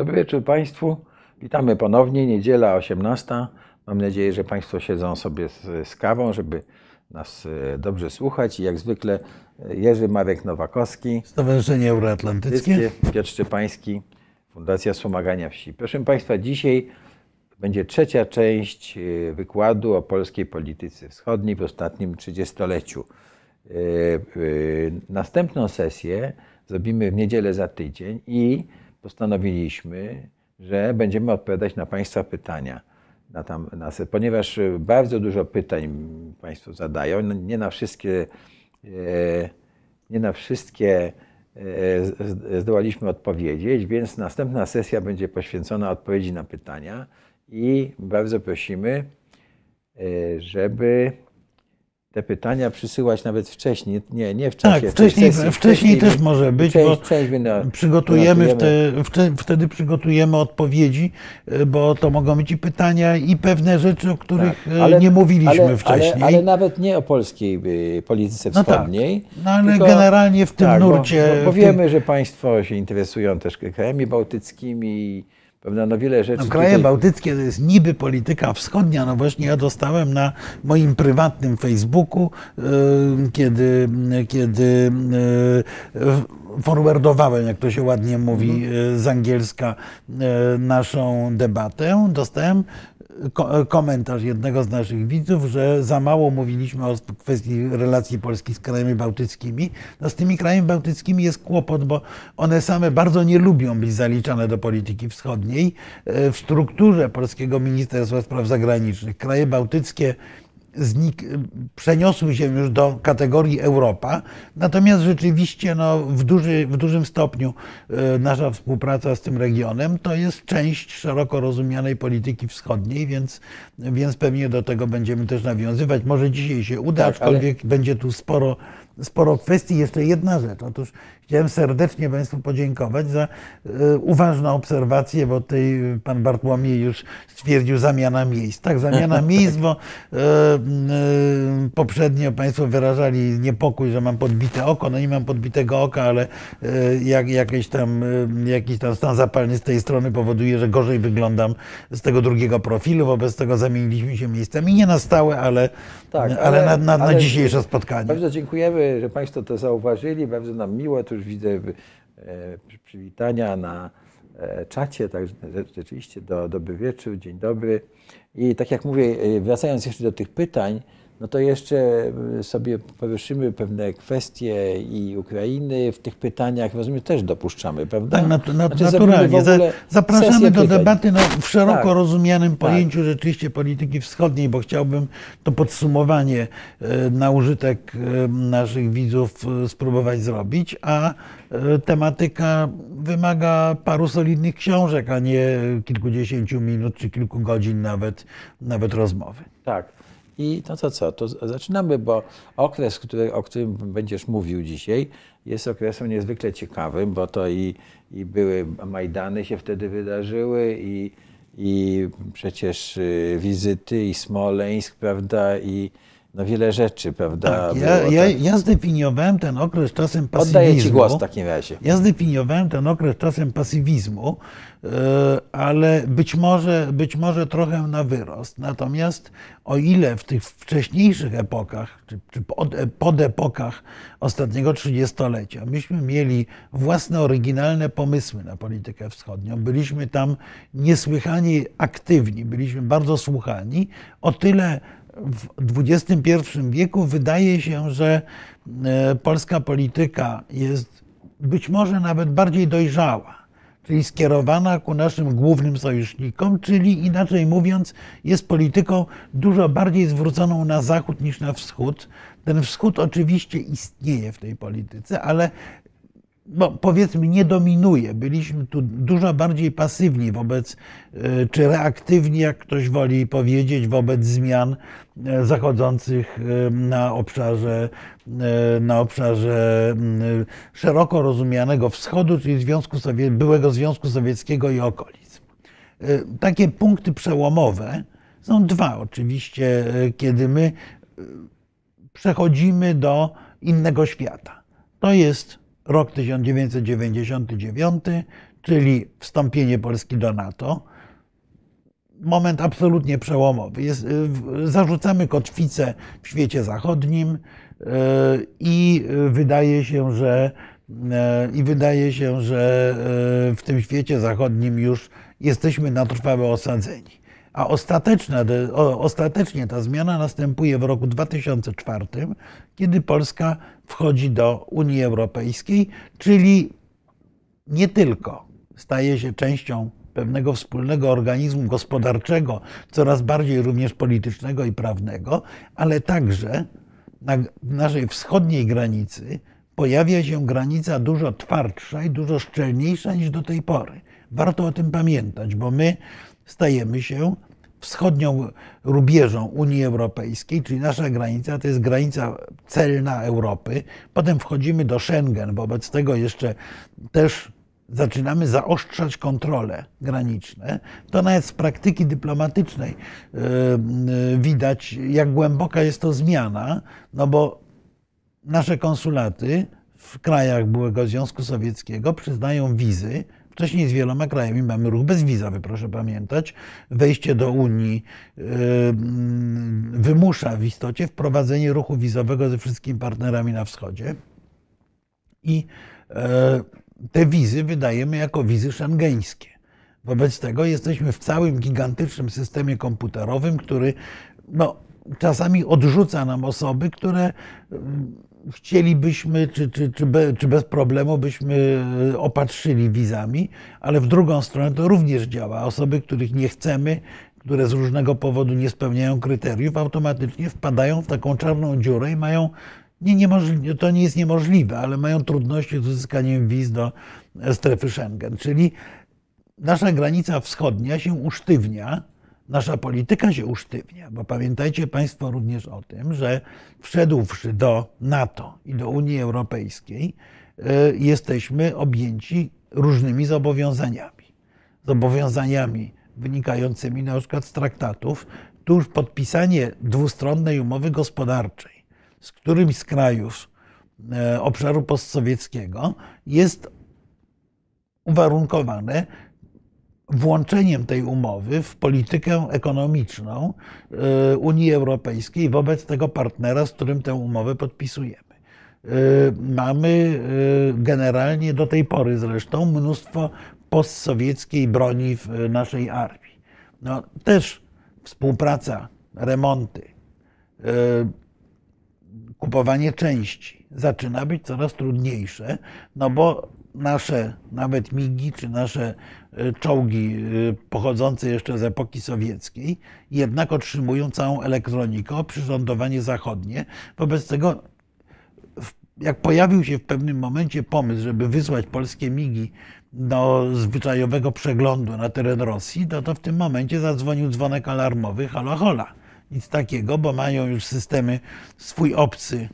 Dobry wieczór Państwu. Witamy ponownie. Niedziela 18. Mam nadzieję, że Państwo siedzą sobie z, z kawą, żeby nas e, dobrze słuchać. I jak zwykle e, Jerzy Marek Nowakowski, Stowarzyszenie Euroatlantyckie. Piotr Szczepański, Fundacja Wspomagania Wsi. Proszę Państwa, dzisiaj będzie trzecia część e, wykładu o polskiej polityce wschodniej w ostatnim trzydziestoleciu. Następną sesję zrobimy w niedzielę za tydzień i postanowiliśmy, że będziemy odpowiadać na Państwa pytania. Na tam, na, ponieważ e, bardzo dużo pytań Państwo zadają, no nie na wszystkie, e, nie na wszystkie e, zdołaliśmy odpowiedzieć, więc następna sesja będzie poświęcona odpowiedzi na pytania i bardzo prosimy, żeby te pytania przysyłać nawet wcześniej, nie, nie w czasie. Tak, wcześniej, sesji, wcześniej też może być, część, bo część wyna- przygotujemy, wynotujemy. wte, wte, wtedy przygotujemy odpowiedzi, y, bo to mogą być i pytania, i pewne rzeczy, o których Tak, y, nie mówiliśmy ale, wcześniej. Ale, ale nawet nie o polskiej y, polityce No tak. wschodniej. No ale tylko- generalnie w tym tak, nurcie, Bo, bo, bo w tym- wiemy, że Państwo się interesują też krajami bałtyckimi, prawda, no wiele rzeczy. No, kraje tutaj- bałtyckie to jest niby polityka wschodnia. No właśnie ja dostałem na moim prywatnym Facebooku, kiedy, kiedy y, forwardowałem, jak to się ładnie mówi y, z angielska, y, naszą debatę, dostałem komentarz jednego z naszych widzów, że za mało mówiliśmy o kwestii relacji Polski z krajami bałtyckimi. No z tymi krajami bałtyckimi jest kłopot, bo one same bardzo nie lubią być zaliczane do polityki wschodniej. E, W strukturze Polskiego Ministerstwa Spraw Zagranicznych kraje bałtyckie znik- przeniosły się już do kategorii Europa, natomiast rzeczywiście no, w, duży, w dużym stopniu e, nasza współpraca z tym regionem to jest część szeroko rozumianej polityki wschodniej, więc, więc pewnie do tego będziemy też nawiązywać. Może dzisiaj się uda, Tak, ale- aczkolwiek będzie tu sporo, sporo kwestii. Jeszcze jedna rzecz. Otóż chciałem serdecznie Państwu podziękować za e, uważną obserwację, bo tutaj pan Bartłomiej już stwierdził zamiana miejsc. Tak, zamiana miejsc, bo e, e, poprzednio Państwo wyrażali niepokój, że mam podbite oko. No nie mam podbitego oka, ale jak, jakieś tam, jakiś tam stan zapalny z tej strony powoduje, że gorzej wyglądam z tego drugiego profilu. Wobec tego zamieniliśmy się miejscami. Nie na stałe, ale, Tak, ale, na, na, na ale- dzisiejsze spotkanie. Bardzo dziękujemy, że Państwo to zauważyli. Bardzo nam miło. Tu już widzę e, przy- przywitania na e, czacie. Także rze- rzeczywiście do, dobry wieczór, dzień dobry. I tak jak mówię, e, wracając jeszcze do tych pytań, no to jeszcze e, sobie poruszymy pewne kwestie i Ukrainy w tych pytaniach, rozumiem, też dopuszczamy, prawda? Tak, Znaczy, naturalnie. zapraszamy do pytań. debaty no, w szeroko Tak. rozumianym pojęciu rzeczywiście polityki wschodniej, bo chciałbym to podsumowanie e, na użytek e, naszych widzów spróbować zrobić, a tematyka wymaga paru solidnych książek, a nie kilkudziesięciu minut czy kilku godzin nawet, nawet rozmowy. Tak. I no to co, to zaczynamy, bo okres, który, o którym będziesz mówił dzisiaj, jest okresem niezwykle ciekawym, bo to i, i były Majdany się wtedy wydarzyły i, i przecież y, wizyty i Smoleńsk, prawda, i no wiele rzeczy, prawda. Tak, ja, było, ja, tak. ja zdefiniowałem ten okres czasem pasywizmu. Oddaję Ci głos w takim razie. Ja zdefiniowałem ten okres czasem pasywizmu, ale być może, być może trochę na wyrost. Natomiast o ile w tych wcześniejszych epokach, czy, czy pod, podepokach ostatniego trzydziestolecia, myśmy mieli własne, oryginalne pomysły na politykę wschodnią, byliśmy tam niesłychanie aktywni, byliśmy bardzo słuchani, o tyle w XXI wieku wydaje się, że e, polska polityka jest być może nawet bardziej dojrzała, czyli skierowana ku naszym głównym sojusznikom, czyli inaczej mówiąc, jest polityką dużo bardziej zwróconą na zachód niż na wschód. Ten wschód oczywiście istnieje w tej polityce, ale no, powiedzmy, nie dominuje. Byliśmy tu dużo bardziej pasywni wobec, e, czy reaktywni, jak ktoś woli powiedzieć, wobec zmian e, zachodzących e, na obszarze, na obszarze szeroko rozumianego wschodu, czyli Związku Sowie- byłego Związku Sowieckiego i okolic. Takie punkty przełomowe są dwa oczywiście, kiedy my przechodzimy do innego świata. To jest rok 1999, czyli wstąpienie Polski do NATO. Moment absolutnie przełomowy. Jest, zarzucamy kotwicę w świecie zachodnim i wydaje się, że i wydaje się, że w tym świecie zachodnim już jesteśmy na trwałe osadzeni. A ostateczna, ostatecznie ta zmiana następuje w roku 2004, kiedy Polska wchodzi do Unii Europejskiej, czyli nie tylko staje się częścią pewnego wspólnego organizmu gospodarczego, coraz bardziej również politycznego i prawnego, ale także na naszej wschodniej granicy pojawia się granica dużo twardsza i dużo szczelniejsza niż do tej pory. Warto o tym pamiętać, bo my stajemy się wschodnią rubieżą Unii Europejskiej, czyli nasza granica to jest granica celna Europy. Potem wchodzimy do Schengen, wobec tego jeszcze też zaczynamy zaostrzać kontrole graniczne, to nawet z praktyki dyplomatycznej e, widać, jak głęboka jest to zmiana, no bo nasze konsulaty w krajach byłego Związku Sowieckiego przyznają wizy Wcześniej z wieloma krajami mamy ruch bezwizowy, proszę pamiętać. Wejście do Unii yy, wymusza w istocie wprowadzenie ruchu wizowego ze wszystkimi partnerami na wschodzie. I yy, te wizy wydajemy jako wizy szangeńskie. Wobec tego jesteśmy w całym gigantycznym systemie komputerowym, który no, czasami odrzuca nam osoby, które chcielibyśmy, czy, czy, czy, be, czy bez problemu byśmy opatrzyli wizami, ale w drugą stronę to również działa. Osoby, których nie chcemy, które z różnego powodu nie spełniają kryteriów, automatycznie wpadają w taką czarną dziurę i mają, nie, niemożli, to nie jest niemożliwe, ale mają trudności z uzyskaniem wiz do strefy Schengen. Czyli nasza granica wschodnia się usztywnia, nasza polityka się usztywnia, bo pamiętajcie Państwo również o tym, że wszedłszy do NATO i do Unii Europejskiej, e, jesteśmy objęci różnymi zobowiązaniami. Zobowiązaniami wynikającymi na przykład z traktatów. Tuż podpisanie dwustronnej umowy gospodarczej z którymś z krajów e, obszaru postsowieckiego jest uwarunkowane włączeniem tej umowy w politykę ekonomiczną y, Unii Europejskiej wobec tego partnera, z którym tę umowę podpisujemy. Y, mamy y, generalnie do tej pory zresztą mnóstwo postsowieckiej broni w naszej armii. No, też współpraca, remonty, kupowanie części zaczyna być coraz trudniejsze, no bo nasze nawet migi czy nasze czołgi e, pochodzące jeszcze z epoki sowieckiej jednak otrzymują całą elektronikę, oprzyrządowanie zachodnie. Wobec tego, jak pojawił się w pewnym momencie pomysł, żeby wysłać polskie migi do zwyczajowego przeglądu na teren Rosji, to, to w tym momencie zadzwonił dzwonek alarmowy, halo, hola. Nic takiego, bo mają już systemy swój obcy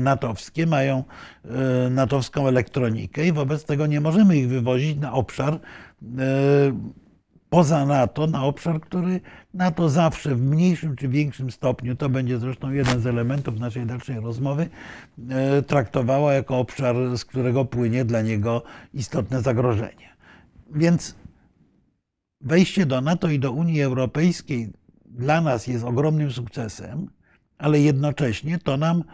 natowskie, mają e, natowską elektronikę i wobec tego nie możemy ich wywozić na obszar e, poza NATO, na obszar, który NATO zawsze w mniejszym czy większym stopniu, to będzie zresztą jeden z elementów naszej dalszej rozmowy, traktowała jako obszar, z którego płynie dla niego istotne zagrożenie. Więc wejście do NATO i do Unii Europejskiej dla nas jest ogromnym sukcesem, ale jednocześnie to nam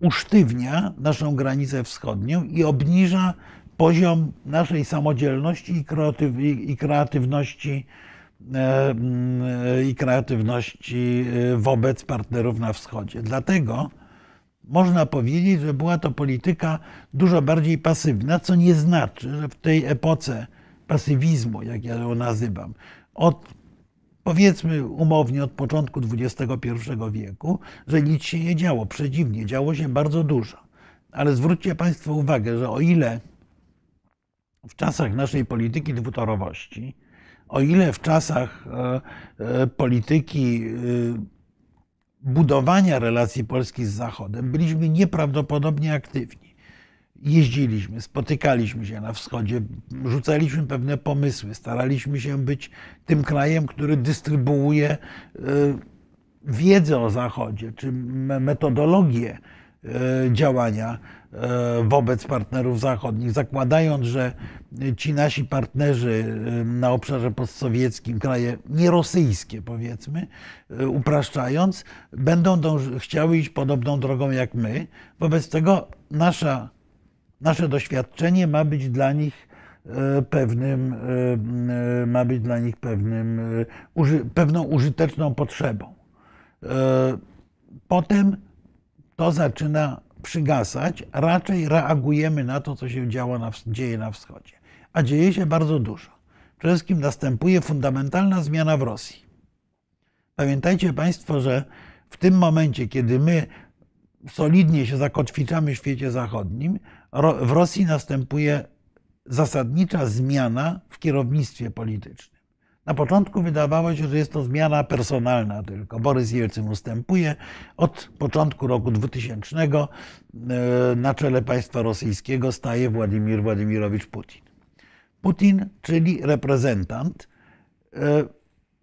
usztywnia naszą granicę wschodnią i obniża poziom naszej samodzielności i kreatywności e, i kreatywności e, wobec partnerów na wschodzie. Dlatego można powiedzieć, że była to polityka dużo bardziej pasywna, co nie znaczy, że w tej epoce pasywizmu, jak ja ją nazywam, od powiedzmy umownie od początku XXI wieku, że nic się nie działo. Przeciwnie, działo się bardzo dużo. Ale zwróćcie Państwo uwagę, że o ile w czasach naszej polityki dwutorowości, o ile w czasach e, e, polityki e, budowania relacji Polski z Zachodem byliśmy nieprawdopodobnie aktywni jeździliśmy, spotykaliśmy się na wschodzie, rzucaliśmy pewne pomysły, staraliśmy się być tym krajem, który dystrybuuje e, wiedzę o Zachodzie, czy metodologię e, działania e, wobec partnerów zachodnich, zakładając, że ci nasi partnerzy na obszarze postsowieckim, kraje nierosyjskie powiedzmy, upraszczając, będą dąży, chciały iść podobną drogą jak my. Wobec tego nasza, nasze doświadczenie ma być dla nich e, pewnym, e, e, ma być dla nich pewnym, pewną użyteczną potrzebą. Potem to zaczyna przygasać, raczej reagujemy na to, co się działo na, dzieje na wschodzie. A dzieje się bardzo dużo. Przede wszystkim następuje fundamentalna zmiana w Rosji. Pamiętajcie Państwo, że w tym momencie, kiedy my solidnie się zakotwiczamy w świecie zachodnim, w Rosji następuje zasadnicza zmiana w kierownictwie politycznym. Na początku wydawało się, że jest to zmiana personalna tylko. Borys Jelcyn ustępuje. Od początku roku 2000 e, na czele państwa rosyjskiego staje Władimir Władimirowicz Putin. Putin, czyli reprezentant e,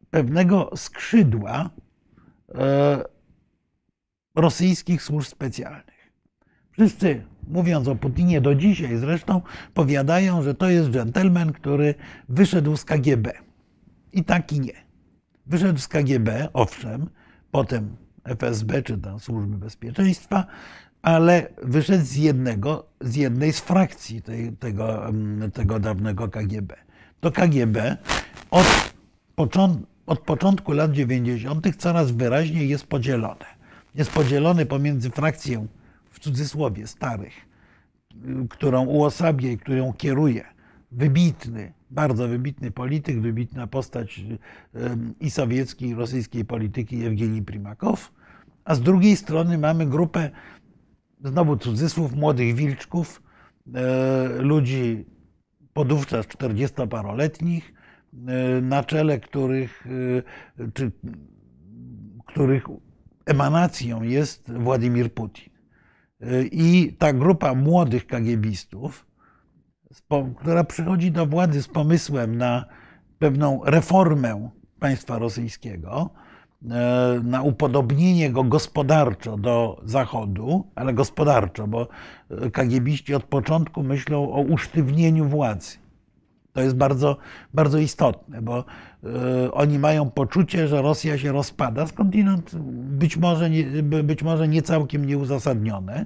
pewnego skrzydła e, rosyjskich służb specjalnych. Wszyscy, mówiąc o Putinie do dzisiaj zresztą, powiadają, że to jest dżentelmen, który wyszedł z KGB. I tak i nie. Wyszedł z KGB, owszem, potem FSB czy tam służby bezpieczeństwa, ale wyszedł z jednego, z jednej z frakcji tej, tego, tego dawnego KGB. To KGB od, począt, od początku lat 90. coraz wyraźniej jest podzielone. Jest podzielone pomiędzy frakcją, cudzysłowie, starych, którą uosabia i którą kieruje wybitny, bardzo wybitny polityk, wybitna postać i sowieckiej, i rosyjskiej polityki Jewgenij Primakow, a z drugiej strony mamy grupę, znowu cudzysłów, młodych wilczków, e, ludzi podówczas 40-paroletnich, e, na czele których, e, czy, których emanacją jest Władimir Putin. I ta grupa młodych kagiebistów, która przychodzi do władzy z pomysłem na pewną reformę państwa rosyjskiego, e, na upodobnienie go gospodarczo do Zachodu, ale gospodarczo, bo e, kagiebiści od początku myślą o usztywnieniu władzy. To jest bardzo, bardzo istotne, bo oni mają poczucie, że Rosja się rozpada, skądinąd być może nie, być może nie całkiem nieuzasadnione.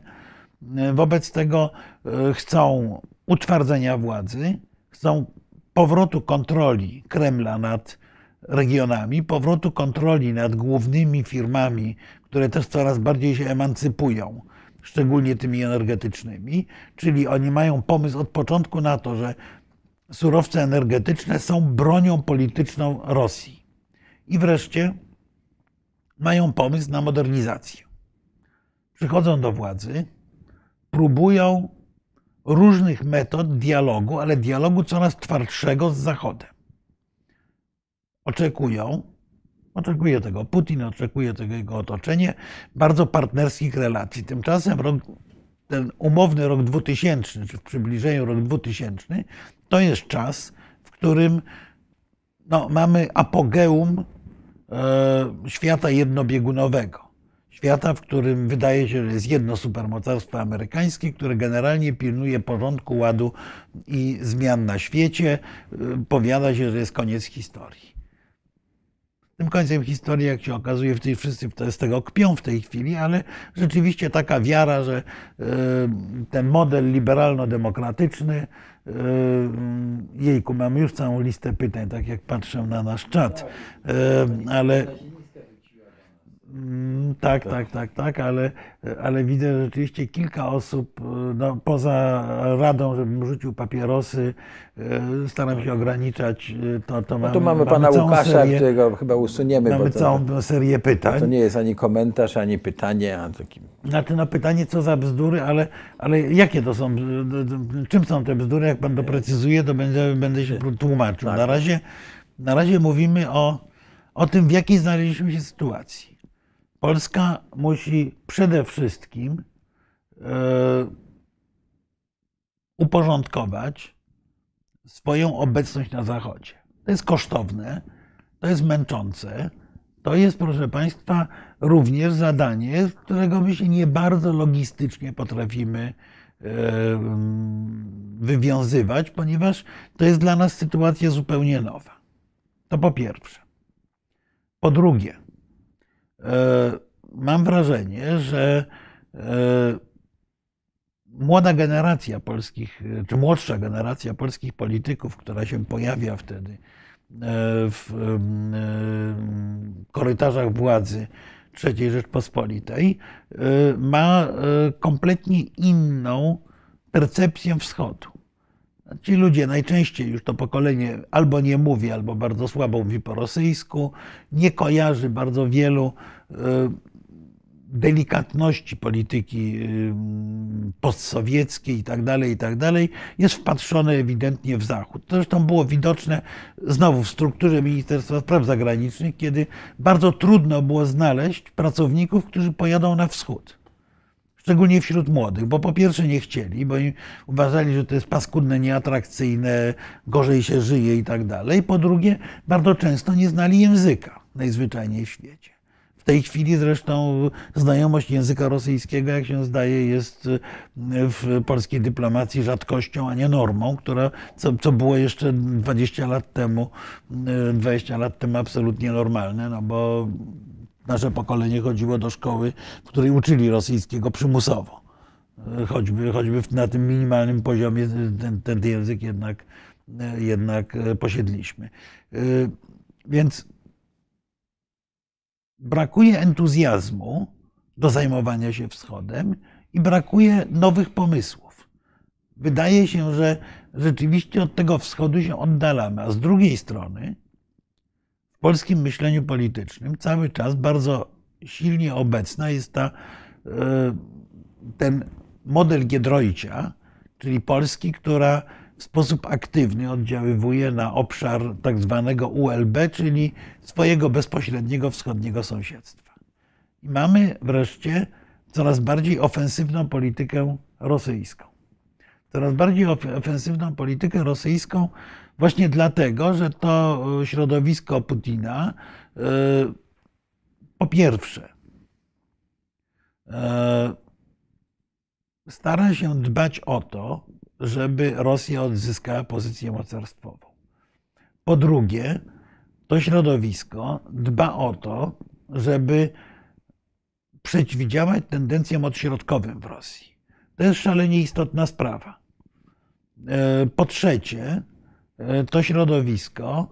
E, Wobec tego e, chcą utwardzenia władzy, chcą powrotu kontroli Kremla nad regionami, powrotu kontroli nad głównymi firmami, które też coraz bardziej się emancypują, szczególnie tymi energetycznymi. Czyli oni mają pomysł od początku na to, że surowce energetyczne są bronią polityczną Rosji. I wreszcie mają pomysł na modernizację. Przychodzą do władzy, próbują różnych metod dialogu, ale dialogu coraz twardszego z Zachodem. Oczekują, oczekuje tego Putin, oczekuje tego jego otoczenie, bardzo partnerskich relacji. Tymczasem rok, ten umowny rok 2000, czy w przybliżeniu rok 2000, to jest czas, w którym no, mamy apogeum e, świata jednobiegunowego. Świata, w którym wydaje się, że jest jedno supermocarstwo amerykańskie, które generalnie pilnuje porządku, ładu i zmian na świecie. E, Powiada się, że jest koniec historii. Tym końcem historii, jak się okazuje, w tej, wszyscy z tego kpią w tej chwili, ale rzeczywiście taka wiara, że e, ten model liberalno-demokratyczny, jejku, mamy już całą listę pytań, tak jak patrzę na nasz czat, E, ale Tak, tak, tak, tak, ale, ale widzę że rzeczywiście kilka osób, no, poza radą, żebym rzucił papierosy, e, staram się ograniczać, e, to, to No tu mamy pana Łukasza, serię, którego chyba usuniemy, mamy bo to, całą serię pytań. to nie jest ani komentarz, ani pytanie, a taki Znaczy na pytanie, co za bzdury, ale, ale jakie to są, czym są te bzdury, jak pan doprecyzuje, to będę, będę się tłumaczył. Tak. Na razie, na razie mówimy o, o tym, w jakiej znaleźliśmy się sytuacji. Polska musi przede wszystkim e, uporządkować swoją obecność na Zachodzie. To jest kosztowne, to jest męczące, to jest, proszę Państwa, również zadanie, którego my się nie bardzo logistycznie potrafimy e, wywiązywać, ponieważ to jest dla nas sytuacja zupełnie nowa. To po pierwsze. Po drugie, mam wrażenie, że e, młoda generacja polskich, czy młodsza generacja polskich polityków, która się pojawia wtedy e, w korytarzach władzy III Rzeczpospolitej, ma kompletnie inną percepcję wschodu. Ci ludzie najczęściej już to pokolenie albo nie mówi, albo bardzo słabo mówi po rosyjsku, nie kojarzy bardzo wielu delikatności polityki postsowieckiej i tak dalej, i tak jest wpatrzony ewidentnie w Zachód. To zresztą było widoczne znowu w strukturze Ministerstwa Spraw Zagranicznych, kiedy bardzo trudno było znaleźć pracowników, którzy pojadą na wschód. Szczególnie wśród młodych, bo po pierwsze nie chcieli, bo uważali, że to jest paskudne, nieatrakcyjne, gorzej się żyje i tak. Po drugie, bardzo często nie znali języka najzwyczajniej w świecie. Tej chwili zresztą znajomość języka rosyjskiego, jak się zdaje, jest w polskiej dyplomacji rzadkością, a nie normą, która, co, co było jeszcze 20 lat temu, 20 lat temu absolutnie normalne, no bo nasze pokolenie chodziło do szkoły, w której uczyli rosyjskiego przymusowo. Choćby, choćby na tym minimalnym poziomie ten, ten język jednak, jednak posiedliśmy. Więc brakuje entuzjazmu do zajmowania się wschodem i brakuje nowych pomysłów. Wydaje się, że rzeczywiście od tego wschodu się oddalamy, a z drugiej strony w polskim myśleniu politycznym cały czas bardzo silnie obecna jest ta, ten model Giedroycia, czyli Polski, która w sposób aktywny oddziaływuje na obszar tak zwanego ULB, czyli swojego bezpośredniego wschodniego sąsiedztwa. I mamy wreszcie coraz bardziej ofensywną politykę rosyjską. Coraz bardziej ofensywną politykę rosyjską właśnie dlatego, że to środowisko Putina po pierwsze stara się dbać o to, żeby Rosja odzyskała pozycję mocarstwową. Po drugie, to środowisko dba o to, żeby przeciwdziałać tendencjom odśrodkowym w Rosji. To jest szalenie istotna sprawa. Po trzecie, to środowisko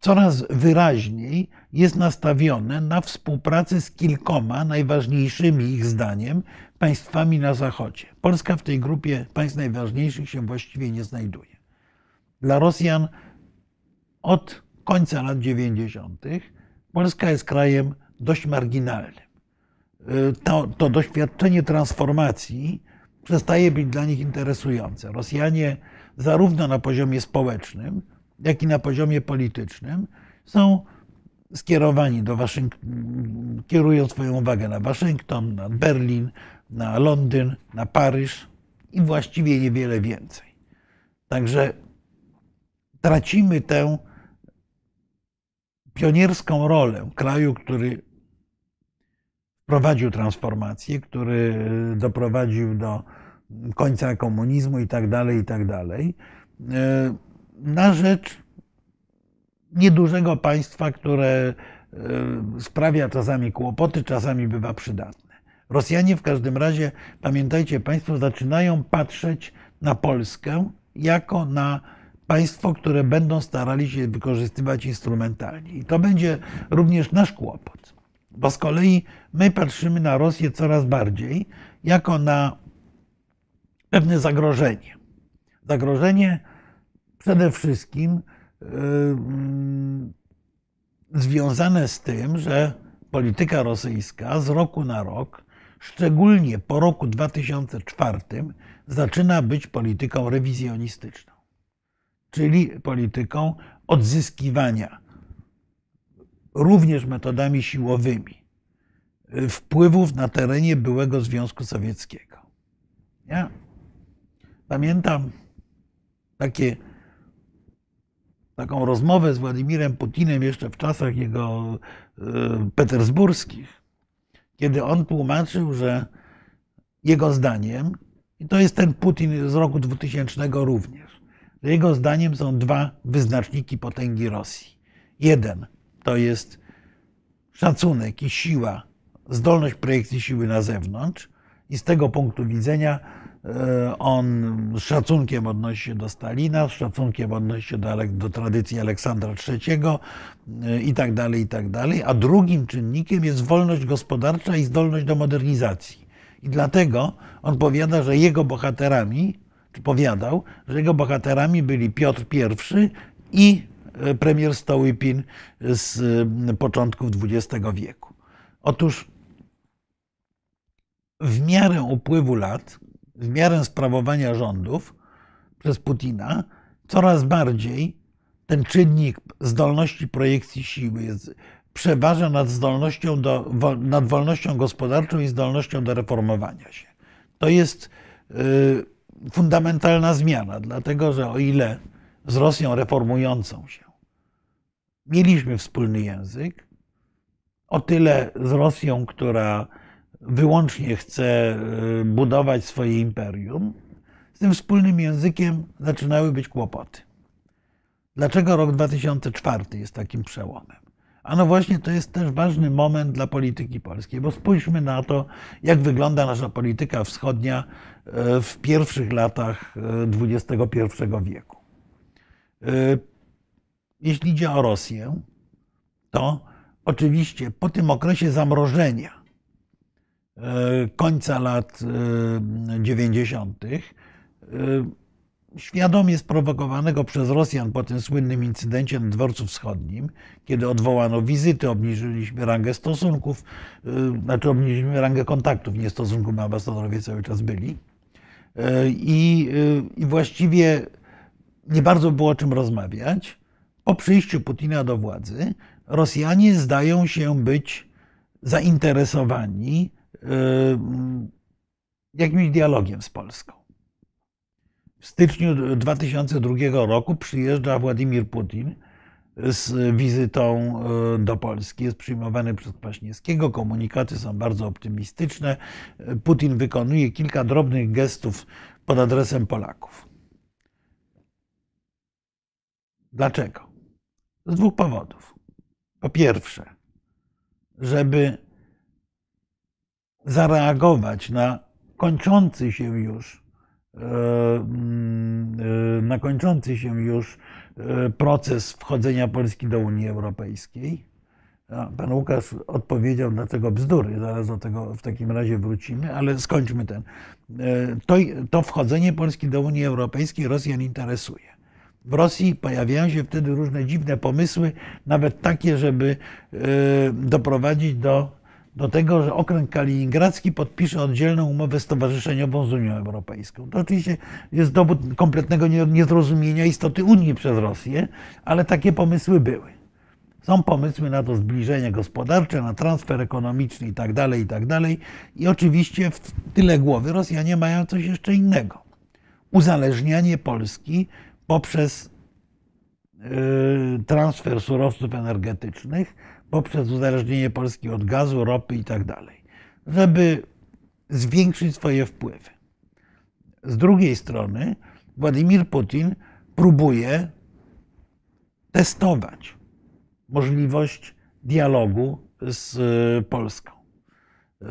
coraz wyraźniej jest nastawione na współpracę z kilkoma najważniejszymi ich zdaniem państwami na Zachodzie. Polska w tej grupie państw najważniejszych się właściwie nie znajduje. Dla Rosjan od końca lat 90. Polska jest krajem dość marginalnym. To, to doświadczenie transformacji przestaje być dla nich interesujące. Rosjanie, zarówno na poziomie społecznym, jak i na poziomie politycznym, są skierowani do Waszyngtonu, kierują swoją uwagę na Waszyngton, na Berlin, na Londyn, na Paryż i właściwie niewiele więcej. Także tracimy tę pionierską rolę kraju, który wprowadził transformację, który doprowadził do końca komunizmu i tak dalej, i tak dalej, na rzecz niedużego państwa, które sprawia czasami kłopoty, czasami bywa przydatne. Rosjanie w każdym razie, pamiętajcie Państwo, zaczynają patrzeć na Polskę jako na państwo, które będą starali się wykorzystywać instrumentalnie. I to będzie również nasz kłopot, bo z kolei my patrzymy na Rosję coraz bardziej jako na pewne zagrożenie. Zagrożenie przede wszystkim związane z tym, że polityka rosyjska z roku na rok, szczególnie po roku 2004, zaczyna być polityką rewizjonistyczną, czyli polityką odzyskiwania również metodami siłowymi wpływów na terenie byłego Związku Sowieckiego. Ja pamiętam takie taką rozmowę z Władimirem Putinem jeszcze w czasach jego y, petersburskich, kiedy on tłumaczył, że jego zdaniem, i to jest ten Putin z roku 2000 również, że jego zdaniem są dwa wyznaczniki potęgi Rosji. Jeden to jest szacunek i siła, zdolność projekcji siły na zewnątrz, i z tego punktu widzenia on z szacunkiem odnosi się do Stalina, z szacunkiem odnosi się do, do tradycji Aleksandra III e, i tak dalej, i tak dalej. A drugim czynnikiem jest wolność gospodarcza i zdolność do modernizacji. I dlatego on powiada, że jego bohaterami, czy powiadał, że jego bohaterami byli Piotr I i e, premier Stołypin z początków XX wieku. Otóż w miarę upływu lat, w miarę sprawowania rządów przez Putina, coraz bardziej ten czynnik zdolności projekcji siły jest, przeważa nad, zdolnością do, nad wolnością gospodarczą i zdolnością do reformowania się. To jest y, fundamentalna zmiana, dlatego że o ile z Rosją reformującą się mieliśmy wspólny język, o tyle z Rosją, która wyłącznie chce y, budować swoje imperium, z tym wspólnym językiem zaczynały być kłopoty. Dlaczego rok 2004 jest takim przełomem? Ano właśnie to jest też ważny moment dla polityki polskiej, bo spójrzmy na to, jak wygląda nasza polityka wschodnia y, w pierwszych latach XXI y, wieku. Jeśli idzie o Rosję, to oczywiście po tym okresie zamrożenia, końca lat 90., e, e, świadomie sprowokowanego przez Rosjan po tym słynnym incydencie na dworcu wschodnim, kiedy odwołano wizyty, obniżyliśmy rangę stosunków, znaczy obniżyliśmy rangę kontaktów, nie stosunków, bo ambasadorowie cały czas byli. I, I właściwie nie bardzo było o czym rozmawiać. Po przyjściu Putina do władzy Rosjanie zdają się być zainteresowani jakimś dialogiem z Polską. W styczniu 2002 roku przyjeżdża Władimir Putin z wizytą yy, do Polski. Jest przyjmowany przez Kwaśniewskiego. Komunikaty są bardzo optymistyczne. Putin wykonuje kilka drobnych gestów pod adresem Polaków. Dlaczego? Z dwóch powodów. Po pierwsze, żeby zareagować na kończący się już e, mm, e, na kończący się już e, proces wchodzenia Polski do Unii Europejskiej. Pan Łukasz odpowiedział, dlaczego bzdury, zaraz do tego w takim razie wrócimy, ale skończmy ten. To, to wchodzenie Polski do Unii Europejskiej Rosjan interesuje. W Rosji pojawiają się wtedy różne dziwne pomysły, nawet takie, żeby doprowadzić do do tego, że okręg kaliningradzki podpisze oddzielną umowę stowarzyszeniową z Unią Europejską. To oczywiście jest dowód kompletnego niezrozumienia istoty Unii przez Rosję, ale takie pomysły były. Są pomysły na to zbliżenie gospodarcze, na transfer ekonomiczny i tak dalej, i tak dalej. I oczywiście w tyle głowy Rosjanie mają coś jeszcze innego. Uzależnianie Polski poprzez yy, transfer surowców energetycznych poprzez uzależnienie Polski od gazu, ropy i tak dalej, żeby zwiększyć swoje wpływy. Z drugiej strony Władimir Putin próbuje testować możliwość dialogu z e, Polską. E,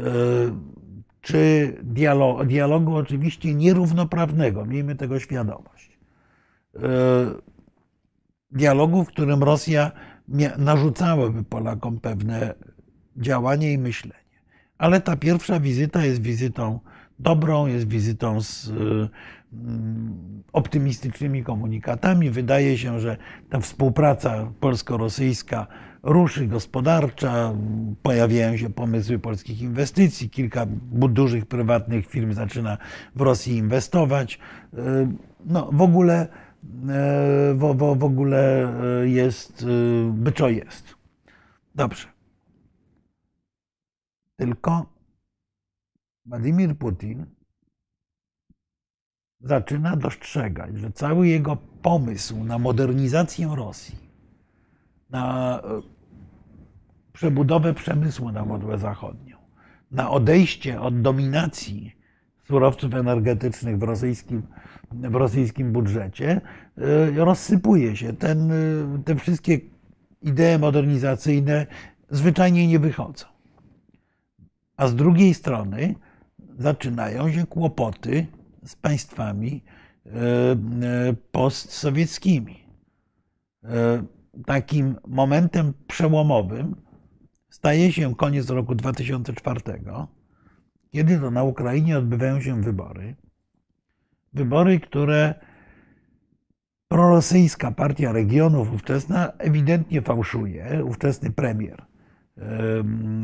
czy dialogu, dialogu oczywiście nierównoprawnego, miejmy tego świadomość. E, dialogu, w którym Rosja narzucałyby Polakom pewne działanie i myślenie. Ale ta pierwsza wizyta jest wizytą dobrą, jest wizytą z mm, optymistycznymi komunikatami. Wydaje się, że ta współpraca polsko-rosyjska ruszy gospodarcza, pojawiają się pomysły polskich inwestycji, kilka dużych prywatnych firm zaczyna w Rosji inwestować. No, w ogóle w, w, w ogóle e, jest, e, byczo jest. Dobrze. Tylko Władimir Putin zaczyna dostrzegać, że cały jego pomysł na modernizację Rosji, na e, przebudowę przemysłu na modłę zachodnią, na odejście od dominacji surowców energetycznych w rosyjskim, w rosyjskim budżecie, e, rozsypuje się. Ten, e, te wszystkie idee modernizacyjne zwyczajnie nie wychodzą. A z drugiej strony zaczynają się kłopoty z państwami e, postsowieckimi. Takim momentem przełomowym staje się koniec roku 2004, kiedy to na Ukrainie odbywają się wybory. Wybory, które prorosyjska partia regionów ówczesna ewidentnie fałszuje. Ówczesny premier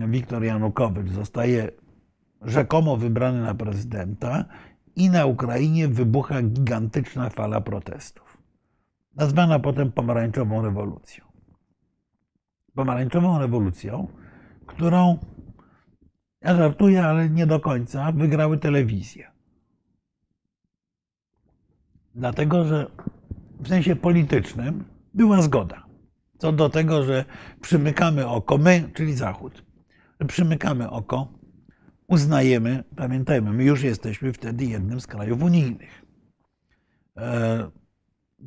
Wiktor Janukowycz zostaje rzekomo wybrany na prezydenta i na Ukrainie wybucha gigantyczna fala protestów, nazwana potem pomarańczową rewolucją. Pomarańczową rewolucją, którą ja żartuję, ale nie do końca, wygrały telewizje. Dlatego, że w sensie politycznym była zgoda co do tego, że przymykamy oko, my, czyli Zachód, przymykamy oko, uznajemy, pamiętajmy, my już jesteśmy wtedy jednym z krajów unijnych. E,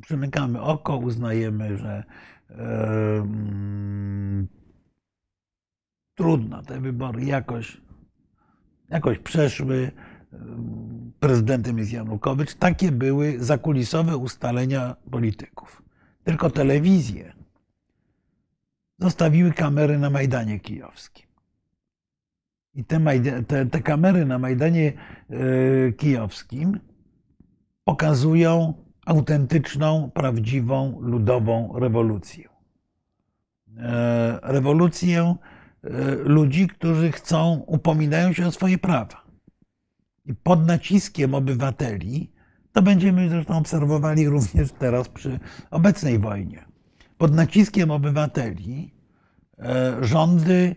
przymykamy oko, uznajemy, że e, mm, trudno te wybory jakoś, jakoś przeszły. Prezydentem jest Janukowycz. Takie były zakulisowe ustalenia polityków. Tylko telewizje zostawiły kamery na Majdanie Kijowskim. I te, te, te kamery na Majdanie e, Kijowskim pokazują autentyczną, prawdziwą, ludową rewolucję. E, rewolucję ludzi, którzy chcą, upominają się o swoje prawa. I pod naciskiem obywateli, to będziemy zresztą obserwowali również teraz przy obecnej wojnie. Pod naciskiem obywateli e, rządy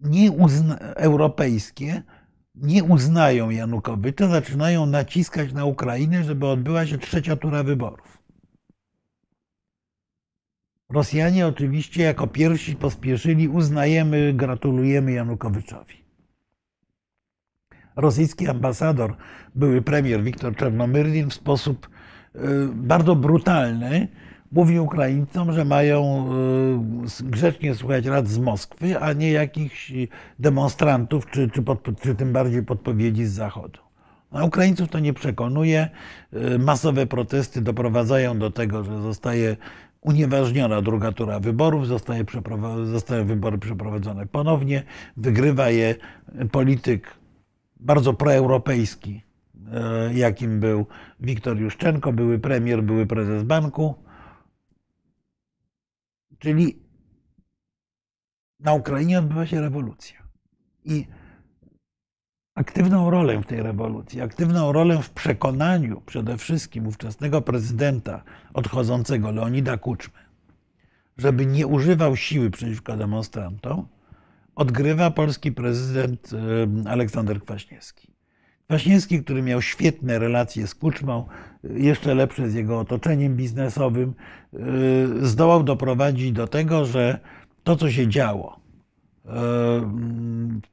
nie uzna, europejskie nie uznają Janukowycza, zaczynają naciskać na Ukrainę, żeby odbyła się trzecia tura wyborów. Rosjanie oczywiście jako pierwsi pospieszyli, uznajemy, gratulujemy Janukowyczowi. Rosyjski ambasador, były premier Wiktor Czernomyrdin w sposób y, bardzo brutalny mówi Ukraińcom, że mają y, grzecznie słuchać rad z Moskwy, a nie jakichś demonstrantów, czy, czy, pod, czy tym bardziej podpowiedzi z Zachodu. A Ukraińców to nie przekonuje. Y, masowe protesty doprowadzają do tego, że zostaje unieważniona druga tura wyborów, zostaje zostają wybory przeprowadzone ponownie, wygrywa je polityk bardzo proeuropejski, e, jakim był Wiktor Juszczenko, były premier, były prezes banku. Czyli na Ukrainie odbywa się rewolucja. I aktywną rolę w tej rewolucji, aktywną rolę w przekonaniu przede wszystkim ówczesnego prezydenta odchodzącego Leonida Kuczmy, żeby nie używał siły przeciwko demonstrantom, odgrywa polski prezydent Aleksander Kwaśniewski. Kwaśniewski, który miał świetne relacje z Kuczmą, jeszcze lepsze z jego otoczeniem biznesowym, y, zdołał doprowadzić do tego, że to, co się działo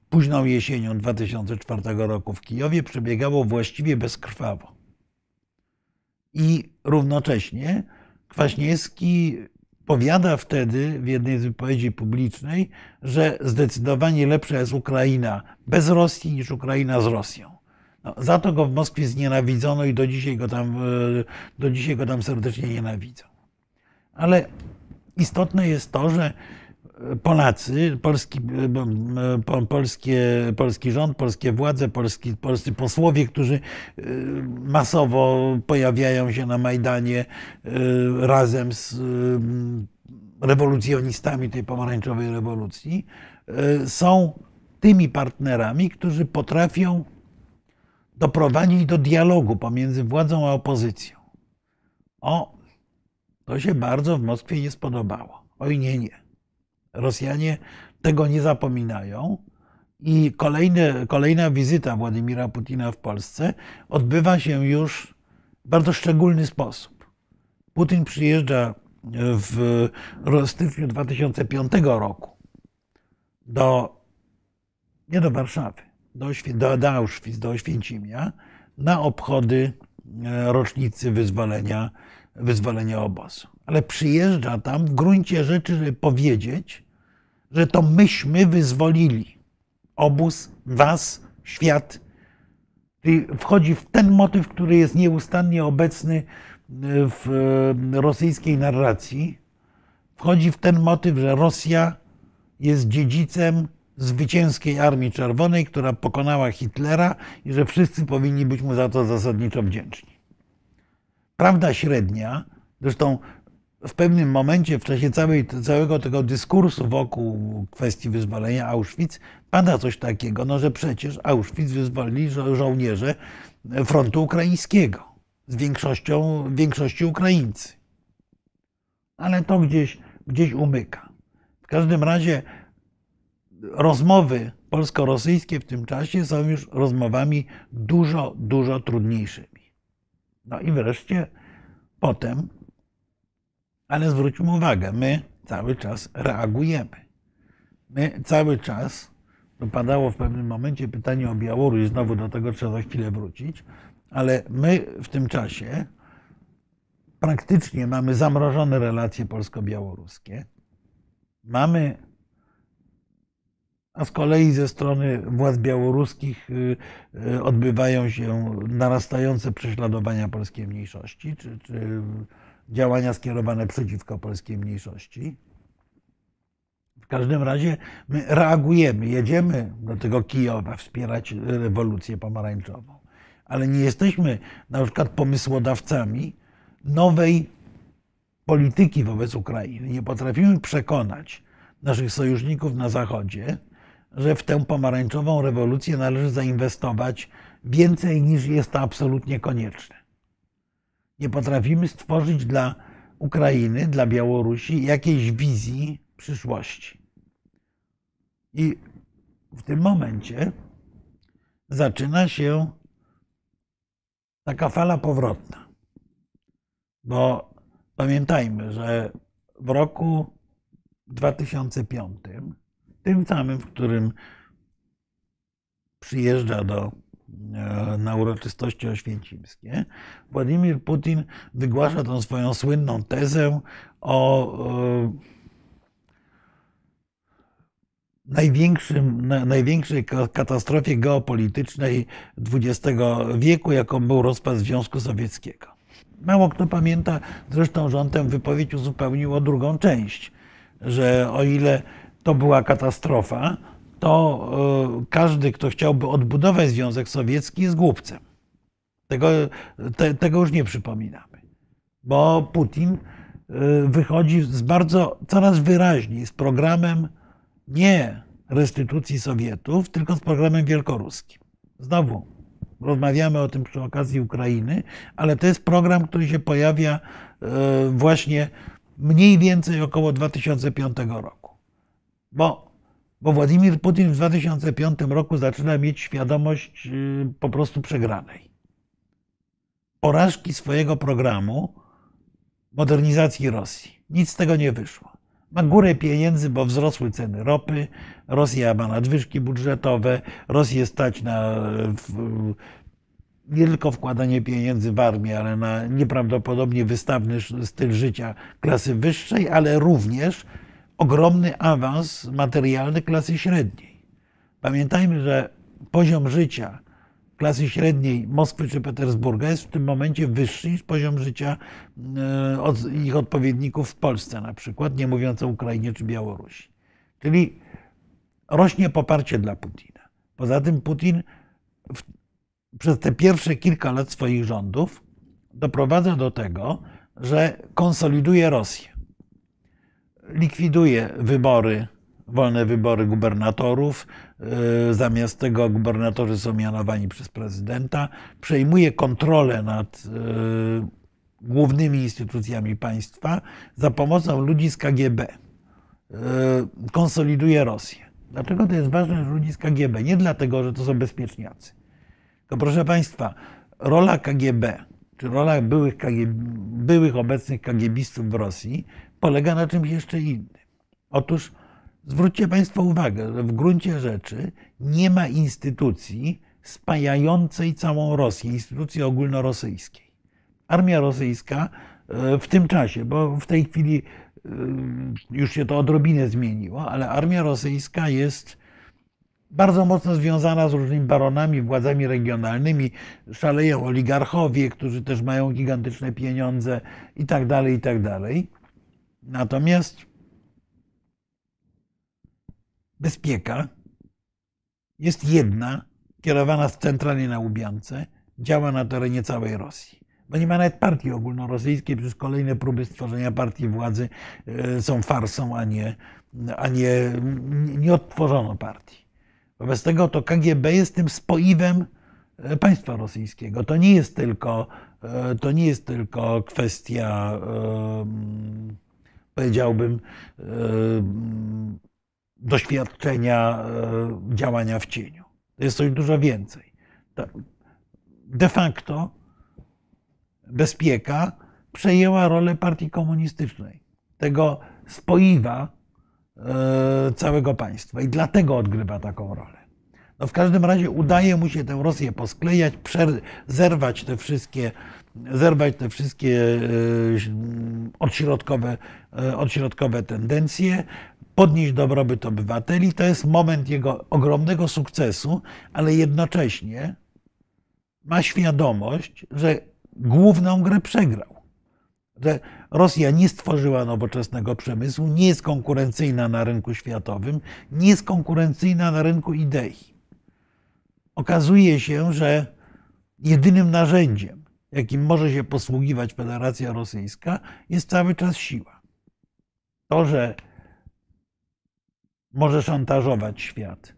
późną jesienią 2004 roku w Kijowie przebiegało właściwie bezkrwawo. I równocześnie Kwaśniewski powiada wtedy w jednej z wypowiedzi publicznej, że zdecydowanie lepsza jest Ukraina bez Rosji niż Ukraina z Rosją. No, za to go w Moskwie znienawidzono i do dzisiaj go tam, do dzisiaj go tam serdecznie nienawidzą. Ale istotne jest to, że Polacy, polski, polskie, polski rząd, polskie władze, polski, polscy posłowie, którzy y, masowo pojawiają się na Majdanie razem z rewolucjonistami tej pomarańczowej rewolucji, są tymi partnerami, którzy potrafią doprowadzić do dialogu pomiędzy władzą a opozycją. O, to się bardzo w Moskwie nie spodobało. Oj, nie, nie. Rosjanie tego nie zapominają I kolejne, kolejna wizyta Władimira Putina w Polsce odbywa się już w bardzo szczególny sposób. Putin przyjeżdża w styczniu 2005 roku do, nie do Warszawy, do, do, do Auschwitz, do Oświęcimia na obchody e, rocznicy wyzwolenia, wyzwolenia obozu. Ale przyjeżdża tam w gruncie rzeczy, żeby powiedzieć, że to myśmy wyzwolili obóz, was, świat. Wchodzi w ten motyw, który jest nieustannie obecny w e, rosyjskiej narracji. Wchodzi w ten motyw, że Rosja jest dziedzicem zwycięskiej Armii Czerwonej, która pokonała Hitlera i że wszyscy powinni być mu za to zasadniczo wdzięczni. Prawda średnia, zresztą w pewnym momencie w czasie całej, całego tego dyskursu wokół kwestii wyzwolenia Auschwitz pada coś takiego, no, że przecież Auschwitz wyzwolili żo żołnierze frontu ukraińskiego, z większością, większości Ukraińcy. Ale to gdzieś, gdzieś umyka. W każdym razie rozmowy polsko-rosyjskie w tym czasie są już rozmowami dużo, dużo trudniejszymi. No i wreszcie potem, ale zwróćmy uwagę, my cały czas reagujemy. My cały czas, dopadało w pewnym momencie pytanie o Białoruś, znowu do tego trzeba za chwilę wrócić, ale my w tym czasie praktycznie mamy zamrożone relacje polsko-białoruskie. Mamy a z kolei ze strony władz białoruskich y, y, odbywają się narastające prześladowania polskiej mniejszości, czy, czy działania skierowane przeciwko polskiej mniejszości. W każdym razie my reagujemy, jedziemy do tego Kijowa wspierać rewolucję pomarańczową, ale nie jesteśmy na przykład pomysłodawcami nowej polityki wobec Ukrainy. Nie potrafimy przekonać naszych sojuszników na Zachodzie, że w tę pomarańczową rewolucję należy zainwestować więcej niż jest to absolutnie konieczne. Nie potrafimy stworzyć dla Ukrainy, dla Białorusi jakiejś wizji przyszłości. I w tym momencie zaczyna się taka fala powrotna. Bo pamiętajmy, że w roku 2005 tym samym, w którym przyjeżdża do, na uroczystości oświęcimskie, Władimir Putin wygłasza tą swoją słynną tezę o, o największym, największej katastrofie geopolitycznej XX wieku, jaką był rozpad Związku Sowieckiego. Mało kto pamięta zresztą, że on tę wypowiedź uzupełnił o drugą część, że o ile to była katastrofa, to e, każdy, kto chciałby odbudować Związek Sowiecki, jest głupcem. Tego, te, tego już nie przypominamy. Bo Putin e, wychodzi z bardzo, coraz wyraźniej z programem nie restytucji Sowietów, tylko z programem wielkoruskim. Znowu rozmawiamy o tym przy okazji Ukrainy, ale to jest program, który się pojawia e, właśnie mniej więcej około 2005 roku. Bo, bo Władimir Putin w 2005 roku zaczyna mieć świadomość y, po prostu przegranej. Porażki swojego programu modernizacji Rosji. Nic z tego nie wyszło. Ma górę pieniędzy, bo wzrosły ceny ropy, Rosja ma nadwyżki budżetowe, Rosję stać na nie tylko wkładanie pieniędzy w armię, ale na nieprawdopodobnie wystawny styl życia klasy wyższej, ale również ogromny awans materialny klasy średniej. Pamiętajmy, że poziom życia klasy średniej Moskwy czy Petersburga jest w tym momencie wyższy niż poziom życia e, od ich odpowiedników w Polsce na przykład, nie mówiąc o Ukrainie czy Białorusi. Czyli rośnie poparcie dla Putina. Poza tym Putin w, przez te pierwsze kilka lat swoich rządów doprowadza do tego, że konsoliduje Rosję likwiduje wybory, wolne wybory gubernatorów. E, zamiast tego gubernatorzy są mianowani przez prezydenta. Przejmuje kontrolę nad e, głównymi instytucjami państwa za pomocą ludzi z KGB. E, konsoliduje Rosję. Dlaczego to jest ważne dla ludzi z KGB? Nie dlatego, że to są bezpieczniacy. Tylko proszę Państwa, rola KGB, czy rola byłych, KGB, byłych obecnych KGBistów w Rosji polega na czymś jeszcze innym. Otóż zwróćcie Państwo uwagę, że w gruncie rzeczy nie ma instytucji spajającej całą Rosję, instytucji ogólnorosyjskiej. Armia rosyjska e, w tym czasie, bo w tej chwili e, już się to odrobinę zmieniło, ale armia rosyjska jest bardzo mocno związana z różnymi baronami, władzami regionalnymi. Szaleją oligarchowie, którzy też mają gigantyczne pieniądze i tak dalej, i tak dalej. Natomiast bezpieka jest jedna, kierowana centralnie na Łubiance, działa na terenie całej Rosji. Bo nie ma nawet partii ogólnorosyjskiej, przecież kolejne próby stworzenia partii władzy e, są farsą, a nie, a nie, nie odtworzono partii. Wobec tego to KGB jest tym spoiwem e, państwa rosyjskiego. To nie jest tylko, e, to nie jest tylko kwestia, powiedziałbym, doświadczenia działania w cieniu. Jest coś dużo więcej. De facto bezpieka przejęła rolę partii komunistycznej, tego spoiwa e, całego państwa i dlatego odgrywa taką rolę. No w każdym razie udaje mu się tę Rosję posklejać, zerwać te wszystkie, zerwać te wszystkie e, odśrodkowe, e, odśrodkowe tendencje, podnieść dobrobyt obywateli. To jest moment jego ogromnego sukcesu, ale jednocześnie ma świadomość, że główną grę przegrał. Że Rosja nie stworzyła nowoczesnego przemysłu, nie jest konkurencyjna na rynku światowym, nie jest konkurencyjna na rynku idei. Okazuje się, że jedynym narzędziem, jakim może się posługiwać Federacja Rosyjska, jest cały czas siła. To, że może szantażować świat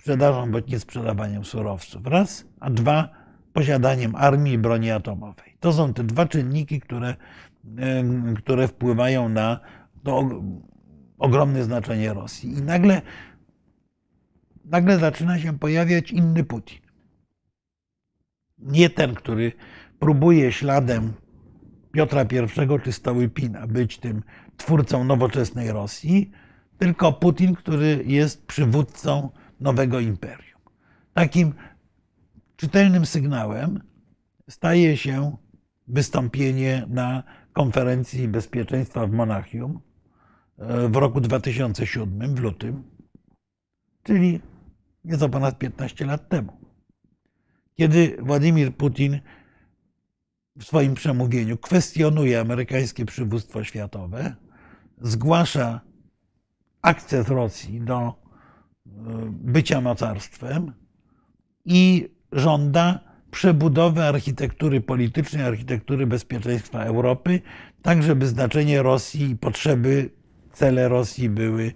sprzedażą bądź niesprzedawaniem surowców, raz, a dwa, posiadaniem armii i broni atomowej. To są te dwa czynniki, które, które wpływają na to ogromne znaczenie Rosji. I nagle, nagle zaczyna się pojawiać inny Putin. Nie ten, który próbuje śladem Piotra I czy Stołypina być tym twórcą nowoczesnej Rosji, tylko Putin, który jest przywódcą nowego imperium. Takim czytelnym sygnałem staje się wystąpienie na konferencji bezpieczeństwa w Monachium e, w roku 2007, w lutym, czyli nieco ponad 15 lat temu. Kiedy Władimir Putin w swoim przemówieniu kwestionuje amerykańskie przywództwo światowe, zgłasza akces Rosji do e, bycia mocarstwem i żąda przebudowy architektury politycznej, architektury bezpieczeństwa Europy, tak żeby znaczenie Rosji i potrzeby, cele Rosji były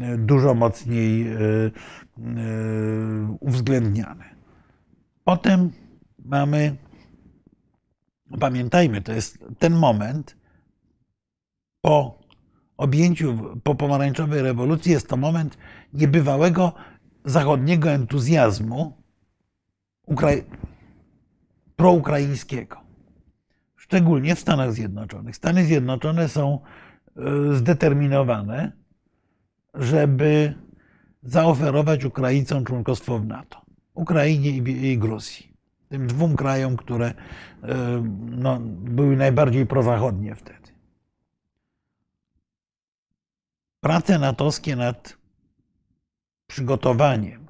e, dużo mocniej e, uwzględniane. Potem mamy, pamiętajmy, to jest ten moment po objęciu po pomarańczowej rewolucji jest to moment niebywałego zachodniego entuzjazmu ukra- proukraińskiego. Szczególnie w Stanach Zjednoczonych. Stany Zjednoczone są e, zdeterminowane, żeby zaoferować Ukraińcom członkostwo w NATO. Ukrainie i Gruzji. Tym dwóm krajom, które e, no, były najbardziej prozachodnie wtedy. prace natowskie nad przygotowaniem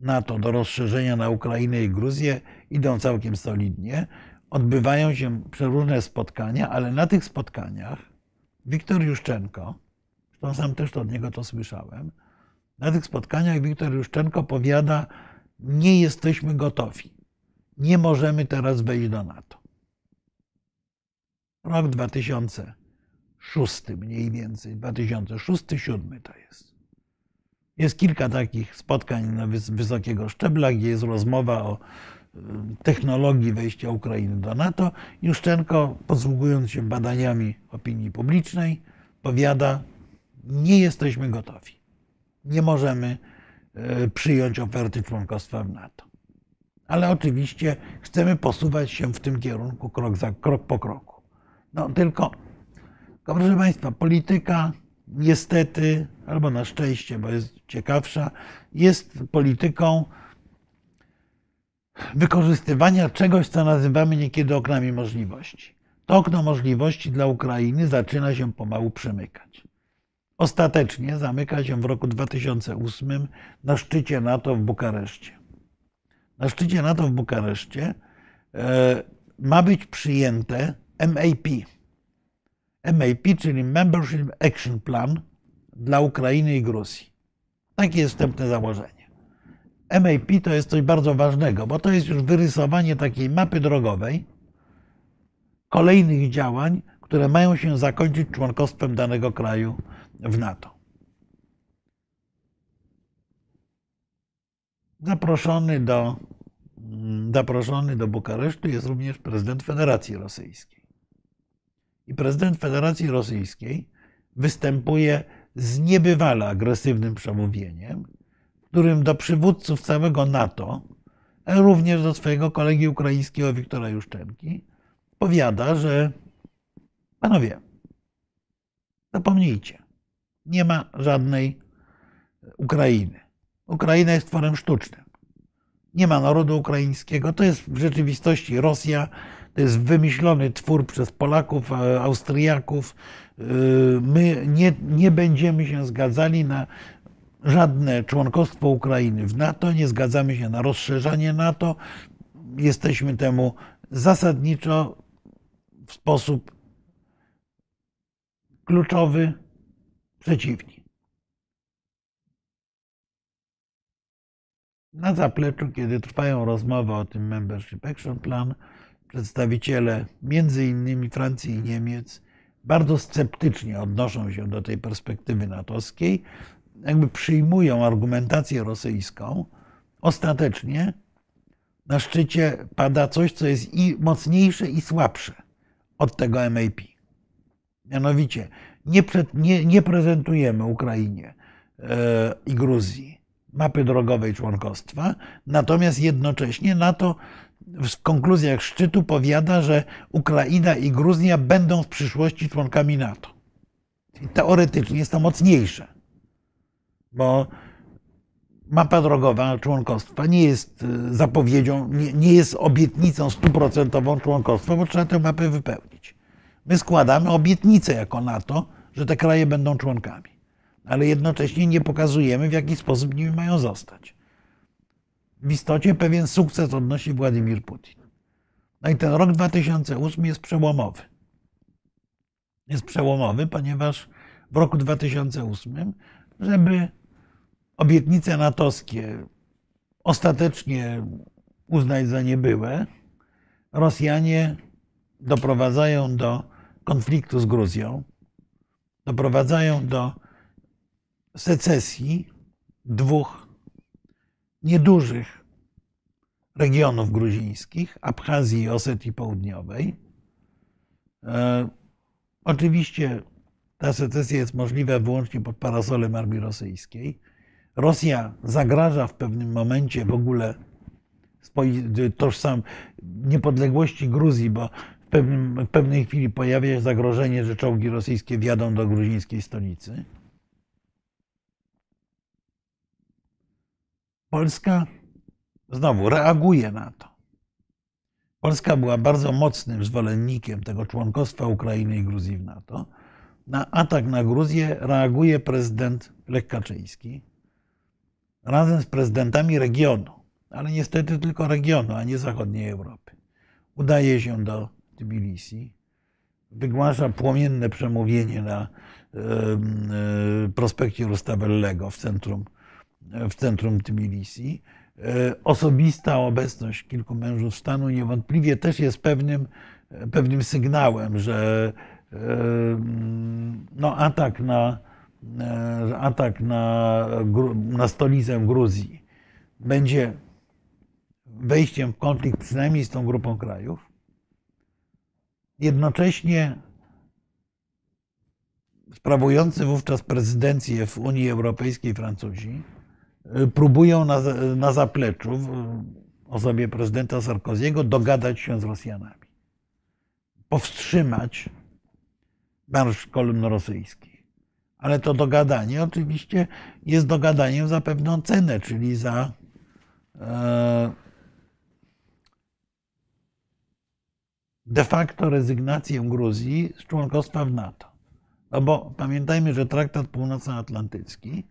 NATO do rozszerzenia na Ukrainę i Gruzję idą całkiem solidnie. Odbywają się przeróżne spotkania, ale na tych spotkaniach Wiktor Juszczenko, zresztą sam też od niego to słyszałem, na tych spotkaniach Wiktor Juszczenko powiada, nie jesteśmy gotowi. Nie możemy teraz wejść do NATO. Rok 2000 szósty mniej więcej, 2006-2007 to jest. Jest kilka takich spotkań na wysokiego szczebla, gdzie jest rozmowa o y, technologii wejścia Ukrainy do NATO. Juszczenko, posługując się badaniami opinii publicznej, powiada, nie jesteśmy gotowi. nie możemy przyjąć oferty członkostwa w NATO. Ale oczywiście chcemy posuwać się w tym kierunku krok, za, krok po kroku. No tylko, proszę Państwa, polityka niestety, albo na szczęście, bo jest ciekawsza, jest polityką wykorzystywania czegoś, co nazywamy niekiedy oknami możliwości. To okno możliwości dla Ukrainy zaczyna się pomału przemykać. Ostatecznie zamyka się w roku 2008 na szczycie NATO w Bukareszcie. Na szczycie NATO w Bukareszcie e, ma być przyjęte MAP. MAP, czyli Membership Action Plan dla Ukrainy i Gruzji. Takie jest wstępne założenie. MAP to jest coś bardzo ważnego, bo to jest już wyrysowanie takiej mapy drogowej kolejnych działań, które mają się zakończyć członkostwem danego kraju w NATO. Zaproszony do, zaproszony do Bukaresztu jest również prezydent Federacji Rosyjskiej. I prezydent Federacji Rosyjskiej występuje z niebywale agresywnym przemówieniem, w którym do przywódców całego NATO, ale również do swojego kolegi ukraińskiego Wiktora Juszczenki, powiada, że panowie, zapomnijcie, nie ma żadnej Ukrainy. Ukraina jest tworem sztucznym. Nie ma narodu ukraińskiego. To jest w rzeczywistości Rosja. To jest wymyślony twór przez Polaków, Austriaków. My nie, nie będziemy się zgadzali na żadne członkostwo Ukrainy w NATO, nie zgadzamy się na rozszerzanie NATO. Jesteśmy temu zasadniczo w sposób kluczowy przeciwni. Na zapleczu, kiedy trwają rozmowy o tym Membership Action Plan, przedstawiciele między innymi Francji i Niemiec bardzo sceptycznie odnoszą się do tej perspektywy natowskiej, jakby przyjmują argumentację rosyjską. Ostatecznie na szczycie pada coś, co jest i mocniejsze, i słabsze od tego MAP. Mianowicie nie, nie, nie prezentujemy Ukrainie e, i Gruzji mapy drogowej członkostwa, natomiast jednocześnie NATO w konkluzjach szczytu powiada, że Ukraina i Gruzja będą w przyszłości członkami NATO. I teoretycznie jest to mocniejsze, bo mapa drogowa członkostwa nie jest e, zapowiedzią, nie, nie jest obietnicą stuprocentową członkostwa, bo trzeba tę mapę wypełnić. My składamy obietnicę jako NATO, że te kraje będą członkami, ale jednocześnie nie pokazujemy, w jaki sposób nimi mają zostać. W istocie pewien sukces odnosi Władimir Putin. No i ten rok 2008 jest przełomowy. Jest przełomowy, ponieważ w roku 2008, żeby obietnice natowskie ostatecznie uznać za niebyłe, Rosjanie doprowadzają do konfliktu z Gruzją, doprowadzają do secesji dwóch niedużych regionów gruzińskich, Abchazji i Osetii Południowej. E, oczywiście ta secesja jest możliwa wyłącznie pod parasolem armii rosyjskiej. Rosja zagraża w pewnym momencie w ogóle tożsam niepodległości Gruzji, bo pewnym, w pewnej chwili pojawia się zagrożenie, że czołgi rosyjskie wjadą do gruzińskiej stolicy. Polska znowu reaguje na to. Polska była bardzo mocnym zwolennikiem tego członkostwa Ukrainy i Gruzji w NATO. Na atak na Gruzję reaguje prezydent Lech Kaczyński razem z prezydentami regionu, ale niestety tylko regionu, a nie zachodniej Europy. Udaje się do Tbilisi, wygłasza płomienne przemówienie na prospekcie Rustavellego w centrum, w centrum Tbilisi. E, osobista obecność kilku mężów stanu niewątpliwie też jest pewnym, pewnym sygnałem, że no, atak na, E, atak na, na stolicę Gruzji będzie wejściem w konflikt przynajmniej z tą grupą krajów, jednocześnie sprawujący wówczas prezydencję w Unii Europejskiej Francuzi y, próbują na, na zapleczu w osobie prezydenta Sarkoziego dogadać się z Rosjanami. Powstrzymać marsz kolumn rosyjskich. Ale to dogadanie oczywiście jest dogadaniem za pewną cenę, czyli za e, de facto rezygnację Gruzji z członkostwa w NATO. No bo pamiętajmy, że Traktat Północnoatlantycki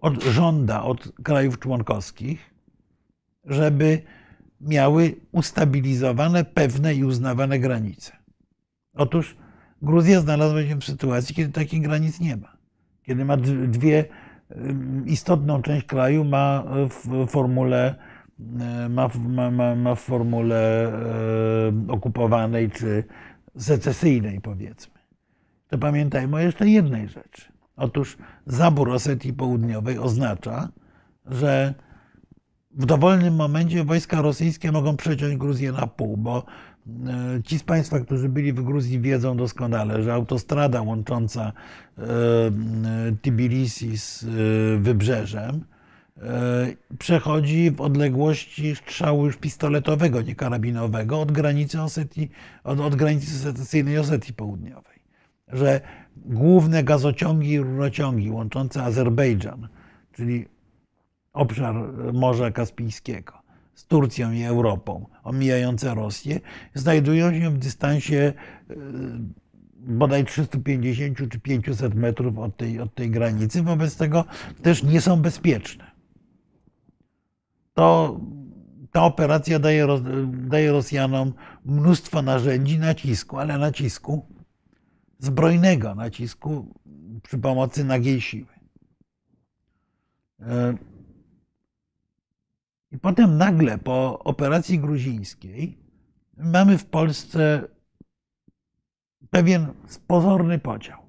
od, żąda od krajów członkowskich, żeby miały ustabilizowane pewne i uznawane granice. Otóż Gruzja znalazła się w sytuacji, kiedy takich granic nie ma. Kiedy ma dwie, istotną część kraju ma w formule, ma, w- ma, ma, ma w formule y, okupowanej czy secesyjnej, powiedzmy. To pamiętajmy o jeszcze jednej rzeczy. Otóż zabór Osetii Południowej oznacza, że w dowolnym momencie wojska rosyjskie mogą przeciąć Gruzję na pół, bo e, ci z Państwa, którzy byli w Gruzji, wiedzą doskonale, że autostrada łącząca e, e, Tbilisi z e, wybrzeżem e, przechodzi w odległości strzału już pistoletowego, nie karabinowego, od granicy, Osetii, od, od granicy secesyjnej Osetii Południowej. Że główne gazociągi i rurociągi łączące Azerbejdżan, czyli obszar Morza Kaspijskiego z Turcją i Europą, omijające Rosję, znajdują się w dystansie e, bodaj 350 czy 500 metrów od tej, od tej granicy, wobec tego też nie są bezpieczne. To, ta operacja daje, daje Rosjanom mnóstwo narzędzi nacisku, ale nacisku zbrojnego, nacisku przy pomocy nagiej siły. E, I potem nagle po operacji gruzińskiej mamy w Polsce pewien pozorny podział.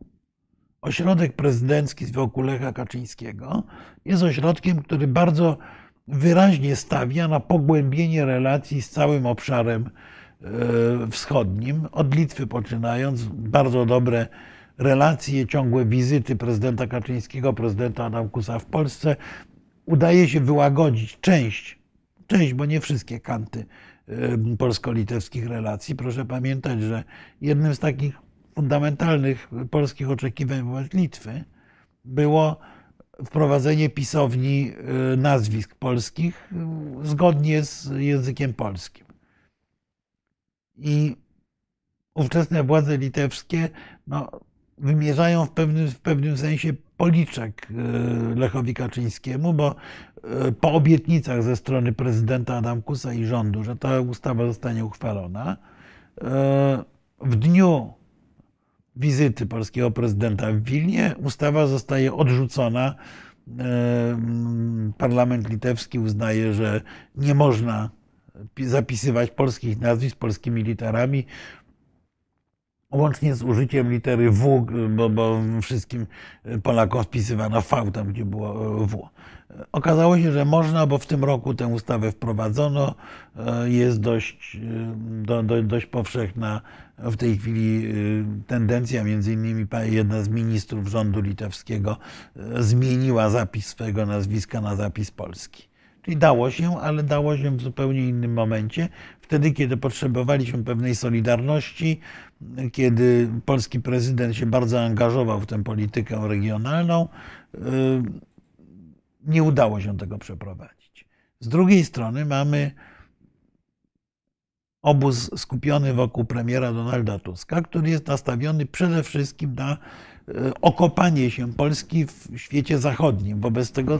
Ośrodek prezydencki z wokół Lecha Kaczyńskiego jest ośrodkiem, który bardzo wyraźnie stawia na pogłębienie relacji z całym obszarem e, wschodnim, od Litwy poczynając, bardzo dobre relacje, ciągłe wizyty prezydenta Kaczyńskiego, prezydenta Adamkusa w Polsce. Udaje się wyłagodzić część, część, bo nie wszystkie kanty e, polsko-litewskich relacji. Proszę pamiętać, że jednym z takich fundamentalnych polskich oczekiwań wobec Litwy było wprowadzenie pisowni e, nazwisk polskich e, zgodnie z językiem polskim. I ówczesne władze litewskie no, wymierzają w pewnym, w pewnym sensie policzek e, Lechowi Kaczyńskiemu, bo po obietnicach ze strony prezydenta Adamkusa i rządu, że ta ustawa zostanie uchwalona, w dniu wizyty polskiego prezydenta w Wilnie ustawa zostaje odrzucona. E, Parlament litewski uznaje, że nie można pi- zapisywać polskich nazwisk polskimi literami, łącznie z użyciem litery W, bo, bo wszystkim Polakom wpisywano V tam, gdzie było W. Okazało się, że można, bo w tym roku tę ustawę wprowadzono. Jest dość, do, do, dość powszechna w tej chwili tendencja, między innymi jedna z ministrów rządu litewskiego zmieniła zapis swojego nazwiska na zapis polski. Czyli dało się, ale dało się w zupełnie innym momencie, wtedy, kiedy potrzebowaliśmy pewnej solidarności, kiedy polski prezydent się bardzo angażował w tę politykę regionalną, nie udało się tego przeprowadzić. Z drugiej strony mamy obóz skupiony wokół premiera Donalda Tuska, który jest nastawiony przede wszystkim na y, okopanie się Polski w świecie zachodnim, wobec tego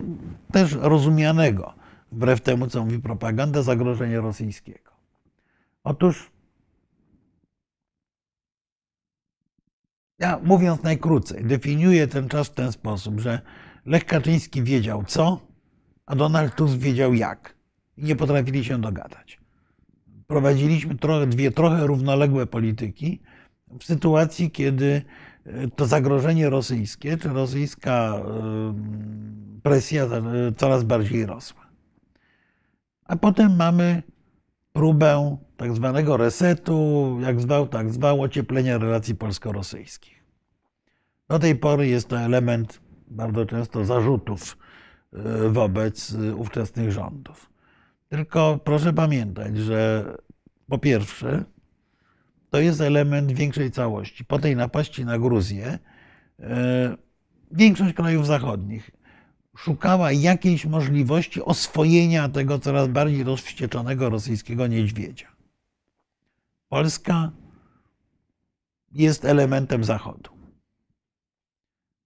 też rozumianego, wbrew temu, co mówi propaganda, zagrożenia rosyjskiego. Otóż Ja mówiąc najkrócej, definiuję ten czas w ten sposób, że Lech Kaczyński wiedział co, a Donald Tusk wiedział jak. I nie potrafili się dogadać. Prowadziliśmy trochę, dwie trochę równoległe polityki w sytuacji, kiedy e, to zagrożenie rosyjskie, czy rosyjska e, presja e, coraz bardziej rosła. A potem mamy próbę tak zwanego resetu, jak zwał, tak zwał, ocieplenia relacji polsko-rosyjskich. Do tej pory jest to element bardzo często zarzutów y, wobec y, ówczesnych rządów. Tylko proszę pamiętać, że po pierwsze, to jest element większej całości. Po tej napaści na Gruzję, y, większość krajów zachodnich szukała jakiejś możliwości oswojenia tego coraz bardziej rozwścieczonego rosyjskiego niedźwiedzia. Polska jest elementem Zachodu.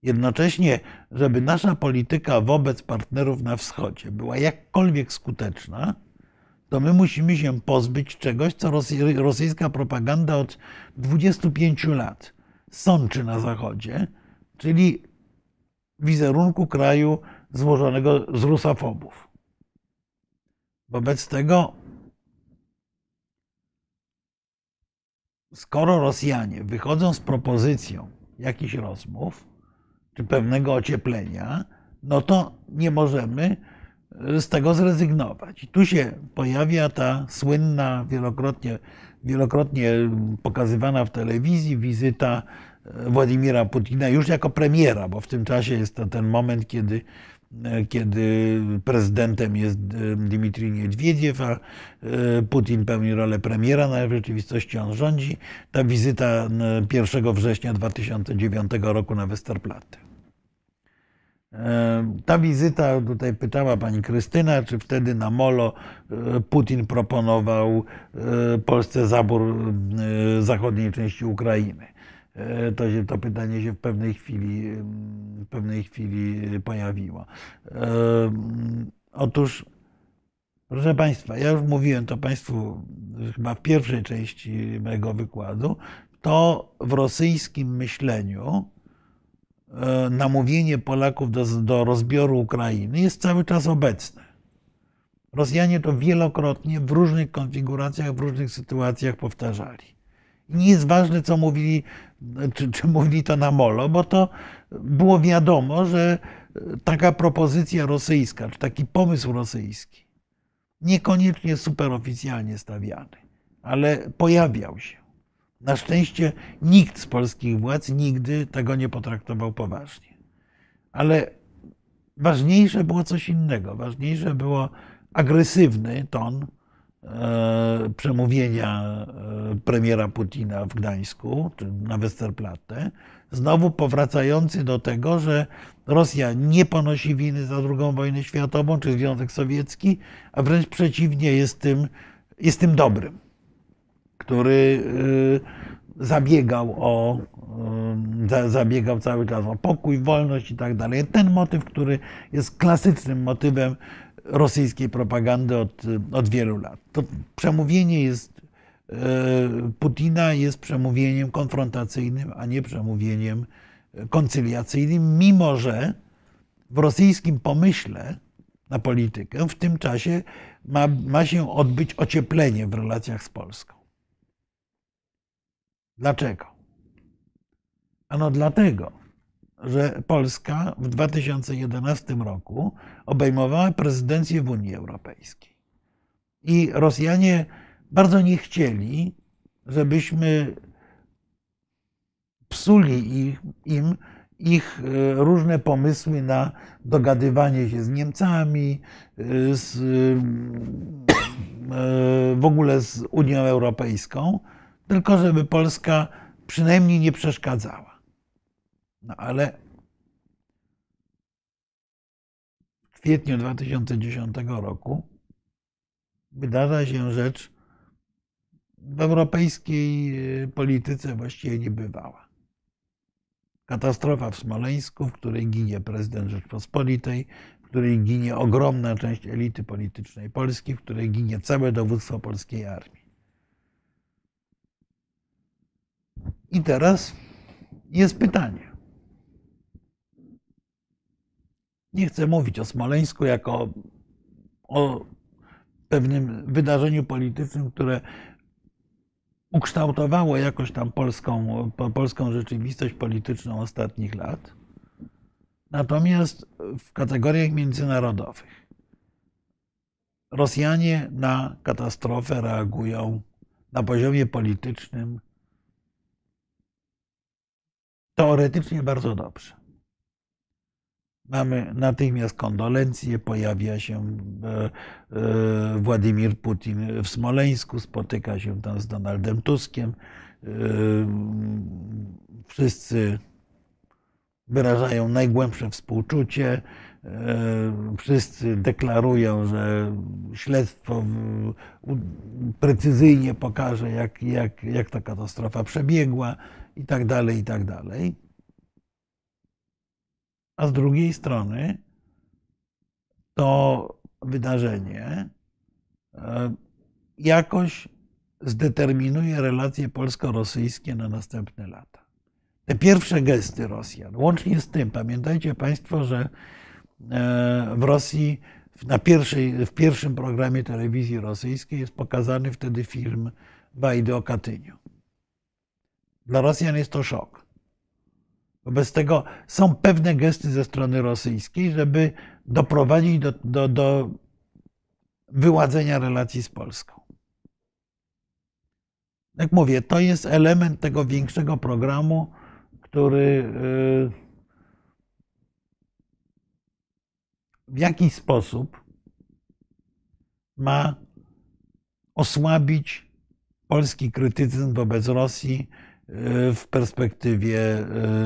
Jednocześnie, żeby nasza polityka wobec partnerów na wschodzie była jakkolwiek skuteczna, to my musimy się pozbyć czegoś, co rosyjska propaganda od 25 lat sączy na Zachodzie, czyli wizerunku kraju złożonego z rusofobów. Wobec tego, skoro Rosjanie wychodzą z propozycją jakichś rozmów czy pewnego ocieplenia, no to nie możemy z tego zrezygnować. I tu się pojawia ta słynna, wielokrotnie, wielokrotnie pokazywana w telewizji wizyta Władimira Putina już jako premiera, bo w tym czasie jest to ten moment, kiedy, kiedy prezydentem jest Dmitrij Niedwiediew, a Putin pełni rolę premiera, no w rzeczywistości on rządzi. Ta wizyta 1 września 2009 roku na Westerplatte. Ta wizyta, tutaj pytała pani Krystyna, czy wtedy na Molo Putin proponował Polsce zabór zachodniej części Ukrainy. To, się, to pytanie się w pewnej chwili, w pewnej chwili pojawiło. Otóż, proszę Państwa, ja już mówiłem to Państwu chyba w pierwszej części mojego wykładu, to w rosyjskim myśleniu namówienie Polaków do, do rozbioru Ukrainy jest cały czas obecne. Rosjanie to wielokrotnie w różnych konfiguracjach, w różnych sytuacjach powtarzali. Nie jest ważne, co mówili, czy, czy mówili to na molo, bo to było wiadomo, że taka propozycja rosyjska, czy taki pomysł rosyjski, niekoniecznie superoficjalnie stawiany, ale pojawiał się. Na szczęście nikt z polskich władz nigdy tego nie potraktował poważnie. Ale ważniejsze było coś innego. Ważniejsze było agresywny ton e, przemówienia e, premiera Putina w Gdańsku, czy na Westerplatte, znowu powracający do tego, że Rosja nie ponosi winy za II wojnę światową, czy Związek Sowiecki, a wręcz przeciwnie, jest tym, jest tym dobrym który y, zabiegał o y, zabiegał cały czas o pokój, wolność i tak dalej. Ten motyw, który jest klasycznym motywem rosyjskiej propagandy od, od wielu lat. To przemówienie jest y, Putina jest przemówieniem konfrontacyjnym, a nie przemówieniem koncyliacyjnym, mimo że w rosyjskim pomyśle na politykę w tym czasie ma, ma się odbyć ocieplenie w relacjach z Polską. Dlaczego? Ano dlatego, że Polska w 2011 roku obejmowała prezydencję w Unii Europejskiej. I Rosjanie bardzo nie chcieli, żebyśmy psuli ich, im ich e, różne pomysły na dogadywanie się z Niemcami, e, z, e, w ogóle z Unią Europejską tylko żeby Polska przynajmniej nie przeszkadzała. No ale w kwietniu 2010 roku wydarza się rzecz w europejskiej y, polityce właściwie niebywała. Katastrofa w Smoleńsku, w której ginie prezydent Rzeczpospolitej, w której ginie ogromna część elity politycznej Polski, w której ginie całe dowództwo polskiej armii. I teraz jest pytanie. Nie chcę mówić o Smoleńsku jako o pewnym wydarzeniu politycznym, które ukształtowało jakoś tam polską, polską rzeczywistość polityczną ostatnich lat. Natomiast w kategoriach międzynarodowych Rosjanie na katastrofę reagują na poziomie politycznym teoretycznie bardzo dobrze. Mamy natychmiast kondolencje, pojawia się e, e, Władimir Putin w Smoleńsku, spotyka się tam z Donaldem Tuskiem. E, Wszyscy wyrażają najgłębsze współczucie. Wszyscy deklarują, że śledztwo precyzyjnie pokaże, jak, jak, jak ta katastrofa przebiegła i tak dalej, i tak dalej. A z drugiej strony to wydarzenie e, jakoś zdeterminuje relacje polsko-rosyjskie na następne lata. Te pierwsze gesty Rosjan, łącznie z tym, pamiętajcie Państwo, że e, w Rosji na pierwszej, w pierwszym programie telewizji rosyjskiej jest pokazany wtedy film Wajdy o Katyniu. Dla Rosjan jest to szok. Wobec tego są pewne gesty ze strony rosyjskiej, żeby doprowadzić do, do, do wyładzenia relacji z Polską. Jak mówię, to jest element tego większego programu, który y, w jakiś sposób ma osłabić polski krytycyzm wobec Rosji w perspektywie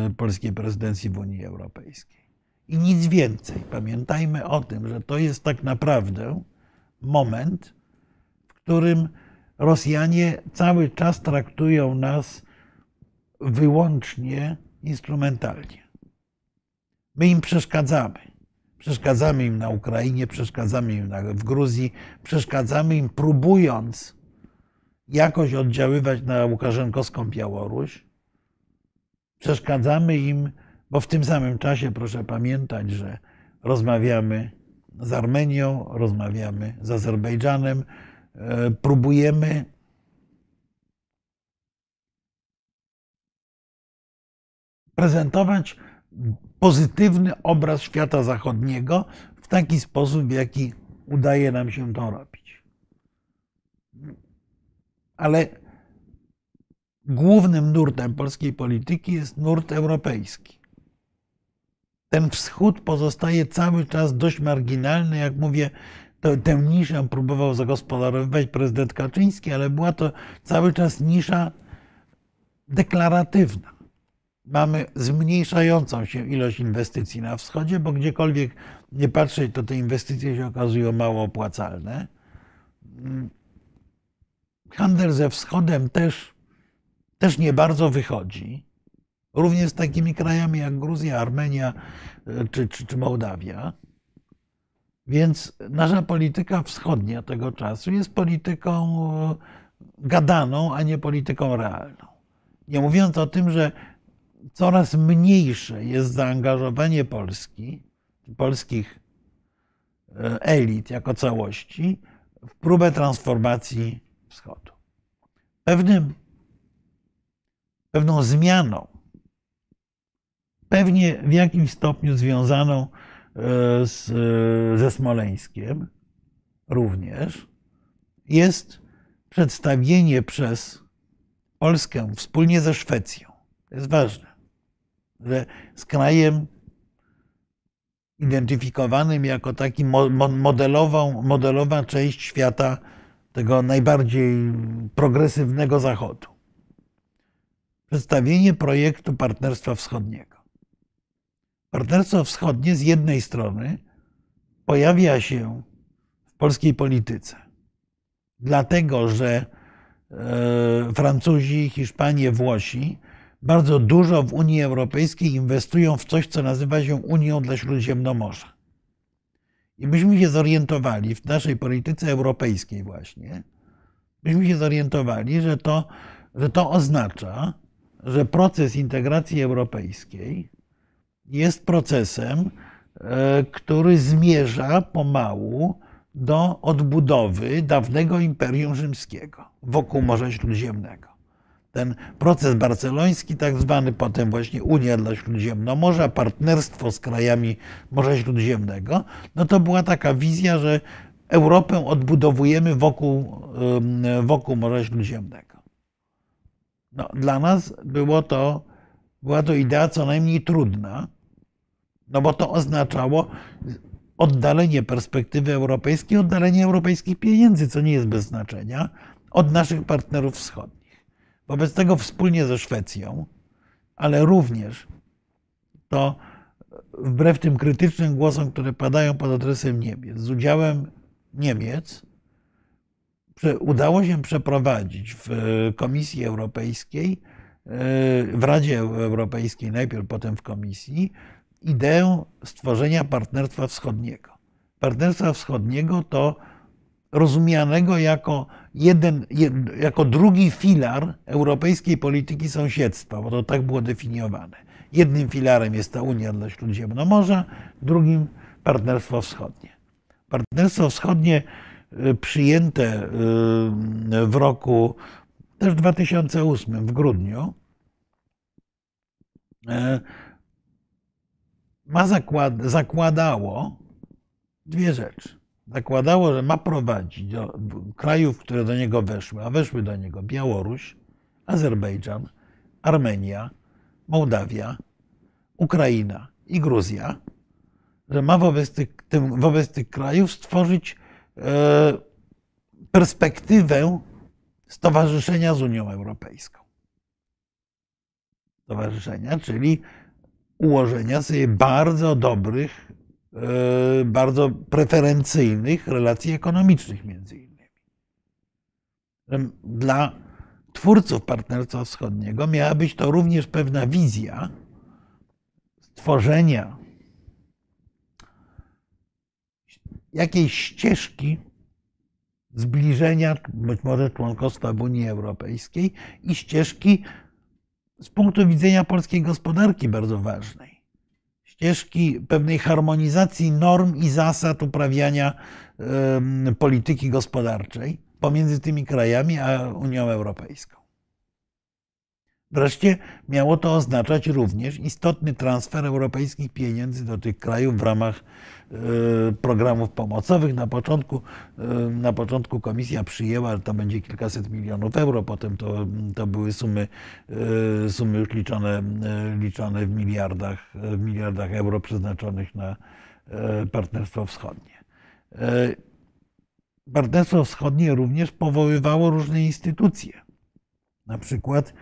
y, polskiej prezydencji w Unii Europejskiej. I nic więcej. Pamiętajmy o tym, że to jest tak naprawdę moment, w którym Rosjanie cały czas traktują nas wyłącznie instrumentalnie. My im przeszkadzamy. Przeszkadzamy im na Ukrainie, przeszkadzamy im w Gruzji, przeszkadzamy im próbując jakoś oddziaływać na Łukaszenkowską Białoruś. Przeszkadzamy im, bo w tym samym czasie proszę pamiętać, że rozmawiamy z Armenią, rozmawiamy z Azerbejdżanem, e, próbujemy prezentować pozytywny obraz świata zachodniego w taki sposób, w jaki udaje nam się to. Ale głównym nurtem polskiej polityki jest nurt europejski. Ten wschód pozostaje cały czas dość marginalny. Jak mówię, to, tę niszę próbował zagospodarowywać prezydent Kaczyński, ale była to cały czas nisza deklaratywna. Mamy zmniejszającą się ilość inwestycji na wschodzie, bo gdziekolwiek nie patrzeć, to te inwestycje się okazują mało opłacalne. Handel ze wschodem też, też nie bardzo wychodzi. Również z takimi krajami jak Gruzja, Armenia e, czy, czy, czy Mołdawia. Więc nasza polityka wschodnia tego czasu jest polityką e, gadaną, a nie polityką realną. Nie mówiąc o tym, że coraz mniejsze jest zaangażowanie Polski, polskich e, elit jako całości w próbę transformacji wschodu. Pewnym, pewną zmianą, pewnie w jakimś stopniu związaną e, z, ze Smoleńskiem również, jest przedstawienie przez Polskę wspólnie ze Szwecją. To jest ważne, że z krajem identyfikowanym jako taki mo- mo- modelową, modelowa część świata tego najbardziej progresywnego Zachodu. Przedstawienie projektu Partnerstwa Wschodniego. Partnerstwo Wschodnie z jednej strony pojawia się w polskiej polityce, dlatego że e, Francuzi, Hiszpanie, Włosi bardzo dużo w Unii Europejskiej inwestują w coś, co nazywa się Unią dla Śródziemnomorza. I myśmy się zorientowali w naszej polityce europejskiej właśnie, myśmy się zorientowali, że to, że to oznacza, że proces integracji europejskiej jest procesem, e, który zmierza pomału do odbudowy dawnego Imperium Rzymskiego wokół Morza Śródziemnego. Ten proces barceloński, tak zwany potem właśnie Unia dla Śródziemnomorza, partnerstwo z krajami Morza Śródziemnego, no to była taka wizja, że Europę odbudowujemy wokół, wokół Morza Śródziemnego. No, dla nas było to była to idea co najmniej trudna, no bo to oznaczało oddalenie perspektywy europejskiej, oddalenie europejskich pieniędzy, co nie jest bez znaczenia, od naszych partnerów wschodnich. Wobec tego wspólnie ze Szwecją, ale również to wbrew tym krytycznym głosom, które padają pod adresem Niemiec, z udziałem Niemiec, udało się przeprowadzić w Komisji Europejskiej, w Radzie Europejskiej, najpierw potem w Komisji, ideę stworzenia Partnerstwa Wschodniego. Partnerstwa Wschodniego to rozumianego jako, jeden, jako drugi filar europejskiej polityki sąsiedztwa, bo to tak było definiowane. Jednym filarem jest ta Unia dla Śródziemnomorza, drugim Partnerstwo Wschodnie. Partnerstwo Wschodnie y, przyjęte y, w roku też 2008, w grudniu, y, ma zakład, zakładało dwie rzeczy. Zakładało, że ma prowadzić do krajów, które do niego weszły, a weszły do niego Białoruś, Azerbejdżan, Armenia, Mołdawia, Ukraina i Gruzja, że ma wobec tych, tym, wobec tych krajów stworzyć e, perspektywę stowarzyszenia z Unią Europejską. Stowarzyszenia, czyli ułożenia sobie bardzo dobrych, bardzo preferencyjnych relacji ekonomicznych między innymi. Dla twórców Partnerstwa Wschodniego miała być to również pewna wizja stworzenia jakiejś ścieżki zbliżenia, być może członkostwa w Unii Europejskiej i ścieżki z punktu widzenia polskiej gospodarki bardzo ważnej. Ścieżki pewnej harmonizacji norm i zasad uprawiania polityki gospodarczej pomiędzy tymi krajami a Unią Europejską. Wreszcie miało to oznaczać również istotny transfer europejskich pieniędzy do tych krajów w ramach e, programów pomocowych. Na początku, e, na początku komisja przyjęła, że to będzie kilkaset milionów euro, potem to, to były sumy, e, sumy już liczone, liczone w, miliardach, w miliardach euro przeznaczonych na Partnerstwo Wschodnie. Partnerstwo Wschodnie również powoływało różne instytucje. Na przykład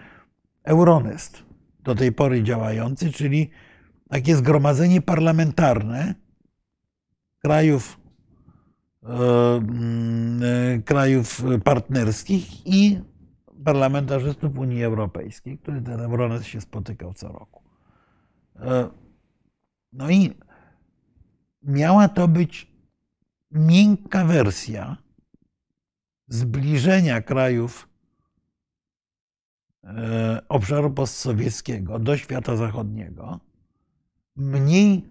Euronest, do tej pory działający, czyli takie zgromadzenie parlamentarne krajów, e, mm, krajów partnerskich i parlamentarzystów Unii Europejskiej, który ten Euronest się spotykał co roku. E, no i miała to być miękka wersja zbliżenia krajów E, obszaru postsowieckiego do świata zachodniego, mniej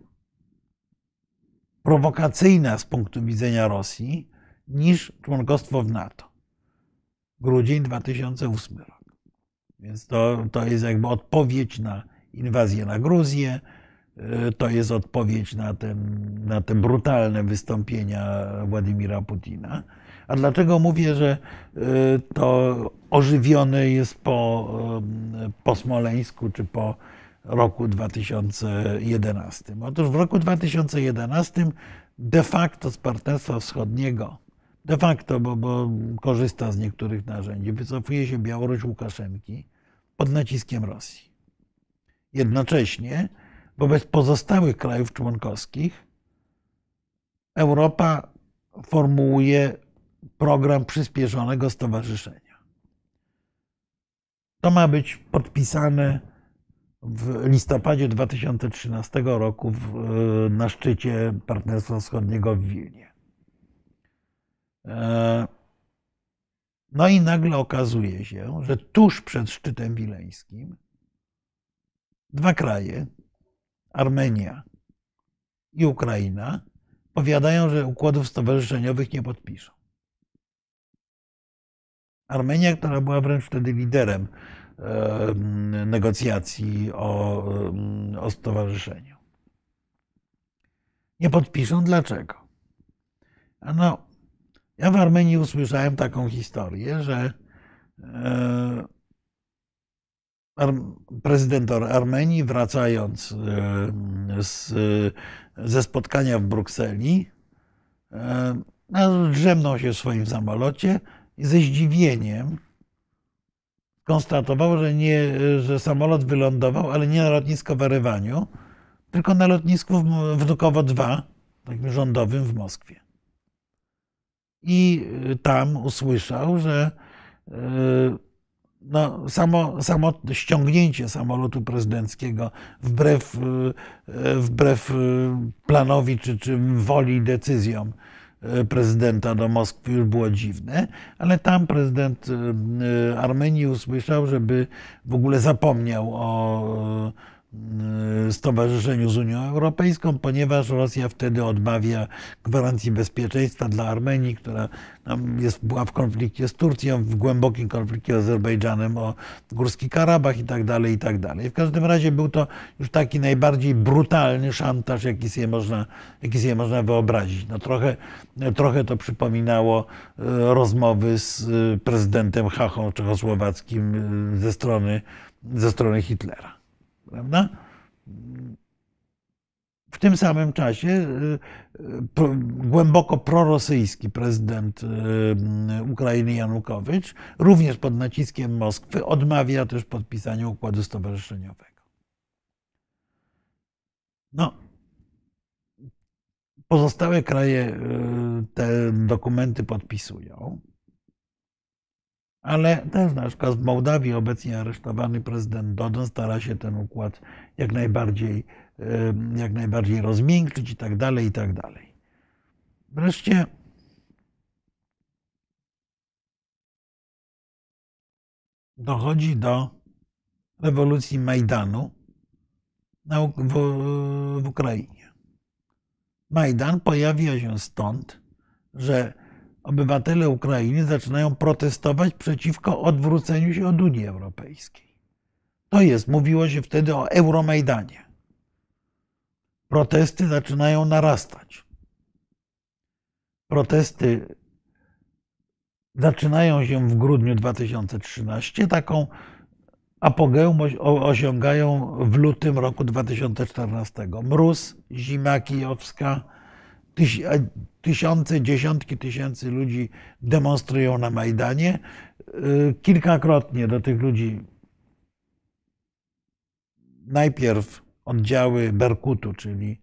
prowokacyjna z punktu widzenia Rosji niż członkostwo w NATO. Grudzień 2008 rok. Więc to, to jest jakby odpowiedź na inwazję na Gruzję, e, to jest odpowiedź na, ten, na te brutalne wystąpienia Władimira Putina. A dlaczego mówię, że y, to ożywione jest po, y, po Smoleńsku czy po roku 2011? Otóż w roku 2011 de facto z Partnerstwa Wschodniego, de facto, bo, bo korzysta z niektórych narzędzi, wycofuje się Białoruś Łukaszenki pod naciskiem Rosji. Jednocześnie wobec pozostałych krajów członkowskich Europa formułuje program przyspieszonego stowarzyszenia. To ma być podpisane w listopadzie 2013 roku w, na szczycie Partnerstwa Wschodniego w Wilnie. E, no i nagle okazuje się, że tuż przed szczytem wileńskim dwa kraje, Armenia i Ukraina, powiadają, że układów stowarzyszeniowych nie podpiszą. Armenia, która była wręcz wtedy liderem negocjacji o, o stowarzyszeniu. Nie podpiszą dlaczego? No, ja w Armenii usłyszałem taką historię, że e, prezydent Armenii, wracając z, ze spotkania w Brukseli, drzemnął się w swoim samolocie ze zdziwieniem konstatował, że, nie, że samolot wylądował, ale nie na lotnisko w Erywaniu, tylko na lotnisku Wnukowo 2, takim rządowym w Moskwie. I tam usłyszał, że no, samo, samo ściągnięcie samolotu prezydenckiego wbrew, wbrew planowi czy, czy woli decyzjom prezydenta do Moskwy już było dziwne, ale tam prezydent Armenii usłyszał, żeby w ogóle zapomniał o stowarzyszeniu z Unią Europejską, ponieważ Rosja wtedy odmawia gwarancji bezpieczeństwa dla Armenii, która jest, była w konflikcie z Turcją, w głębokim konflikcie z Azerbejdżanem o Górski Karabach i tak dalej, i tak dalej. W każdym razie był to już taki najbardziej brutalny szantaż, jaki sobie można, jaki sobie można wyobrazić. No trochę, trochę to przypominało rozmowy z prezydentem Hachą czechosłowackim ze strony, ze strony Hitlera prawda? W tym samym czasie głęboko prorosyjski prezydent Ukrainy Janukowycz, również pod naciskiem Moskwy, odmawia też podpisania układu stowarzyszeniowego. No, pozostałe kraje te dokumenty podpisują. Ale też na przykład w Mołdawii obecnie aresztowany prezydent Dodon stara się ten układ jak najbardziej, jak najbardziej rozmiękczyć i tak dalej, i tak dalej. Wreszcie dochodzi do rewolucji Majdanu w, Ukrainie. Majdan pojawia się stąd, że obywatele Ukrainy zaczynają protestować przeciwko odwróceniu się od Unii Europejskiej. To jest, mówiło się wtedy o Euromajdanie. Protesty zaczynają narastać. Protesty zaczynają się w grudniu 2013. Taką apogeum osiągają w lutym roku 2014. Mróz, zima kijowska, tysiące, dziesiątki tysięcy ludzi demonstrują na Majdanie. Y, kilkakrotnie do tych ludzi najpierw oddziały Berkutu, czyli,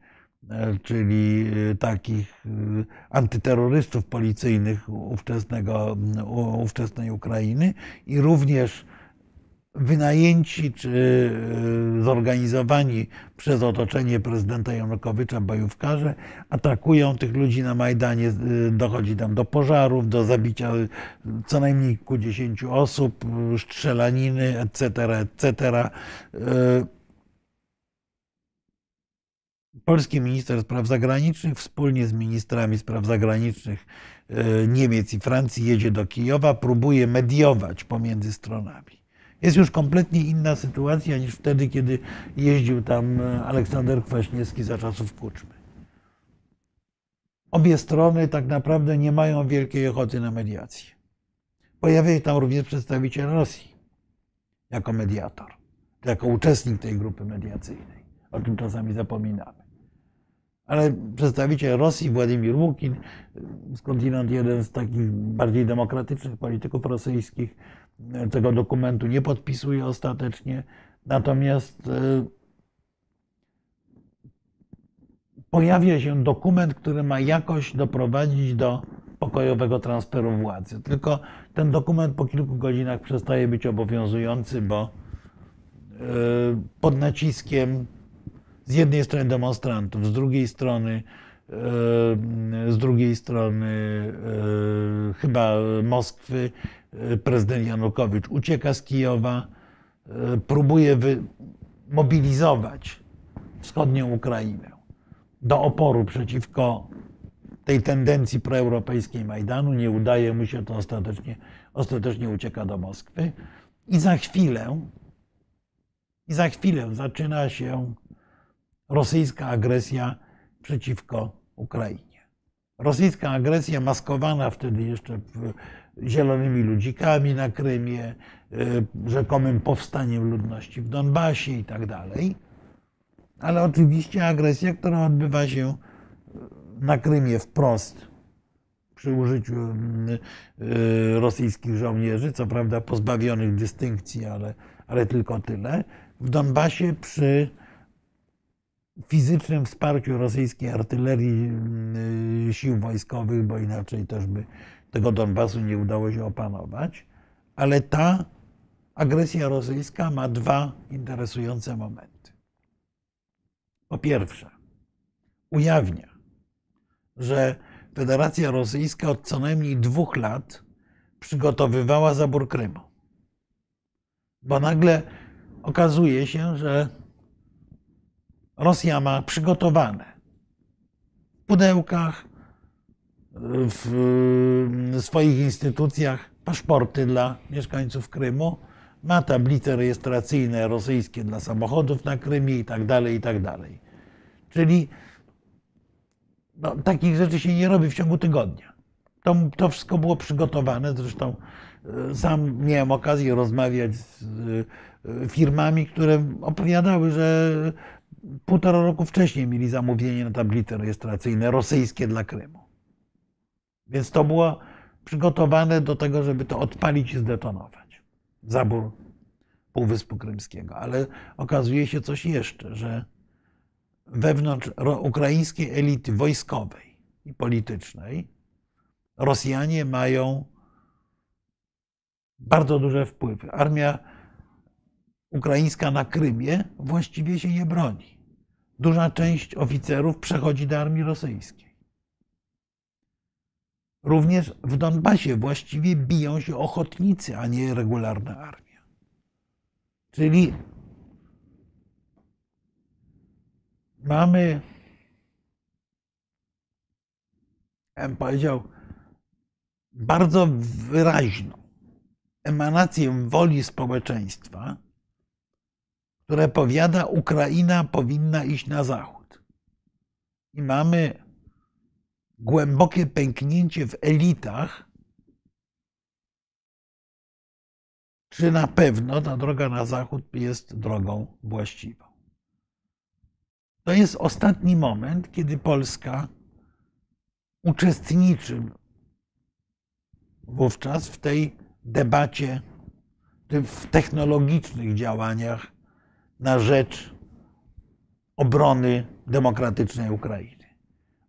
e, czyli takich antyterrorystów policyjnych ówczesnego, ówczesnej Ukrainy i również wynajęci czy e, zorganizowani przez otoczenie prezydenta Janukowycza bojówkarze atakują tych ludzi na Majdanie. E, dochodzi tam do pożarów, do zabicia co najmniej kilkudziesięciu osób, strzelaniny, etc., etc. E, polski minister spraw zagranicznych wspólnie z ministrami spraw zagranicznych Niemiec i Francji jedzie do Kijowa, próbuje mediować pomiędzy stronami. Jest już kompletnie inna sytuacja niż wtedy, kiedy jeździł tam Aleksander Kwaśniewski za czasów Kuczmy. Obie strony tak naprawdę nie mają wielkiej ochoty na mediację. Pojawia się tam również przedstawiciel Rosji jako mediator, jako uczestnik tej grupy mediacyjnej. O tym czasami zapominamy. Ale przedstawiciel Rosji, Władimir Łukin, skądinąd jeden z takich bardziej demokratycznych polityków rosyjskich, tego dokumentu nie podpisuje ostatecznie. Natomiast e, pojawia się dokument, który ma jakoś doprowadzić do pokojowego transferu władzy. Tylko ten dokument po kilku godzinach przestaje być obowiązujący, bo e, pod naciskiem z jednej strony demonstrantów, z drugiej strony e, z drugiej strony chyba Moskwy prezydent Janukowicz ucieka z Kijowa, e, próbuje mobilizować wschodnią Ukrainę do oporu przeciwko tej tendencji proeuropejskiej Majdanu. Nie udaje mu się to ostatecznie, ostatecznie ucieka do Moskwy. I za chwilę, i za chwilę zaczyna się rosyjska agresja przeciwko Ukrainie. Rosyjska agresja maskowana wtedy jeszcze w zielonymi ludzikami na Krymie, y, rzekomym powstaniem ludności w Donbasie i tak dalej. Ale oczywiście agresja, która odbywa się na Krymie wprost przy użyciu y, rosyjskich żołnierzy, co prawda pozbawionych dystynkcji, ale, ale tylko tyle. W Donbasie przy fizycznym wsparciu rosyjskiej artylerii y, sił wojskowych, bo inaczej też by tego Donbasu nie udało się opanować. Ale ta agresja rosyjska ma dwa interesujące momenty. Po pierwsze, ujawnia, że Federacja Rosyjska od co najmniej dwóch lat przygotowywała zabór Krymu. Bo nagle okazuje się, że Rosja ma przygotowane w pudełkach, w swoich instytucjach paszporty dla mieszkańców Krymu, ma tablice rejestracyjne rosyjskie dla samochodów na Krymie i tak dalej, i tak dalej. Czyli no, takich rzeczy się nie robi w ciągu tygodnia. To, to wszystko było przygotowane. Zresztą e, sam miałem okazję rozmawiać z e, firmami, które opowiadały, że półtora roku wcześniej mieli zamówienie na tablice rejestracyjne rosyjskie dla Krymu. Więc to było przygotowane do tego, żeby to odpalić i zdetonować. Zabór Półwyspu Krymskiego. Ale okazuje się coś jeszcze, że wewnątrz ukraińskiej elity wojskowej i politycznej Rosjanie mają bardzo duże wpływy. Armia ukraińska na Krymie właściwie się nie broni. Duża część oficerów przechodzi do armii rosyjskiej. Również w Donbasie właściwie biją się ochotnicy, a nie regularna armia. Czyli mamy, ja bym powiedział, bardzo wyraźną emanację woli społeczeństwa, które powiada, Ukraina powinna iść na zachód. I mamy głębokie pęknięcie w elitach, czy na pewno ta droga na zachód jest drogą właściwą. To jest ostatni moment, kiedy Polska uczestniczy wówczas w tej debacie, w technologicznych działaniach na rzecz obrony demokratycznej Ukrainy.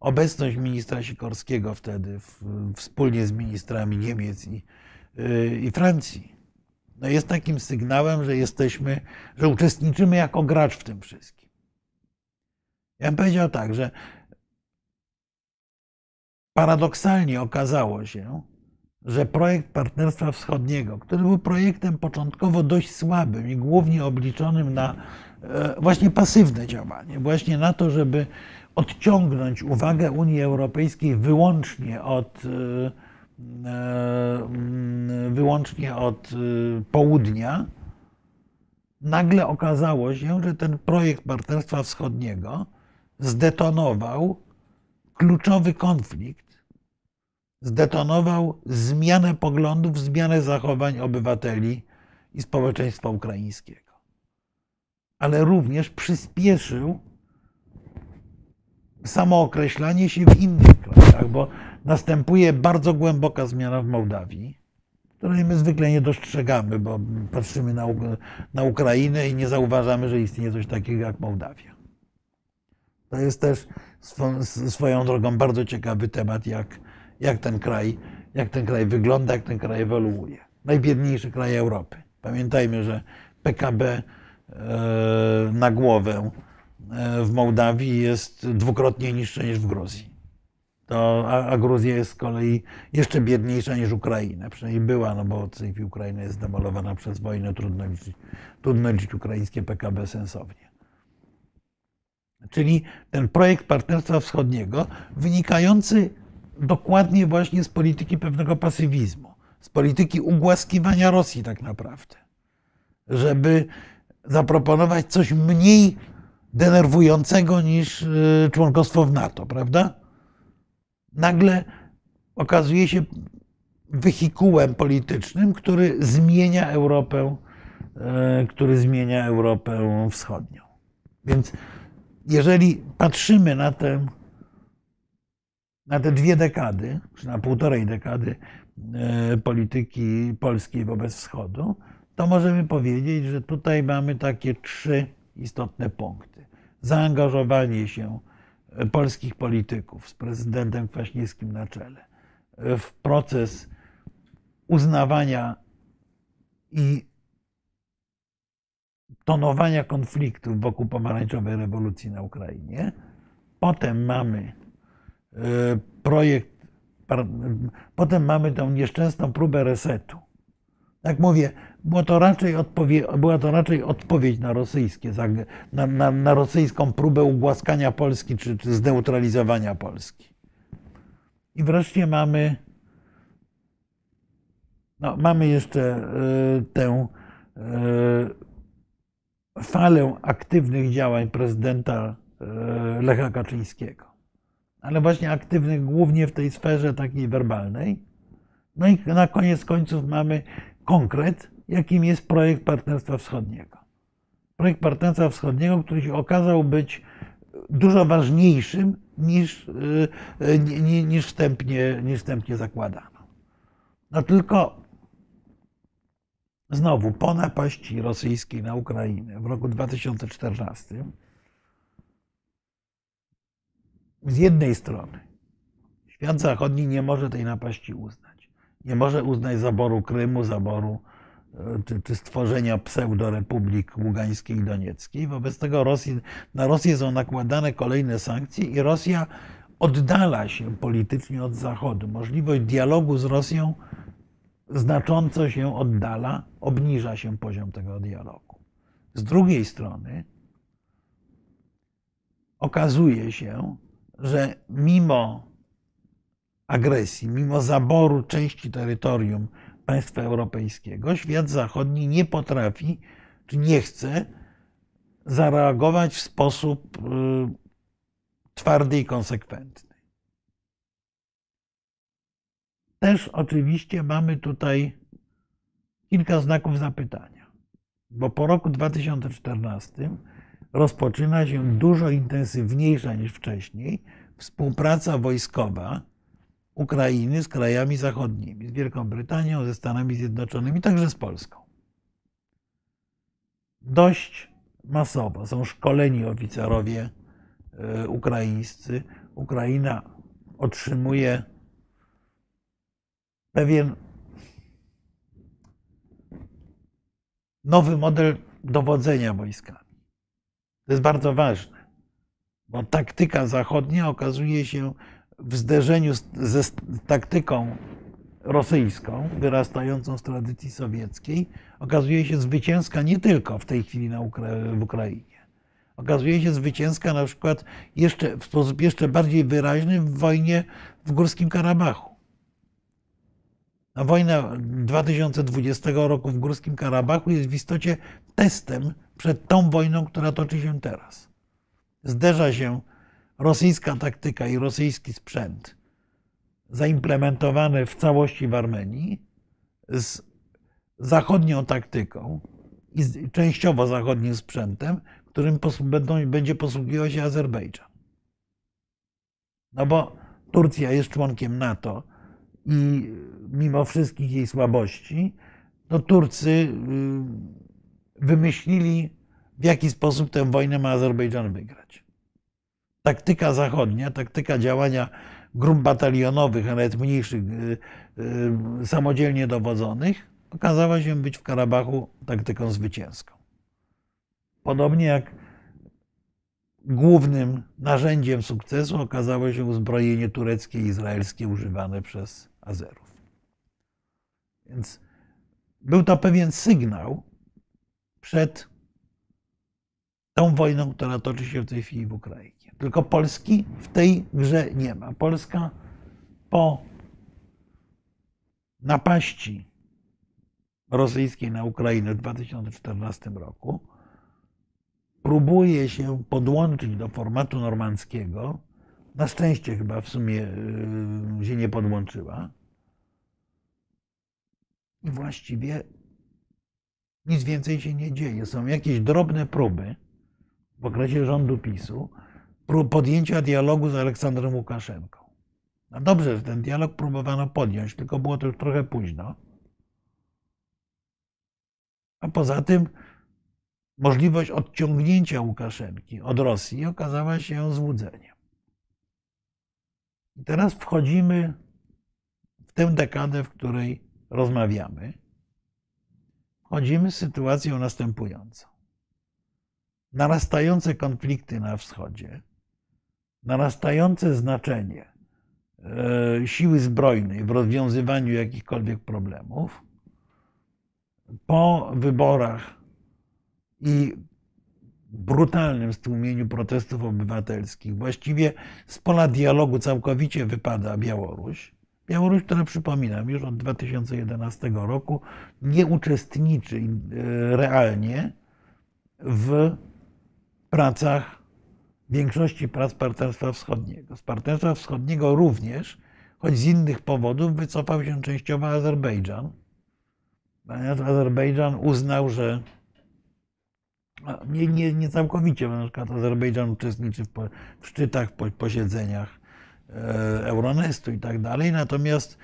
Obecność ministra Sikorskiego wtedy, w, wspólnie z ministrami Niemiec i, yy, i Francji, no jest takim sygnałem, że jesteśmy, że uczestniczymy jako gracz w tym wszystkim. Ja bym powiedział tak, że paradoksalnie okazało się, że projekt Partnerstwa Wschodniego, który był projektem początkowo dość słabym i głównie obliczonym na e, właśnie pasywne działanie, właśnie na to, żeby odciągnąć uwagę Unii Europejskiej wyłącznie od, e, e, wyłącznie od południa, nagle okazało się, że ten projekt Partnerstwa Wschodniego zdetonował kluczowy konflikt zdetonował zmianę poglądów, zmianę zachowań obywateli i społeczeństwa ukraińskiego. Ale również przyspieszył samookreślanie się w innych krajach, bo następuje bardzo głęboka zmiana w Mołdawii, której my zwykle nie dostrzegamy, bo patrzymy na, na Ukrainę i nie zauważamy, że istnieje coś takiego jak Mołdawia. To jest też swoją drogą bardzo ciekawy temat, jak jak ten kraj, jak ten kraj wygląda, jak ten kraj ewoluuje. Najbiedniejszy kraj Europy. Pamiętajmy, że PKB e, na głowę w Mołdawii jest dwukrotnie niższe niż w Gruzji. To, a, a Gruzja jest z kolei jeszcze biedniejsza niż Ukraina. Przynajmniej była, no bo w tej Ukraina jest zdemolowana przez wojnę, trudno liczyć, trudno liczyć ukraińskie PKB sensownie. Czyli ten projekt Partnerstwa Wschodniego, wynikający dokładnie właśnie z polityki pewnego pasywizmu, z polityki ugłaskiwania Rosji tak naprawdę, żeby zaproponować coś mniej denerwującego niż y, członkostwo w NATO, prawda? Nagle okazuje się wehikułem politycznym, który zmienia Europę, e, który zmienia Europę Wschodnią. Więc jeżeli patrzymy na te, na te dwie dekady, czy na półtorej dekady e, polityki polskiej wobec Wschodu, to możemy powiedzieć, że tutaj mamy takie trzy istotne punkty. Zaangażowanie się polskich polityków z prezydentem Kwaśniewskim na czele w proces uznawania i tonowania konfliktów wokół pomarańczowej rewolucji na Ukrainie. Potem mamy e, projekt, potem mamy tą nieszczęsną próbę resetu. Jak mówię, było to raczej była to raczej odpowiedź na, rosyjskie, na, na, na rosyjską próbę ugłaskania Polski czy, czy zneutralizowania Polski. I wreszcie mamy, no, mamy jeszcze y, tę y, falę aktywnych działań prezydenta y, Lecha Kaczyńskiego. Ale właśnie aktywnych głównie w tej sferze takiej werbalnej. No i na koniec końców mamy konkret, jakim jest projekt Partnerstwa Wschodniego. Projekt Partnerstwa Wschodniego, który się okazał być dużo ważniejszym niż, niż, wstępnie, niż wstępnie zakładano. No tylko znowu po napaści rosyjskiej na Ukrainę w roku 2014 z jednej strony świat zachodni nie może tej napaści uznać. Nie może uznać zaboru Krymu, zaboru czy, czy stworzenia pseudorepublik Ługańskiej i Donieckiej. Wobec tego Rosji, na Rosję są nakładane kolejne sankcje i Rosja oddala się politycznie od Zachodu. Możliwość dialogu z Rosją znacząco się oddala, obniża się poziom tego dialogu. Z drugiej strony okazuje się, że mimo agresji, mimo zaboru części terytorium państwa europejskiego, świat zachodni nie potrafi czy nie chce zareagować w sposób y, twardy i konsekwentny. Też oczywiście mamy tutaj kilka znaków zapytania, bo po roku 2014 rozpoczyna się dużo intensywniejsza niż wcześniej współpraca wojskowa Ukrainy z krajami zachodnimi, z Wielką Brytanią, ze Stanami Zjednoczonymi, także z Polską. Dość masowo są szkoleni oficerowie e, ukraińscy. Ukraina otrzymuje pewien nowy model dowodzenia wojskami. To jest bardzo ważne, bo taktyka zachodnia okazuje się w zderzeniu ze taktyką rosyjską, wyrastającą z tradycji sowieckiej, okazuje się zwycięska nie tylko w tej chwili na Ukra w Ukrainie. Okazuje się zwycięska na przykład jeszcze, w sposób jeszcze bardziej wyraźny w wojnie w Górskim Karabachu. A wojna 2020 roku w Górskim Karabachu jest w istocie testem przed tą wojną, która toczy się teraz. Zderza się rosyjska taktyka i rosyjski sprzęt zaimplementowane w całości w Armenii z zachodnią taktyką i częściowo zachodnim sprzętem, którym będzie posługiwał się Azerbejdżan. No bo Turcja jest członkiem NATO i mimo wszystkich jej słabości, to Turcy y, wymyślili, w jaki sposób tę wojnę ma Azerbejdżan wygrać taktyka zachodnia, taktyka działania grup batalionowych, a nawet mniejszych, y, y, samodzielnie dowodzonych, okazała się być w Karabachu taktyką zwycięską. Podobnie jak głównym narzędziem sukcesu okazało się uzbrojenie tureckie i izraelskie używane przez Azerów. Więc był to pewien sygnał przed tą wojną, która toczy się w tej chwili w Ukrainie. Tylko Polski w tej grze nie ma. Polska po napaści rosyjskiej na Ukrainę w 2014 roku próbuje się podłączyć do formatu normandzkiego. Na szczęście chyba w sumie yy, się nie podłączyła. i właściwie nic więcej się nie dzieje. Są jakieś drobne próby w okresie rządu PiSu podjęcia dialogu z Aleksandrem Łukaszenką. No dobrze, że ten dialog próbowano podjąć, tylko było to już trochę późno. A poza tym możliwość odciągnięcia Łukaszenki od Rosji okazała się złudzeniem. I teraz wchodzimy w tę dekadę, w której rozmawiamy. Wchodzimy z sytuacją następującą. Narastające konflikty na wschodzie, narastające znaczenie e, siły zbrojnej w rozwiązywaniu jakichkolwiek problemów, po wyborach i brutalnym stłumieniu protestów obywatelskich, właściwie z pola dialogu całkowicie wypada Białoruś. Białoruś, która przypominam, już od 2011 roku nie uczestniczy e, realnie w pracach większości prac Partnerstwa Wschodniego. Z Partnerstwa Wschodniego również, choć z innych powodów, wycofał się częściowo Azerbejdżan, ponieważ Azerbejdżan uznał, że nie, nie, nie całkowicie, bo na przykład Azerbejdżan uczestniczy w, w szczytach, w posiedzeniach e, Euronestu i tak dalej, natomiast,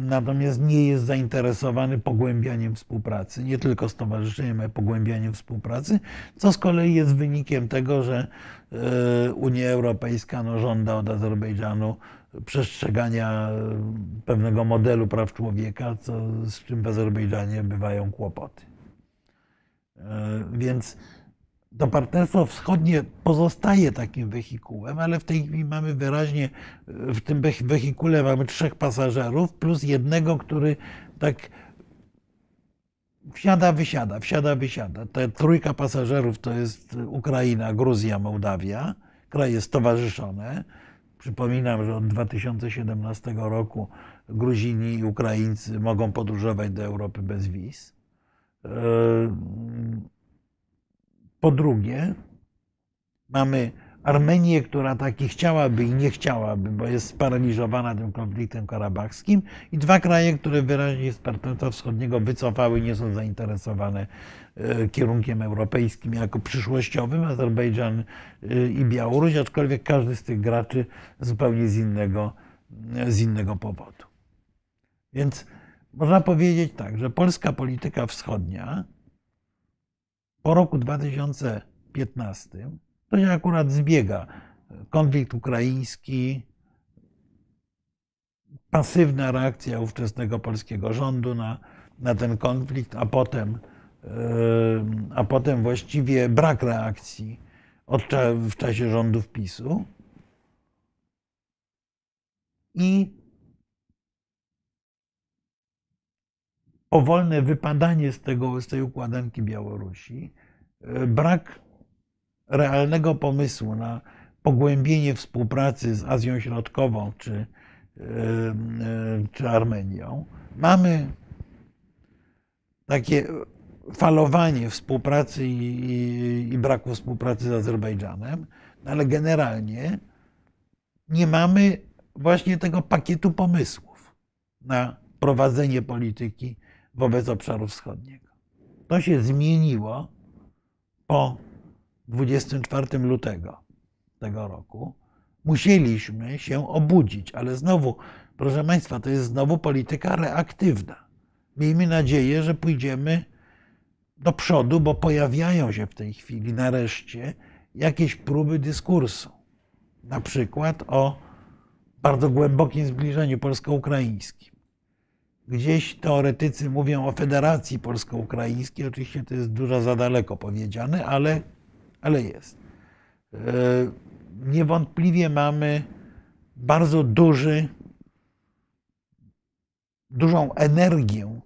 natomiast nie jest zainteresowany pogłębianiem współpracy, nie tylko stowarzyszeniem, ale pogłębianiem współpracy, co z kolei jest wynikiem tego, że e, Unia Europejska no, żąda od Azerbejdżanu przestrzegania pewnego modelu praw człowieka, co, z czym w Azerbejdżanie bywają kłopoty. E, więc to partnerstwo wschodnie pozostaje takim wehikułem, ale w tej chwili mamy wyraźnie, w tym wehikule mamy trzech pasażerów, plus jednego, który tak wsiada, wysiada, wsiada, wysiada. Ta trójka pasażerów to jest Ukraina, Gruzja, Mołdawia, kraje stowarzyszone. Przypominam, że od 2017 roku Gruzini i Ukraińcy mogą podróżować do Europy bez wiz. Po drugie, mamy Armenię, która taki chciałaby i nie chciałaby, bo jest sparaliżowana tym konfliktem karabachskim, i dwa kraje, które wyraźnie z partnerstwa wschodniego wycofały, nie są zainteresowane e, kierunkiem europejskim jako przyszłościowym, Azerbejdżan e, i Białoruś, aczkolwiek każdy z tych graczy zupełnie z innego, z innego powodu. Więc można powiedzieć tak, że polska polityka wschodnia po roku 2015 to się akurat zbiega. Konflikt ukraiński, pasywna reakcja ówczesnego polskiego rządu na, na ten konflikt, a potem, a potem właściwie brak reakcji od, w czasie rządów PiSu. I powolne wypadanie z, tego, z tej układanki Białorusi, e, brak realnego pomysłu na pogłębienie współpracy z Azją Środkową czy, e, e, czy Armenią. Mamy takie falowanie współpracy i, i, i braku współpracy z Azerbejdżanem, no ale generalnie nie mamy właśnie tego pakietu pomysłów na prowadzenie polityki wobec obszaru wschodniego. To się zmieniło po 24 lutego tego roku. Musieliśmy się obudzić, ale znowu, proszę Państwa, to jest znowu polityka reaktywna. Miejmy nadzieję, że pójdziemy do przodu, bo pojawiają się w tej chwili nareszcie jakieś próby dyskursu. Na przykład o bardzo głębokim zbliżeniu polsko-ukraińskim. Gdzieś teoretycy mówią o Federacji Polsko-Ukraińskiej. Oczywiście to jest dużo za daleko powiedziane, ale, ale jest. E, niewątpliwie mamy bardzo duży, dużą energię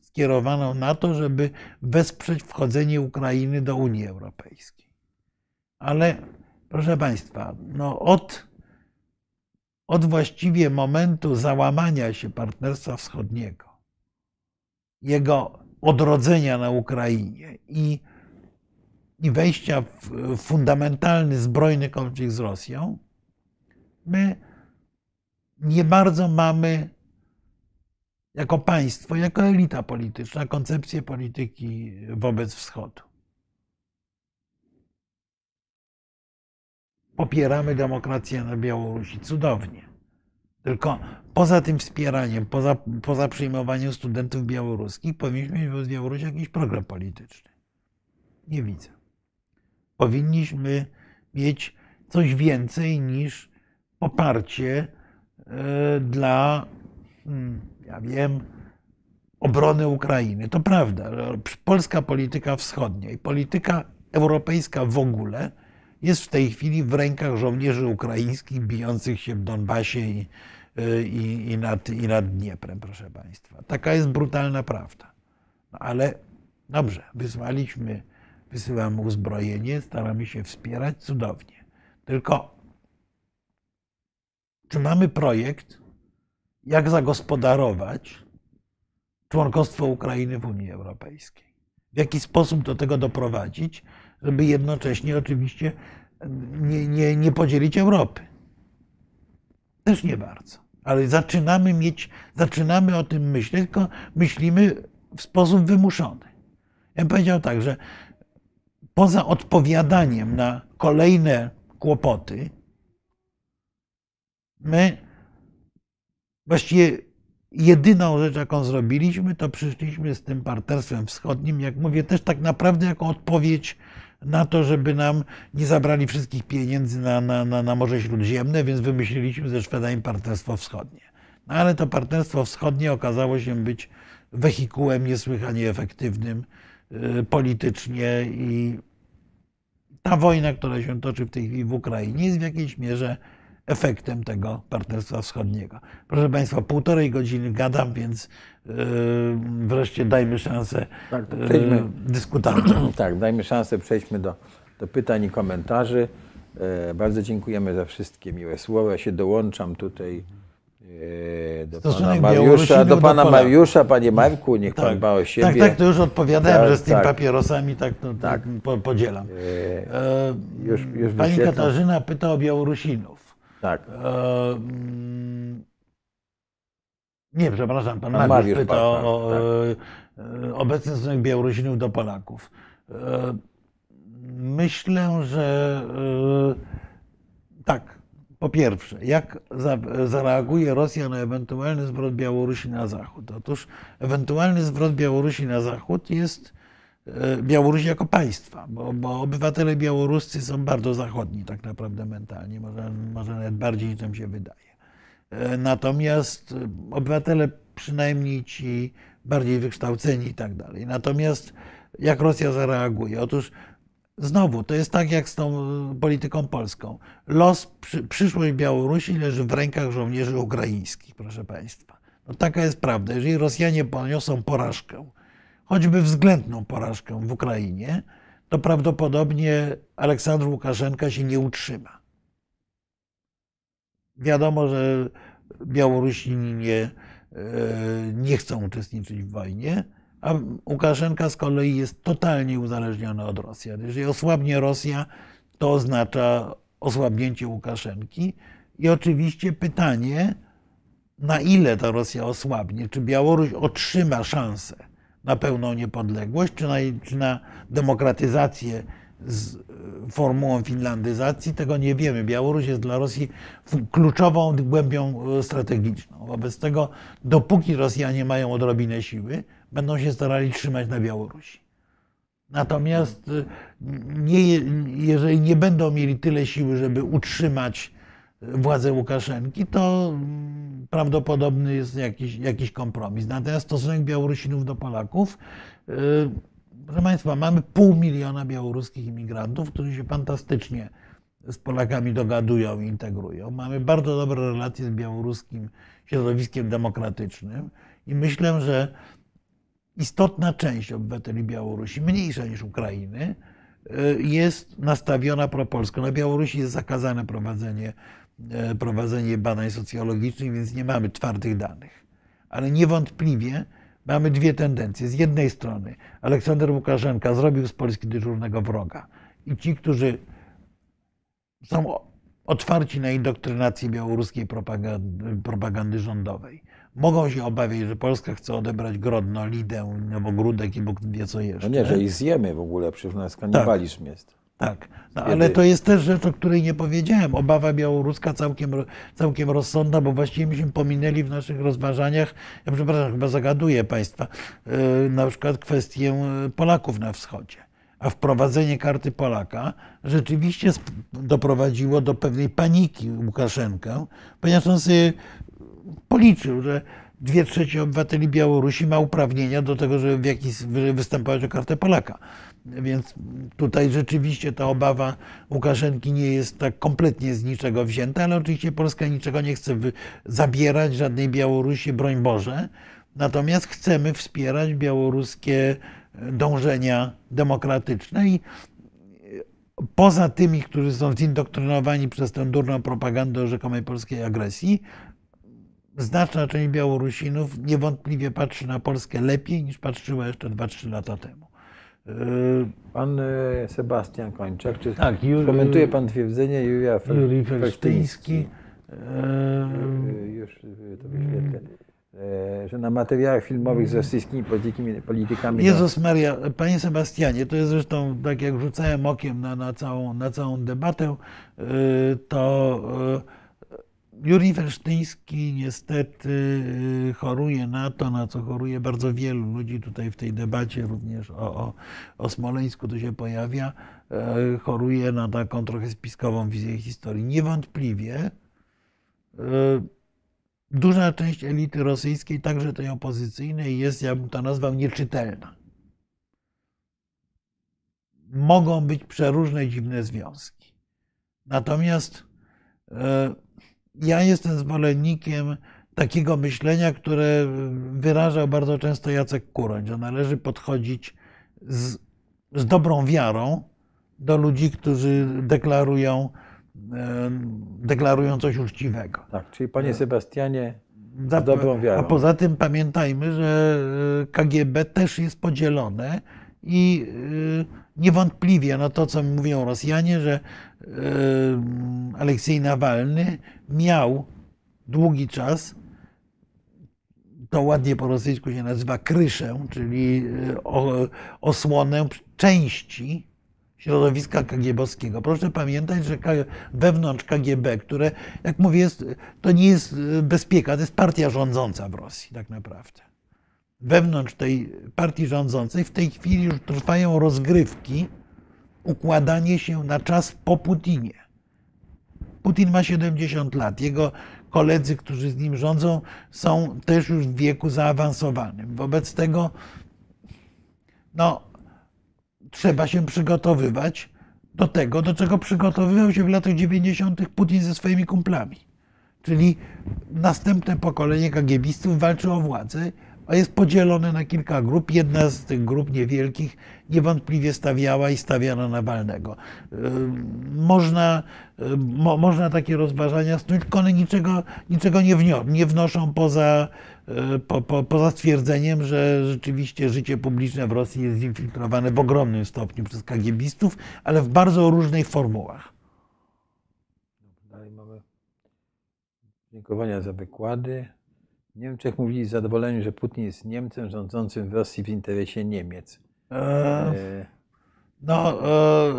skierowaną na to, żeby wesprzeć wchodzenie Ukrainy do Unii Europejskiej. Ale proszę Państwa, no od od właściwie momentu załamania się Partnerstwa Wschodniego, jego odrodzenia na Ukrainie i, i wejścia w fundamentalny zbrojny konflikt z Rosją, my nie bardzo mamy jako państwo, jako elita polityczna, koncepcję polityki wobec Wschodu. Popieramy demokrację na Białorusi. Cudownie. Tylko poza tym wspieraniem, poza, poza przyjmowaniem studentów białoruskich, powinniśmy mieć wobec Białorusi jakiś program polityczny. Nie widzę. Powinniśmy mieć coś więcej niż poparcie e, dla, hmm, ja wiem, obrony Ukrainy. To prawda, polska polityka wschodnia i polityka europejska w ogóle jest w tej chwili w rękach żołnierzy ukraińskich bijących się w Donbasie i, i, i, nad, i nad Dnieprem, proszę Państwa. Taka jest brutalna prawda. No ale dobrze, wysłaliśmy, wysyłamy uzbrojenie, staramy się wspierać, cudownie. Tylko czy mamy projekt, jak zagospodarować członkostwo Ukrainy w Unii Europejskiej? W jaki sposób do tego doprowadzić, żeby jednocześnie oczywiście nie, nie, nie podzielić Europy? Też nie bardzo. Ale zaczynamy mieć, zaczynamy o tym myśleć, tylko myślimy w sposób wymuszony. Ja bym powiedział tak, że poza odpowiadaniem na kolejne kłopoty, my właściwie jedyną rzecz, jaką zrobiliśmy, to przyszliśmy z tym partnerstwem wschodnim, jak mówię, też tak naprawdę jako odpowiedź na to, żeby nam nie zabrali wszystkich pieniędzy na, na, na, na Morze Śródziemne, więc wymyśliliśmy ze Szwedami partnerstwo wschodnie. No ale to partnerstwo wschodnie okazało się być wehikułem niesłychanie efektywnym y, politycznie i ta wojna, która się toczy w tej chwili w Ukrainie, jest w jakiejś mierze efektem tego partnerstwa wschodniego. Proszę Państwa, półtorej godziny gadam, więc wreszcie dajmy szansę Tak, to yy, przejdźmy. dyskutantom. Tak, dajmy szansę, przejdźmy do, do pytań i komentarzy. E, Bardzo dziękujemy za wszystkie miłe słowa. Ja się dołączam tutaj do pana Stosunek Mariusza, Białorusinów do do pana Polaków. Mariusza. Panie Marku, niech pan dba o siebie. tak, tak, to już odpowiadałem, Tak, że z tymi tak. papierosami tak, to, tak. Tak. Po, podzielam. E, już- już Pani. Katarzyna pyta o Białorusinów. Tak, E, Nie, przepraszam, pan, Pan Mariusz Mariusz, pyta pan- o, o tak. e, obecny stosunek Białorusinów do Polaków. E, Myślę, że e, tak, po pierwsze, jak za, zareaguje Rosja na ewentualny zwrot Białorusi na zachód? Otóż ewentualny zwrot Białorusi na zachód jest Białorusi jako państwa, bo, bo obywatele białoruscy są bardzo zachodni tak naprawdę mentalnie, może, może nawet bardziej niż nam się wydaje. E, Natomiast obywatele, przynajmniej ci bardziej wykształceni i tak dalej. Natomiast jak Rosja zareaguje? Otóż znowu, to jest tak jak z tą e, polityką polską. Los, przy, przyszłość Białorusi leży w rękach żołnierzy ukraińskich, proszę Państwa. No taka jest prawda. Jeżeli Rosjanie poniosą porażkę, choćby względną porażkę w Ukrainie, to prawdopodobnie Aleksandr Łukaszenka się nie utrzyma. Wiadomo, że Białorusini nie, e, nie chcą uczestniczyć w wojnie, a Łukaszenka z kolei jest totalnie uzależniony od Rosji. Jeżeli osłabnie Rosja, to oznacza osłabnięcie Łukaszenki. I oczywiście pytanie, na ile ta Rosja osłabnie? Czy Białoruś otrzyma szansę na pełną niepodległość, czy na, czy na demokratyzację z e, formułą finlandyzacji? Tego nie wiemy. Białoruś jest dla Rosji kluczową głębią e, strategiczną. Wobec tego, dopóki Rosjanie mają odrobinę siły, będą się starali trzymać na Białorusi. Natomiast y, nie, jeżeli nie będą mieli tyle siły, żeby utrzymać władzę Łukaszenki, to mm, prawdopodobny jest jakiś, jakiś kompromis. Natomiast stosunek Białorusinów do Polaków, proszę Państwa, mamy pół miliona białoruskich imigrantów, którzy się fantastycznie z Polakami dogadują i integrują. Mamy bardzo dobre relacje z białoruskim środowiskiem demokratycznym i myślę, że istotna część obywateli Białorusi, mniejsza niż Ukrainy, y, jest nastawiona propolsko. Na Białorusi jest zakazane prowadzenie, e, prowadzenie badań socjologicznych, więc nie mamy twardych danych. Ale niewątpliwie mamy dwie tendencje. Z jednej strony Aleksander Łukaszenka zrobił z Polski dyżurnego wroga i ci, którzy są otwarci na indoktrynację białoruskiej propagandy, propagandy rządowej, mogą się obawiać, że Polska chce odebrać Grodno, Lidę, Nowogródek i Bóg wie co jeszcze. No nie, że ich zjemy w ogóle, przecież u nas kanibalizm jest. Tak, no, ale to jest też rzecz, o której nie powiedziałem. Obawa białoruska całkiem, całkiem rozsądna, bo właściwie myśmy pominęli w naszych rozważaniach, ja przepraszam, chyba zagaduję Państwa, yy, na przykład kwestię yy, Polaków na wschodzie. A wprowadzenie karty Polaka rzeczywiście doprowadziło do pewnej paniki Łukaszenkę, ponieważ on sobie policzył, że dwie trzecie obywateli Białorusi ma uprawnienia do tego, żeby w jakiś, żeby występować o kartę Polaka. Więc tutaj rzeczywiście ta obawa Łukaszenki nie jest tak kompletnie z niczego wzięta, ale oczywiście Polska niczego nie chce zabierać, żadnej Białorusi, broń Boże. Natomiast chcemy wspierać białoruskie dążenia demokratyczne i poza tymi, którzy są zindoktrynowani przez tę durną propagandę o rzekomej polskiej agresji, znaczna część Białorusinów niewątpliwie patrzy na Polskę lepiej niż patrzyła jeszcze 2-3 lata temu. Pan e, Sebastian Kończak, czy Tak, Ju- komentuje pan twierdzenie Julia Fel- Juri Felsztyński? Felsztyński. E, Już e, to wyświetlę. E, Że na materiałach filmowych z rosyjskimi politykami, politykami Jezus Maria, panie Sebastianie, to jest zresztą tak jak rzucałem okiem na, na, całą, na całą debatę, to Juri Felsztyński niestety yy, choruje na to, na co choruje bardzo wielu ludzi tutaj w tej debacie, również o, o, o Smoleńsku to się pojawia, yy, choruje na taką trochę spiskową wizję historii. Niewątpliwie yy, duża część elity rosyjskiej, także tej opozycyjnej, jest, ja bym to nazwał, nieczytelna. Mogą być przeróżne dziwne związki. Natomiast ja jestem zwolennikiem takiego myślenia, które wyrażał bardzo często Jacek Kuroń, że należy podchodzić z, z dobrą wiarą do ludzi, którzy deklarują, e, deklarują coś uczciwego. Tak, czyli panie Sebastianie, Za- Z dobrą wiarą. A poza tym pamiętajmy, że y, KGB też jest podzielone i niewątpliwie no to, co mówią Rosjanie, że y, Aleksiej Nawalny miał długi czas, to ładnie po rosyjsku się nazywa kryszę, czyli o- osłonę części środowiska KGB-owskiego. Proszę pamiętać, że wewnątrz KGB, które, jak mówię, to nie jest y, bezpieka, to jest partia rządząca w Rosji tak naprawdę. Wewnątrz tej partii rządzącej w tej chwili już trwają rozgrywki, układanie się na czas po Putinie. Putin ma 70 lat. Jego koledzy, którzy z nim rządzą, są też już w wieku zaawansowanym. Wobec tego no, trzeba się przygotowywać do tego, do czego przygotowywał się w latach 90. Putin ze swoimi kumplami. Czyli następne pokolenie kagiebistów walczy o władzę, a jest podzielone na kilka grup. Jedna z tych grup niewielkich niewątpliwie stawiała i stawia na Nawalnego. Można, mo, można takie rozważania snuć, tylko one niczego, niczego nie, wnio, nie wnoszą poza, y, po, po, poza stwierdzeniem, że rzeczywiście życie publiczne w Rosji jest zinfiltrowane w ogromnym stopniu przez kagiebistów, ale w bardzo różnych formułach. Dalej dziękowania za wykłady. Niemczech mówili z zadowoleniem, że Putin jest Niemcem rządzącym w Rosji w interesie Niemiec. E, E, No,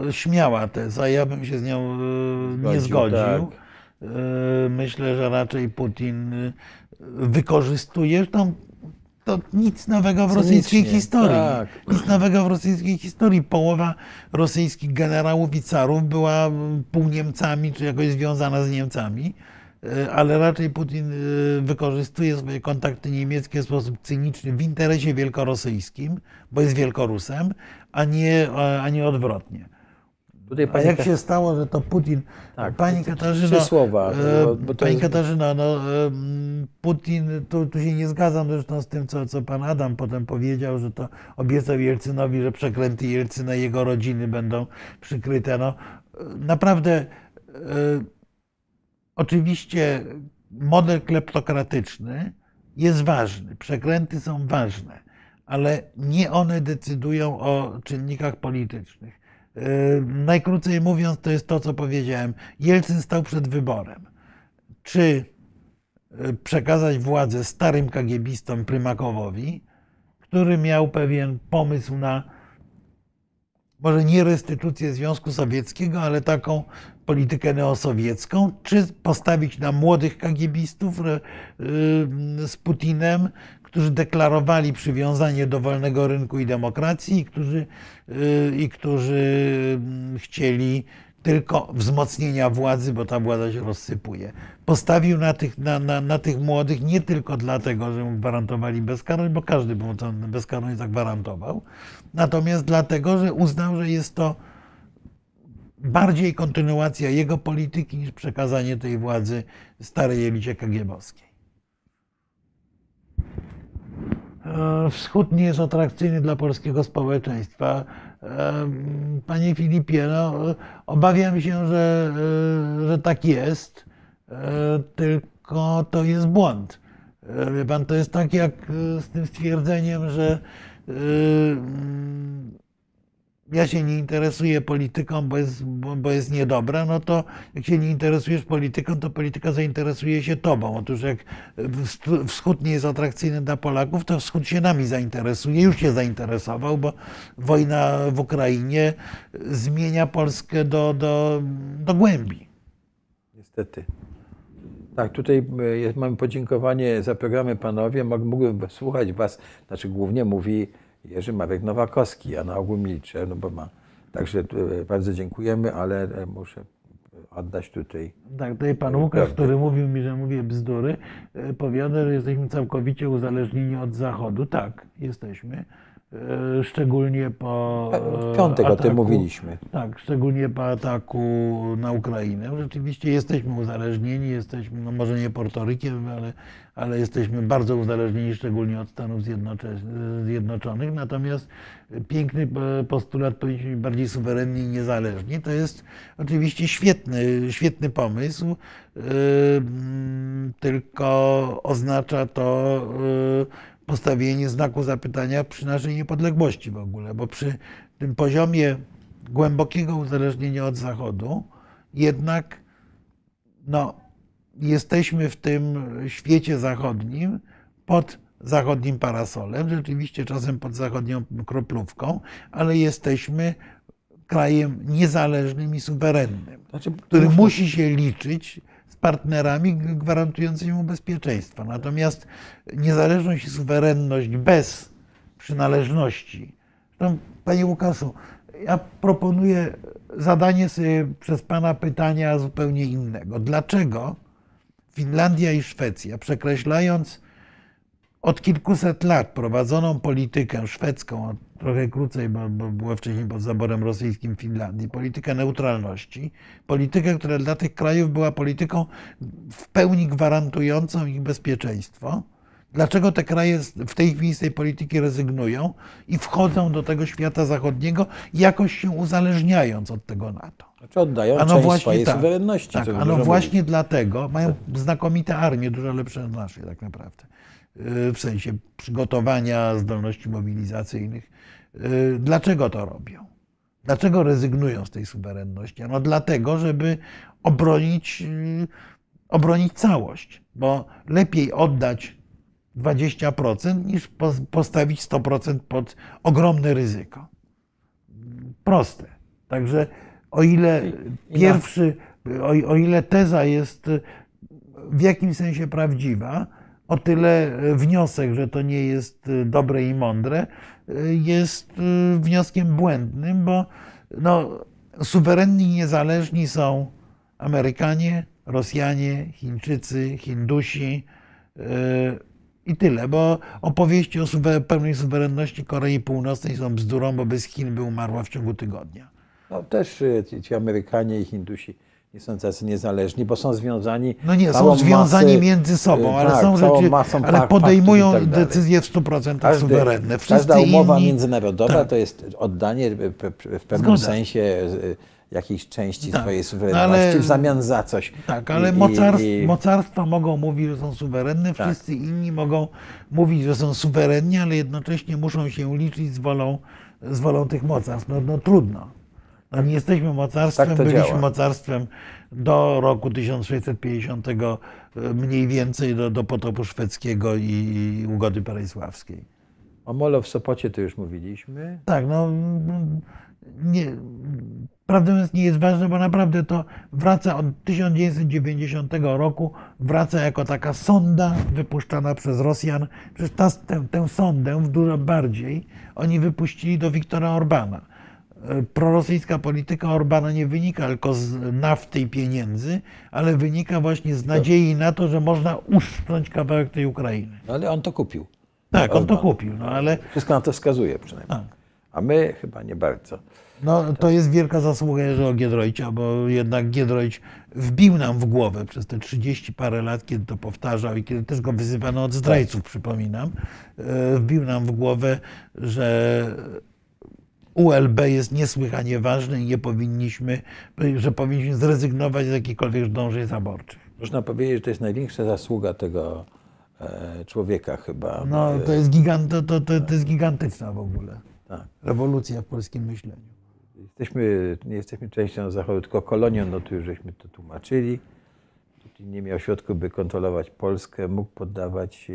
e, śmiała teza, ja bym się z nią e, nie Zgodził, tak. E, Myślę, że raczej Putin e, wykorzystuje. Zresztą to nic nowego w rosyjskiej Cynicznie, historii. tak. Nic nowego w rosyjskiej historii. Połowa rosyjskich generałów i carów była półniemcami, czy jakoś związana z Niemcami. E, Ale raczej Putin e, wykorzystuje swoje kontakty niemieckie w sposób cyniczny w interesie wielkorosyjskim, bo jest wielkorusem, a nie, a nie odwrotnie. tutaj A jak się stało, że to Putin. Tak, Pani Katarzyno. trzy słowa, e, bo- Pani jest- Katarzyno, no, Putin, tu, tu się nie zgadzam zresztą z tym, co, co pan Adam potem powiedział, że to obiecał Jelcynowi, że przekręty Jelcyna i jego rodziny będą przykryte. No, naprawdę, e, oczywiście model kleptokratyczny jest ważny, przekręty są ważne, ale nie one decydują o czynnikach politycznych. Yy, Najkrócej mówiąc, to jest to, co powiedziałem. Jelcyn stał przed wyborem. Czy e, przekazać władzę starym kagiebistom Prymakowowi, który miał pewien pomysł na może nie restytucję Związku Sowieckiego, ale taką politykę neosowiecką, czy postawić na młodych kagiebistów y, z Putinem, którzy deklarowali przywiązanie do wolnego rynku i demokracji i którzy, y, i którzy mm, chcieli tylko wzmocnienia władzy, bo ta władza się rozsypuje. Postawił na tych, na, na, na tych młodych nie tylko dlatego, że mu gwarantowali bezkarność, bo każdy mu tę bezkarność zagwarantował, natomiast dlatego, że uznał, że jest to bardziej kontynuacja jego polityki niż przekazanie tej władzy starej elicie kagiebowskiej. E, Wschód nie jest atrakcyjny dla polskiego społeczeństwa. E, Panie Filipie, no, obawiam się, że, e, że tak jest, tylko to jest błąd. Wie pan, to jest tak jak z tym stwierdzeniem, że ja się nie interesuję polityką, bo jest, bo jest niedobra, no to jak się nie interesujesz polityką, to polityka zainteresuje się tobą. Otóż jak wschód nie jest atrakcyjny dla Polaków, to wschód się nami zainteresuje, już się zainteresował, bo wojna w Ukrainie zmienia Polskę do, do, do głębi. Niestety. Tak, tutaj jest, mamy podziękowanie za programy panowie. Mógłbym słuchać was, znaczy głównie mówi Jerzy Marek Nowakowski. Ja na ogół milczę, no bo ma. Także e, bardzo dziękujemy, ale e, muszę oddać tutaj. Tak, tutaj pan Łukasz, który mówił mi, że mówię bzdury, e, powiada, że jesteśmy całkowicie uzależnieni od Zachodu. Tak, jesteśmy. Szczególnie po. W piątek ataku, o tym mówiliśmy. Tak, szczególnie po ataku na Ukrainę. Rzeczywiście jesteśmy uzależnieni, jesteśmy, no może nie Portorykiem, ale, ale jesteśmy bardzo uzależnieni, szczególnie od Stanów Zjednoczonych. Natomiast piękny postulat powinniśmy być bardziej suwerenni i niezależni. To jest oczywiście świetny, świetny pomysł, tylko oznacza to postawienie znaku zapytania przy naszej niepodległości w ogóle, bo przy tym poziomie głębokiego uzależnienia od Zachodu jednak no, jesteśmy w tym świecie zachodnim pod zachodnim parasolem, rzeczywiście czasem pod zachodnią kroplówką, ale jesteśmy krajem niezależnym i suwerennym, znaczy, który musi się liczyć partnerami gwarantującymi mu bezpieczeństwo. Natomiast niezależność i suwerenność bez przynależności. Zresztą, Panie Łukaszu, ja proponuję zadanie sobie przez Pana pytania zupełnie innego. Dlaczego Finlandia i Szwecja, przekreślając od kilkuset lat prowadzoną politykę szwedzką, trochę krócej, bo, bo było wcześniej pod zaborem rosyjskim w Finlandii, politykę neutralności, politykę, która dla tych krajów była polityką w pełni gwarantującą ich bezpieczeństwo. Dlaczego te kraje w tej chwili z tej polityki rezygnują i wchodzą do tego świata zachodniego, jakoś się uzależniająć od tego NATO? Znaczy oddają ano część właśnie, swojej tak, suwerenności. Tak, ano właśnie mówić. dlatego mają znakomite armie, dużo lepsze od naszej tak naprawdę w sensie przygotowania zdolności mobilizacyjnych. Y, dlaczego to robią? Dlaczego rezygnują z tej suwerenności? No dlatego, żeby obronić, y, obronić całość, bo lepiej oddać 20% niż postawić 100% pod ogromne ryzyko. Proste. Także o ile pierwszy, o, o ile teza jest w jakimś sensie prawdziwa, o tyle wniosek, że to nie jest dobre i mądre, jest wnioskiem błędnym, bo no, suwerenni i niezależni są Amerykanie, Rosjanie, Chińczycy, Hindusi yy, i tyle, bo opowieści o pełnej suwerenności Korei Północnej są bzdurą, bo bez Chin by umarła w ciągu tygodnia. No też ci Amerykanie i Hindusi nie są tacy niezależni, bo są związani. No nie, są związani masy, między sobą, ale tak, są rzeczy, ale podejmują tak decyzje w 100% Każdy, suwerenne. Wszyscy każda umowa inni... międzynarodowa tak. to jest oddanie w pewnym Zgoda. sensie jakiejś części tak. swojej suwerenności ale, w zamian za coś. Tak, ale I, mocarstw, i, mocarstwa mogą mówić, że są suwerenne, tak. wszyscy inni mogą mówić, że są suwerenni, ale jednocześnie muszą się liczyć z wolą, z wolą tych mocarstw. No, no trudno. No, nie jesteśmy mocarstwem, Tak byliśmy działa. mocarstwem do roku 1650 e, mniej więcej do, do potopu szwedzkiego i, i ugody perejsławskiej. O Molo w Sopocie to już mówiliśmy. Tak, no nie, prawdę mówiąc nie jest ważne, bo naprawdę to wraca od 1990 roku, wraca jako taka sonda wypuszczana przez Rosjan. Przecież ta, tę, tę sondę w dużo bardziej oni wypuścili do Wiktora Orbana. Prorosyjska polityka Orbana nie wynika tylko z nafty i pieniędzy, ale wynika właśnie z nadziei na to, że można uszcząć kawałek tej Ukrainy. No ale on to kupił. Tak, on to Orban. kupił, no ale Wszystko na to wskazuje przynajmniej. tak. A my chyba nie bardzo. No, to jest wielka zasługa Jerzego Giedroycia, bo jednak Giedroyć wbił nam w głowę przez te 30 parę lat, kiedy to powtarzał i kiedy też go wyzywano od zdrajców, przypominam, e, wbił nam w głowę, że ULB jest niesłychanie ważny i nie powinniśmy, że powinniśmy zrezygnować z jakichkolwiek dążeń zaborczych. Można powiedzieć, że to jest największa zasługa tego e, człowieka chyba. No, to jest, gigant, to, to, to, jest gigantyczna w ogóle Tak. rewolucja w polskim myśleniu. Jesteśmy, nie jesteśmy częścią Zachodu, tylko kolonią, no tu już żeśmy to tłumaczyli. Putin nie miał środków, by kontrolować Polskę, mógł poddawać się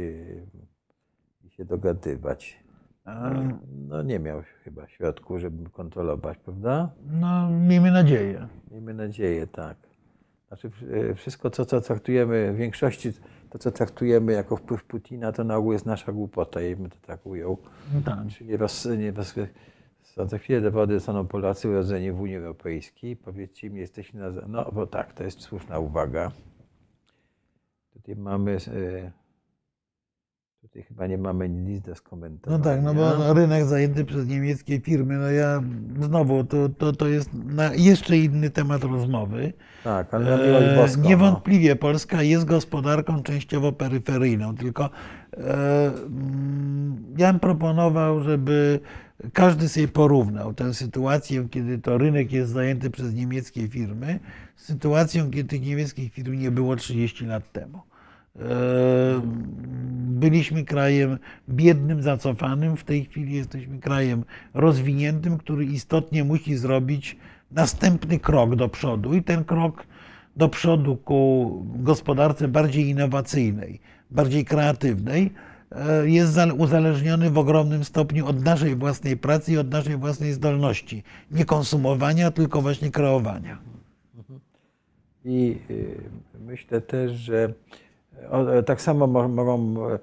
i się dogadywać. A, No nie miał chyba środków, żeby kontrolować, prawda? No, miejmy nadzieję. Miejmy nadzieję, tak. Znaczy e, wszystko, to, co traktujemy, w większości to, co traktujemy jako wpływ Putina, to na ogół jest nasza głupota, ja bym to tak ujął. No tak. Czy nie roz, nie roz, są za chwilę dowody zostaną Polacy urodzeni w Unii Europejskiej. Powiedzcie mi, jesteśmy na... No bo tak, to jest słuszna uwaga. Tutaj mamy... e, Tutaj chyba nie mamy nic do No skomentowania. tak, no bo rynek zajęty przez niemieckie firmy, no ja znowu, to, to, to jest jeszcze inny temat rozmowy. Tak, ale na miłość E, boską. Niewątpliwie Polska jest gospodarką częściowo peryferyjną, tylko e, mm, ja bym proponował, żeby każdy sobie porównał tę sytuację, kiedy to rynek jest zajęty przez niemieckie firmy, z sytuacją, kiedy tych niemieckich firm nie było 30 lat temu. E, Byliśmy krajem biednym, zacofanym. W tej chwili jesteśmy krajem rozwiniętym, który istotnie musi zrobić następny krok do przodu. I ten krok do przodu ku gospodarce bardziej innowacyjnej, bardziej kreatywnej e, jest za- uzależniony w ogromnym stopniu od naszej własnej pracy i od naszej własnej zdolności. Nie konsumowania, tylko właśnie kreowania. I y, myślę też, że o, tak samo mo- mogą e,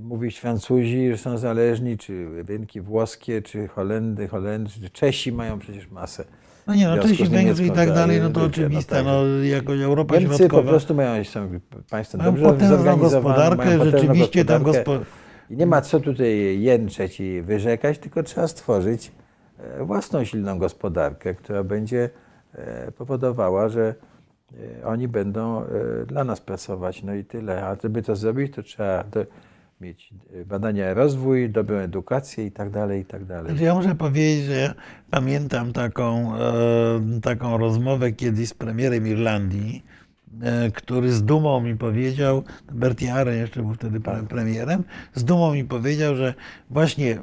mówić Francuzi, że są zależni, czy rynki włoskie, czy Holendy, Holendrzy, czy Czesi mają przecież masę. No nie, no Czesi, Węgrzy i tak dalej, no to ludzie, oczywiste, tak. no jako Europa Niemcy po Środkowa. prostu mają, są państwem Mają dobrze potężną gospodarkę, mają potężną rzeczywiście tam gospodarkę. gospo- I nie ma co tutaj jęczeć i wyrzekać, tylko trzeba stworzyć e, własną silną gospodarkę, która będzie e, powodowała, że e, oni będą e, dla nas pracować. No i tyle. A żeby to zrobić, to trzeba do, mieć e, badania, rozwój, dobrą edukację i tak dalej, i tak dalej. Ja muszę powiedzieć, że pamiętam taką, e, taką rozmowę kiedyś z premierem Irlandii, e, który z dumą mi powiedział, Bertie Arron jeszcze był wtedy pre- premierem, z dumą mi powiedział, że właśnie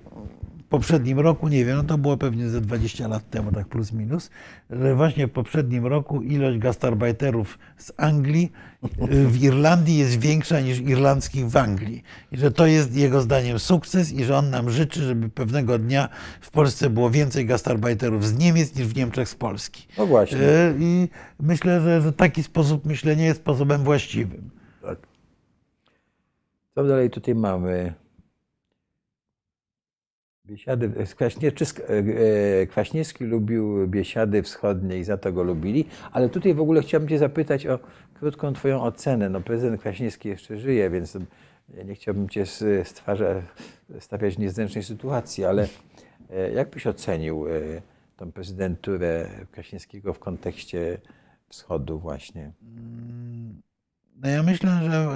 poprzednim roku, nie wiem, no to było pewnie ze 20 lat temu, tak plus minus, że właśnie w poprzednim roku ilość gastarbeiterów z Anglii y, w Irlandii jest większa niż irlandzkich w Anglii. I że to jest jego zdaniem sukces i że on nam życzy, żeby pewnego dnia w Polsce było więcej gastarbeiterów z Niemiec niż w Niemczech z Polski. No właśnie. Y, I myślę, że, że taki sposób myślenia jest sposobem właściwym. Tak. Co dalej tutaj mamy? Biesiady, Kwaśniewski, Kwaśniewski lubił Biesiady Wschodnie i za to go lubili, ale tutaj w ogóle chciałbym Cię zapytać o krótką Twoją ocenę. No, prezydent Kwaśniewski jeszcze żyje, więc nie chciałbym Cię stwarza, stawiać w niezręcznej sytuacji, ale e, jak byś ocenił e, tą prezydenturę Kwaśniewskiego w kontekście Wschodu właśnie? No ja myślę, że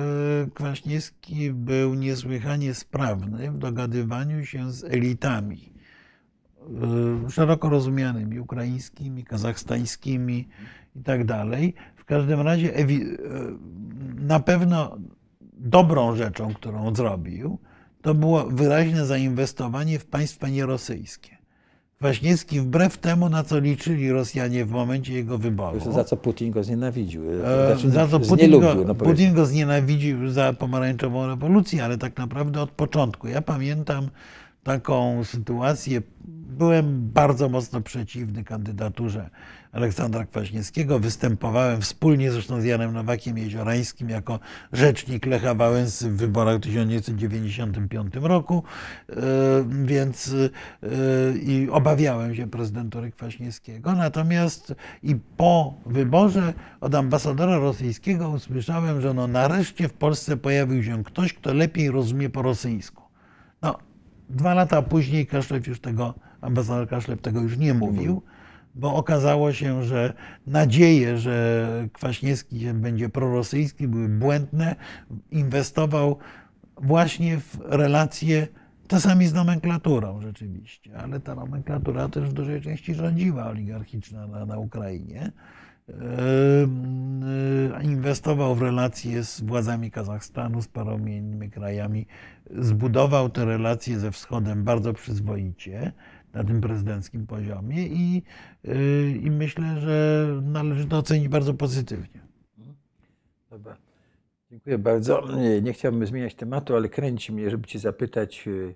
y, Kwaśniewski był niesłychanie sprawny w dogadywaniu się z elitami y, szeroko rozumianymi, ukraińskimi, kazachstańskimi i tak dalej. W każdym razie y, na pewno dobrą rzeczą, którą zrobił, to było wyraźne zainwestowanie w państwa nierosyjskie. Kwaśniewski wbrew temu, na co liczyli Rosjanie w momencie jego wyboru. Za co Putin go znienawidził. E, Znaczy, za co Putin go, no. Putin go znienawidził za pomarańczową rewolucję, ale tak naprawdę od początku. Ja pamiętam taką sytuację. Byłem bardzo mocno przeciwny kandydaturze Aleksandra Kwaśniewskiego. Występowałem wspólnie zresztą z Janem Nowakiem Jeziorańskim jako rzecznik Lecha Wałęsy w wyborach w 1995 roku, e, więc e, i obawiałem się prezydentury Kwaśniewskiego. Natomiast i po wyborze od ambasadora rosyjskiego usłyszałem, że no nareszcie w Polsce pojawił się ktoś, kto lepiej rozumie po rosyjsku. No, dwa lata później Kaszlew już tego, ambasador Kaszlew tego już nie mówił, bo okazało się, że nadzieje, że Kwaśniewski będzie prorosyjski, były błędne. Inwestował właśnie w relacje czasami z nomenklaturą rzeczywiście, ale ta nomenklatura też w dużej części rządziła oligarchiczna na, na Ukrainie. Yy, Inwestował w relacje z władzami Kazachstanu, z paroma innymi krajami. Zbudował te relacje ze Wschodem bardzo przyzwoicie na tym prezydenckim poziomie i, yy, i myślę, że należy to ocenić bardzo pozytywnie. Dobra. Dziękuję bardzo. Nie, nie chciałbym zmieniać tematu, ale kręci mnie, żeby Cię zapytać y,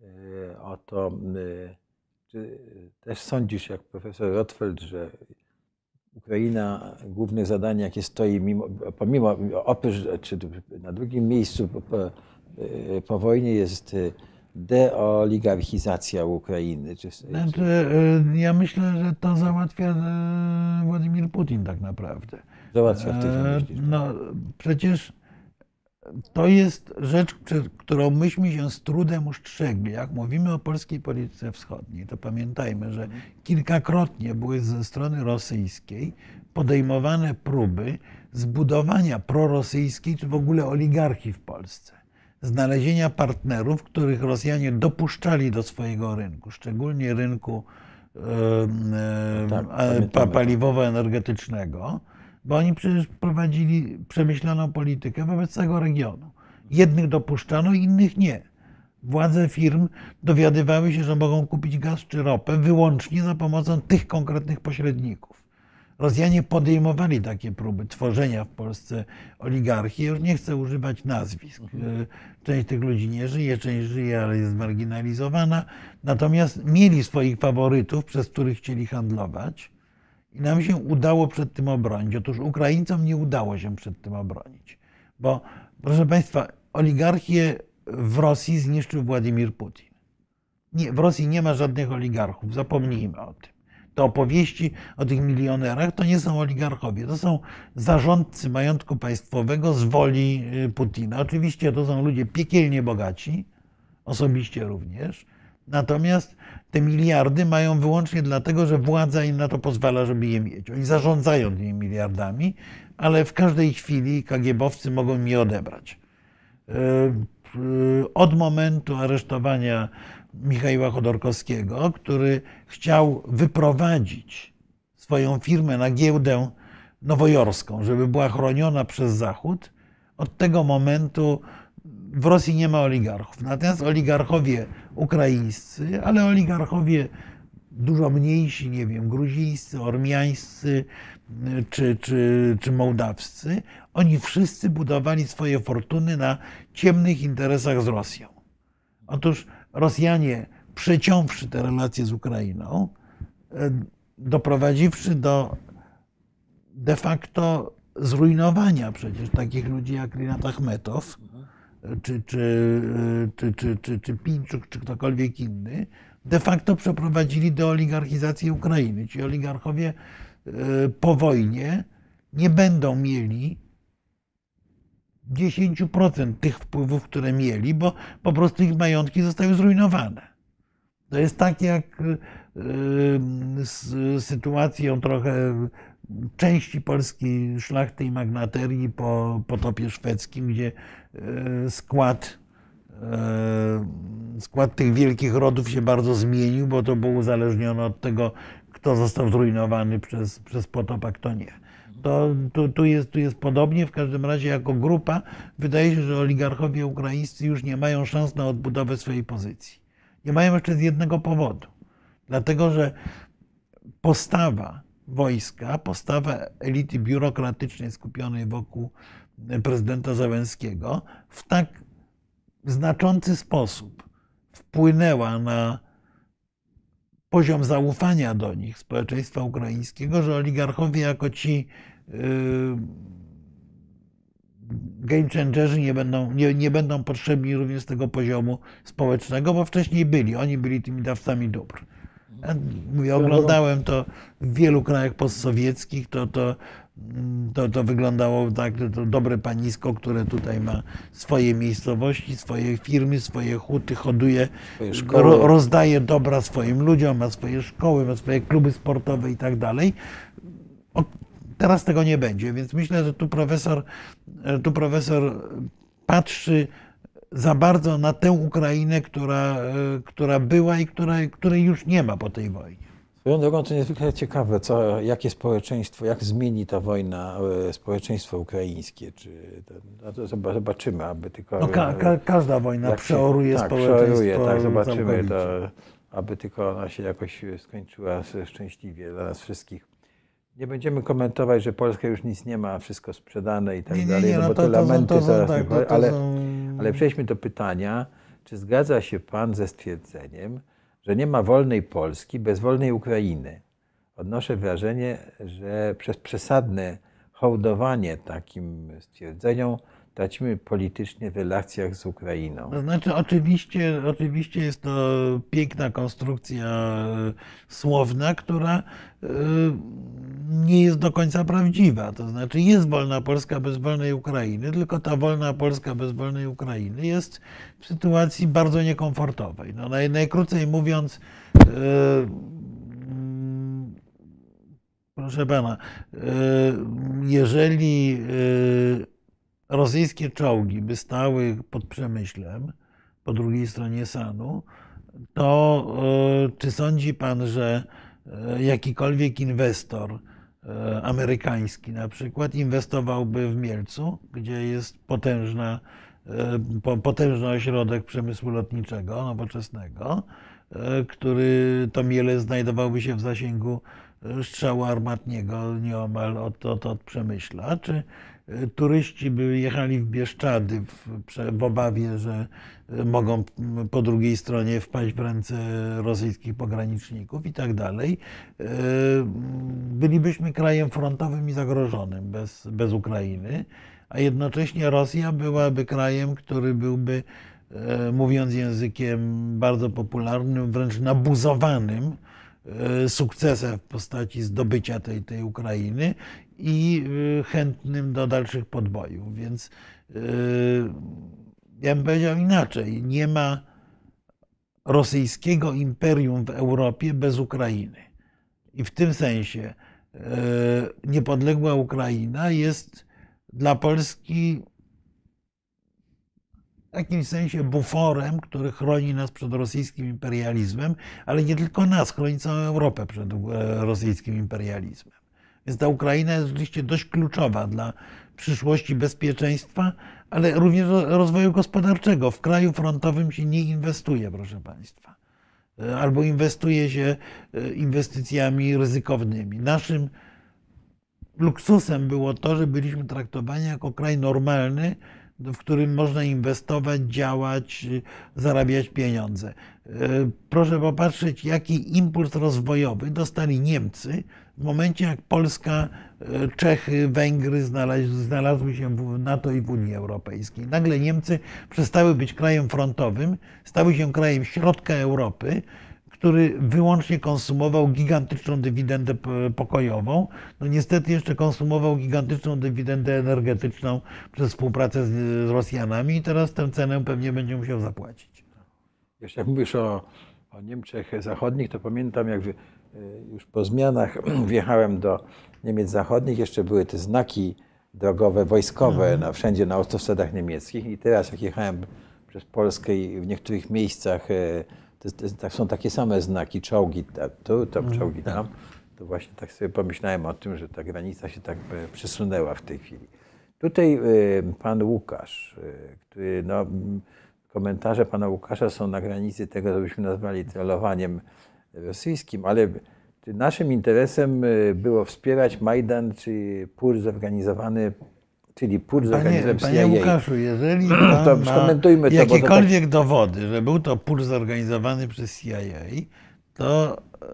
y, o to, y, czy też sądzisz, jak profesor Rotfeld, że Ukraina, główne zadanie, jakie stoi, mimo, pomimo, oprócz, czy na drugim miejscu po, po, po wojnie jest y, deoligarchizacja Ukrainy. Czy, Znaczy, yy, ja myślę, że to załatwia Władimir Putin tak naprawdę. załatwia w tej E, myślisz? No przecież to jest rzecz, przed którą myśmy się z trudem ustrzegli. Jak mówimy o polskiej polityce wschodniej, to pamiętajmy, że kilkakrotnie były ze strony rosyjskiej podejmowane próby zbudowania prorosyjskiej czy w ogóle oligarchii w Polsce. Znalezienia partnerów, których Rosjanie dopuszczali do swojego rynku, szczególnie rynku e, Tak, paliwowo-energetycznego, bo oni przecież prowadzili przemyślaną politykę wobec całego regionu. Jednych dopuszczano, innych nie. Władze firm dowiadywały się, że mogą kupić gaz czy ropę wyłącznie za pomocą tych konkretnych pośredników. Rosjanie podejmowali takie próby tworzenia w Polsce oligarchii. Już nie chcę używać nazwisk. E, Część tych ludzi nie żyje, część żyje, ale jest zmarginalizowana. Natomiast mieli swoich faworytów, przez których chcieli handlować. I nam się udało przed tym obronić. Otóż Ukraińcom nie udało się przed tym obronić. Bo, proszę Państwa, oligarchię w Rosji zniszczył Władimir Putin. Nie, w Rosji nie ma żadnych oligarchów, zapomnijmy o tym. Te opowieści o tych milionerach to nie są oligarchowie, to są zarządcy majątku państwowego z woli y, Putina. Oczywiście to są ludzie piekielnie bogaci, osobiście również. Natomiast te miliardy mają wyłącznie dlatego, że władza im na to pozwala, żeby je mieć. Oni zarządzają tymi miliardami, ale w każdej chwili kagiebowcy mogą je odebrać. Y, y, Od momentu aresztowania Michała Chodorkowskiego, który chciał wyprowadzić swoją firmę na giełdę nowojorską, żeby była chroniona przez Zachód, od tego momentu w Rosji nie ma oligarchów. Natomiast oligarchowie ukraińscy, ale oligarchowie dużo mniejsi, nie wiem, gruzińscy, ormiańscy czy, czy, czy mołdawscy, oni wszyscy budowali swoje fortuny na ciemnych interesach z Rosją. Otóż Rosjanie, przeciąwszy te relacje z Ukrainą, e, doprowadziwszy do de facto zrujnowania przecież takich ludzi jak Rinat Achmetow, czy, czy, czy, czy, czy, czy Pińczuk, czy ktokolwiek inny, de facto przeprowadzili deoligarchizację Ukrainy. Ci oligarchowie e, po wojnie nie będą mieli 10% tych wpływów, które mieli, bo po prostu ich majątki zostały zrujnowane. To jest tak jak y, z sytuacją trochę części polskiej szlachty i magnaterii po potopie szwedzkim, gdzie y, skład, y, skład tych wielkich rodów się bardzo zmienił, bo to było uzależnione od tego, kto został zrujnowany przez, przez potop, a kto nie. To, tu, tu, jest, tu jest podobnie. W każdym razie, jako grupa, wydaje się, że oligarchowie ukraińscy już nie mają szans na odbudowę swojej pozycji. Nie mają jeszcze z jednego powodu. Dlatego, że postawa wojska, postawa elity biurokratycznej skupionej wokół prezydenta Załęskiego w tak znaczący sposób wpłynęła na poziom zaufania do nich społeczeństwa ukraińskiego, że oligarchowie jako ci yy, game changerzy nie będą, nie, nie będą potrzebni również z tego poziomu społecznego, bo wcześniej byli. Oni byli tymi dawcami dóbr. Ja mówię, oglądałem to w wielu krajach postsowieckich, to, to, to, to wyglądało tak, to dobre panisko, które tutaj ma swoje miejscowości, swoje firmy, swoje huty, hoduje, ro, rozdaje dobra swoim ludziom, ma swoje szkoły, ma swoje kluby sportowe i tak dalej. Teraz tego nie będzie, więc myślę, że tu profesor, tu profesor patrzy za bardzo na tę Ukrainę, która, która była i która, której już nie ma po tej wojnie. Swoją drogą to niezwykle ciekawe, co, jakie społeczeństwo, jak zmieni ta wojna e, społeczeństwo ukraińskie. Czy, no to zob- zobaczymy, aby tylko... No, ka, ka, każda wojna się- przeoruje tak, społeczeństwo. Przeoruje, tak, zobaczymy, to, aby tylko ona się jakoś skończyła szczęśliwie dla nas wszystkich. Nie będziemy komentować, że Polska już nic nie ma, wszystko sprzedane i tak Nie, nie, dalej, nie, no no bo to- te to są- lamenty to są- zaraz, tak, to- to ale, ale przejdźmy do pytania, czy zgadza się Pan ze stwierdzeniem, że nie ma wolnej Polski bez wolnej Ukrainy? Odnoszę wrażenie, że przez przesadne hołdowanie takim stwierdzeniom tracimy politycznie w relacjach z Ukrainą. To znaczy, oczywiście, oczywiście jest to piękna konstrukcja e, słowna, która e, nie jest do końca prawdziwa. To znaczy, jest wolna Polska bez wolnej Ukrainy, tylko ta wolna Polska bez wolnej Ukrainy jest w sytuacji bardzo niekomfortowej. No, naj, najkrócej mówiąc, e, mm, proszę pana, jeżeli rosyjskie czołgi by stały pod Przemyślem, po drugiej stronie Sanu, to e, czy sądzi pan, że e, jakikolwiek inwestor e, amerykański na przykład inwestowałby w Mielcu, gdzie jest potężna, po- potężny ośrodek przemysłu lotniczego nowoczesnego, który to Miele znajdowałby się w zasięgu strzału armatniego nieomal od, od, od Przemyśla, czy turyści by jechali w Bieszczady w, w obawie, że e, mogą po drugiej stronie wpaść w ręce rosyjskich pograniczników i tak dalej. E, Bylibyśmy krajem frontowym i zagrożonym bez, bez Ukrainy, a jednocześnie Rosja byłaby krajem, który byłby, e, mówiąc językiem bardzo popularnym, wręcz nabuzowanym sukcesem w postaci zdobycia tej, tej Ukrainy i e, chętnym do dalszych podbojów. Więc e, ja bym powiedział inaczej. Nie ma rosyjskiego imperium w Europie bez Ukrainy. I w tym sensie e, niepodległa Ukraina jest dla Polski w jakimś sensie buforem, który chroni nas przed rosyjskim imperializmem, ale nie tylko nas, chroni całą Europę przed e, rosyjskim imperializmem. Więc ta Ukraina jest rzeczywiście dość kluczowa dla przyszłości bezpieczeństwa, ale również ro- rozwoju gospodarczego. W kraju frontowym się nie inwestuje, proszę Państwa. E, Albo inwestuje się e, inwestycjami ryzykownymi. Naszym luksusem było to, że byliśmy traktowani jako kraj normalny, w którym można inwestować, działać, y, zarabiać pieniądze. E, Proszę popatrzeć, jaki impuls rozwojowy dostali Niemcy w momencie, jak Polska, e, Czechy, Węgry znalazły, się w NATO i w Unii Europejskiej. Nagle Niemcy przestały być krajem frontowym, stały się krajem środka Europy, który wyłącznie konsumował gigantyczną dywidendę pokojową. No niestety jeszcze konsumował gigantyczną dywidendę energetyczną przez współpracę z, Rosjanami i teraz tę cenę pewnie będzie musiał zapłacić. Wiesz, jak mówisz o, o Niemczech Zachodnich, to pamiętam, jak już po zmianach wjechałem do Niemiec Zachodnich, jeszcze były te znaki drogowe, wojskowe na, wszędzie na autostradach niemieckich. I teraz jak jechałem przez Polskę i w niektórych miejscach e, to, to, tak są takie same znaki, czołgi tu, to czołgi tam, to właśnie tak sobie pomyślałem o tym, że ta granica się tak e, przesunęła w tej chwili. Tutaj pan Łukasz, który no, komentarze pana Łukasza są na granicy tego, co byśmy nazwali trollowaniem rosyjskim, ale czy naszym interesem y, było wspierać Majdan czy pucz zorganizowany, czyli Panie, zorganizowany panie CIA? Łukaszu, jeżeli To pan ma skomentujmy to, bo to tak- jakiekolwiek dowody, że był to pucz zorganizowany przez CIA, to e,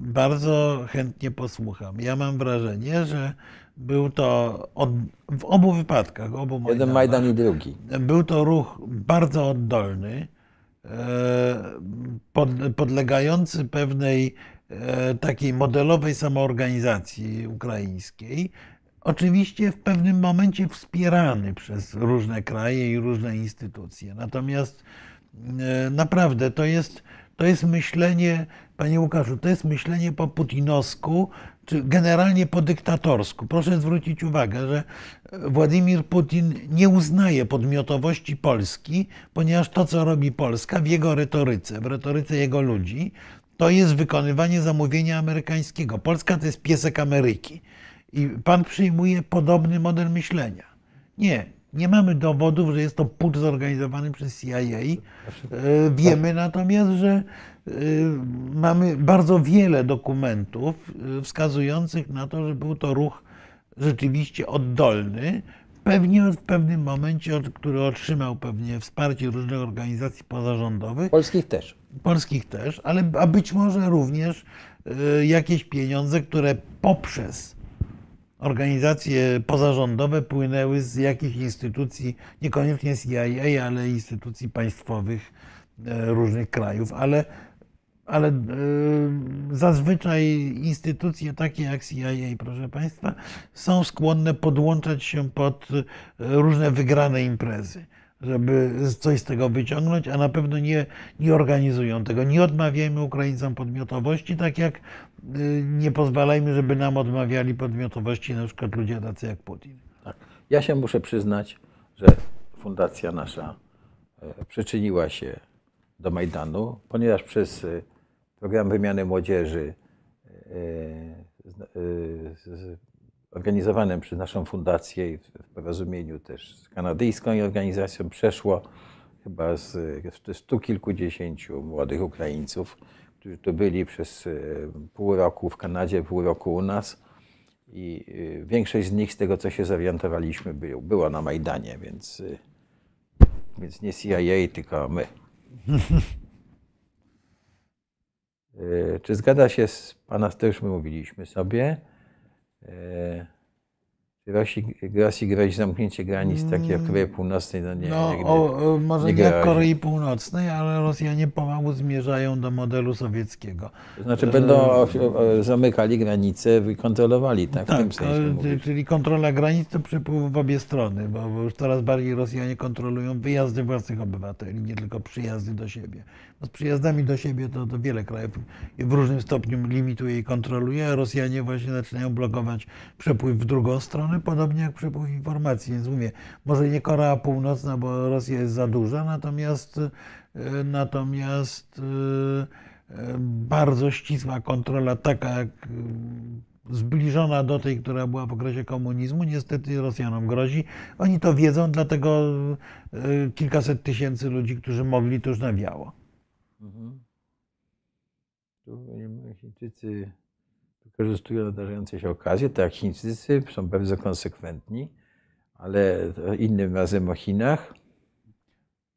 bardzo chętnie posłucham. Ja mam wrażenie, że był to od, w obu wypadkach, obu Jeden Majdan i drugi. Był to ruch bardzo oddolny, podlegający pewnej e, takiej modelowej samoorganizacji ukraińskiej. Oczywiście w pewnym momencie wspierany przez różne kraje i różne instytucje. Natomiast e, naprawdę to jest, to jest myślenie, panie Łukaszu, to jest myślenie po putinowsku, czy generalnie po dyktatorsku. Proszę zwrócić uwagę, że Władimir Putin nie uznaje podmiotowości Polski, ponieważ to, co robi Polska w jego retoryce, w retoryce jego ludzi, to jest wykonywanie zamówienia amerykańskiego. Polska to jest piesek Ameryki. I pan przyjmuje podobny model myślenia. Nie, nie mamy dowodów, że jest to pucz zorganizowany przez CIA. E, Wiemy natomiast, że e, mamy bardzo wiele dokumentów e, wskazujących na to, że był to ruch rzeczywiście oddolny, pewnie w pewnym momencie, który otrzymał pewnie wsparcie różnych organizacji pozarządowych, Polskich też. polskich też, ale a być może również y, jakieś pieniądze, które poprzez organizacje pozarządowe płynęły z jakichś instytucji, niekoniecznie CIA, ale instytucji państwowych różnych krajów, ale, ale y, zazwyczaj instytucje takie jak CIA, proszę Państwa, są skłonne podłączać się pod y, różne wygrane imprezy żeby coś z tego wyciągnąć, a na pewno nie, nie organizują tego. Nie odmawiajmy Ukraińcom podmiotowości, tak jak y, nie pozwalajmy, żeby nam odmawiali podmiotowości na przykład ludzie tacy jak Putin. Tak. Ja się muszę przyznać, że fundacja nasza e, przyczyniła się do Majdanu, ponieważ przez program wymiany młodzieży e, e, organizowanym przez naszą fundację i w porozumieniu też z kanadyjską organizacją przeszło chyba z stu kilkudziesięciu młodych Ukraińców, którzy tu byli przez e, pół roku w Kanadzie, pół roku u nas. I większość z nich, z tego co się zorientowaliśmy, był, była na Majdanie, więc, więc nie CIA, tylko my. Y, Czy zgadza się z Pana, to już my mówiliśmy sobie, czy Rosji, Rosji grozi zamknięcie granic, tak jak w Korei Północnej? No nie, no, nigdy. o, może nie nie. Korei Północnej, ale Rosjanie pomału zmierzają do modelu sowieckiego. To znaczy będą o, o, zamykali granice i kontrolowali, tak? w tym Tak, sensie e, mówisz. czyli kontrola granic to przepływ w obie strony, bo już coraz bardziej Rosjanie kontrolują wyjazdy własnych obywateli, nie tylko przyjazdy do siebie. Z przyjazdami do siebie to, to wiele krajów w różnym stopniu limituje i kontroluje, a Rosjanie właśnie zaczynają blokować przepływ w drugą stronę, podobnie jak przepływ informacji. Więc mówię, może nie Korea Północna, bo Rosja jest za duża, natomiast, e, natomiast e, e, bardzo ścisła kontrola, taka jak zbliżona do tej, która była w okresie komunizmu, niestety Rosjanom grozi. Oni to wiedzą, dlatego kilkaset tysięcy ludzi, którzy mogli, to już nawiało. Mhm. Tu Chińczycy wykorzystują nadarzające się okazje, tak Chińczycy są bardzo konsekwentni, ale to innym razem o Chinach.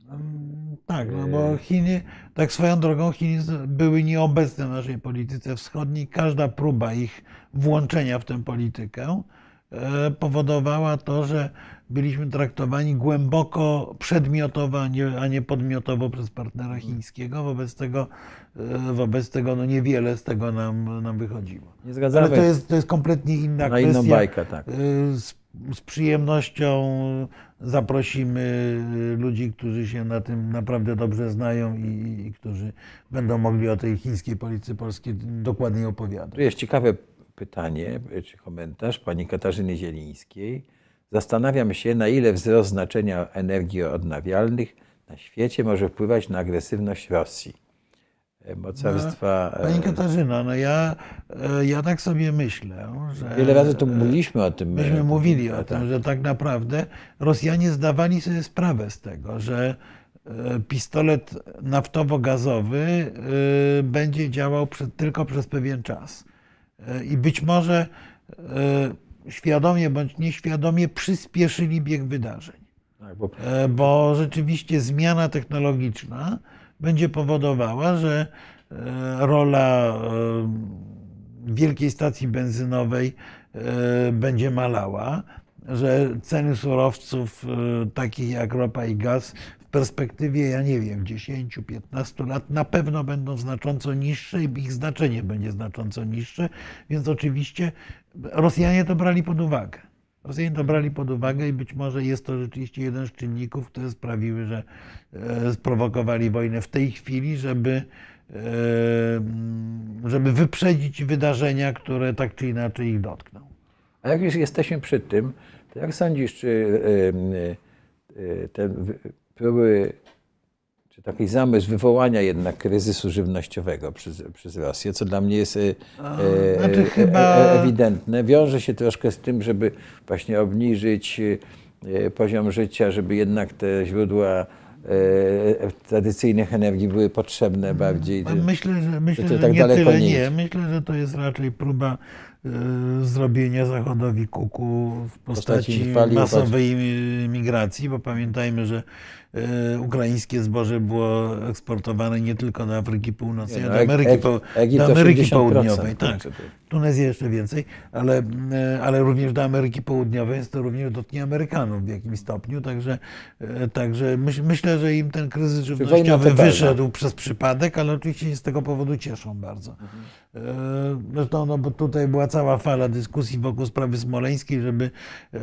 Mm, Tak, no bo Chiny, tak swoją drogą, Chiny były nieobecne w naszej polityce wschodniej. Każda próba ich włączenia w tę politykę e, powodowała to, że byliśmy traktowani głęboko przedmiotowo, a nie, a nie podmiotowo przez partnera chińskiego. Wobec tego, e, wobec tego no niewiele z tego nam, nam wychodziło. Ale to jest, to jest kompletnie inna na inną kwestia. bajkę, tak. Y, Z, z przyjemnością zaprosimy ludzi, którzy się na tym naprawdę dobrze znają i, i którzy będą mogli o tej chińskiej polityce polskiej dokładniej Tu opowiadać. jest ciekawe pytanie, czy komentarz pani Katarzyny Zielińskiej. Zastanawiam się, na ile wzrost znaczenia energii odnawialnych na świecie może wpływać na agresywność Rosji. E, Mocarstwa. Pani e, Katarzyna, no ja, e, ja tak sobie myślę, że... Wiele razy tu mówiliśmy o tym. Myśmy mówili o tym, tak. że tak naprawdę Rosjanie zdawali sobie sprawę z tego, że pistolet naftowo-gazowy będzie działał tylko przez pewien czas. I być może świadomie bądź nieświadomie przyspieszyli bieg wydarzeń. Tak, bo E, bo rzeczywiście zmiana technologiczna będzie powodowała, że e, rola e, wielkiej stacji benzynowej będzie malała, że ceny surowców takich jak ropa i gaz perspektywie, ja nie wiem, 10-15 lat na pewno będą znacząco niższe i ich znaczenie będzie znacząco niższe, więc oczywiście Rosjanie to brali pod uwagę. Rosjanie to brali pod uwagę i być może jest to rzeczywiście jeden z czynników, które sprawiły, że e, sprowokowali wojnę w tej chwili, żeby, e, żeby wyprzedzić wydarzenia, które tak czy inaczej ich dotkną. A jak już jesteśmy przy tym, to jak sądzisz, czy y, y, y, te wy- próby, czy taki zamysł wywołania jednak kryzysu żywnościowego przez, przez Rosję, co dla mnie jest y, y, znaczy chyba- e- ewidentne, wiąże się troszkę z tym, żeby właśnie obniżyć y, poziom życia, żeby jednak te źródła tradycyjnych energii były potrzebne bardziej. No, Myślę, że, myślę, to że tak nie tyle nie nie. Myślę, że to jest raczej próba e, zrobienia Zachodowi kuku w postaci postaci paliw, masowej e, migracji, bo pamiętajmy, że e, ukraińskie zboże było eksportowane nie tylko do Afryki Północnej, ale no, do Ameryki, Eg- po, do Ameryki 80%, Południowej. Tak. to- Tunezję jeszcze więcej, ale, e, ale również do Ameryki Południowej, więc to również dotknie Amerykanów w jakimś stopniu. Także, e, także myśl, myślę, że im ten kryzys żywnościowy wyszedł przez przypadek, ale oczywiście się z tego powodu cieszą bardzo. E, Zresztą, no bo tutaj była cała fala dyskusji wokół sprawy smoleńskiej, żeby, e,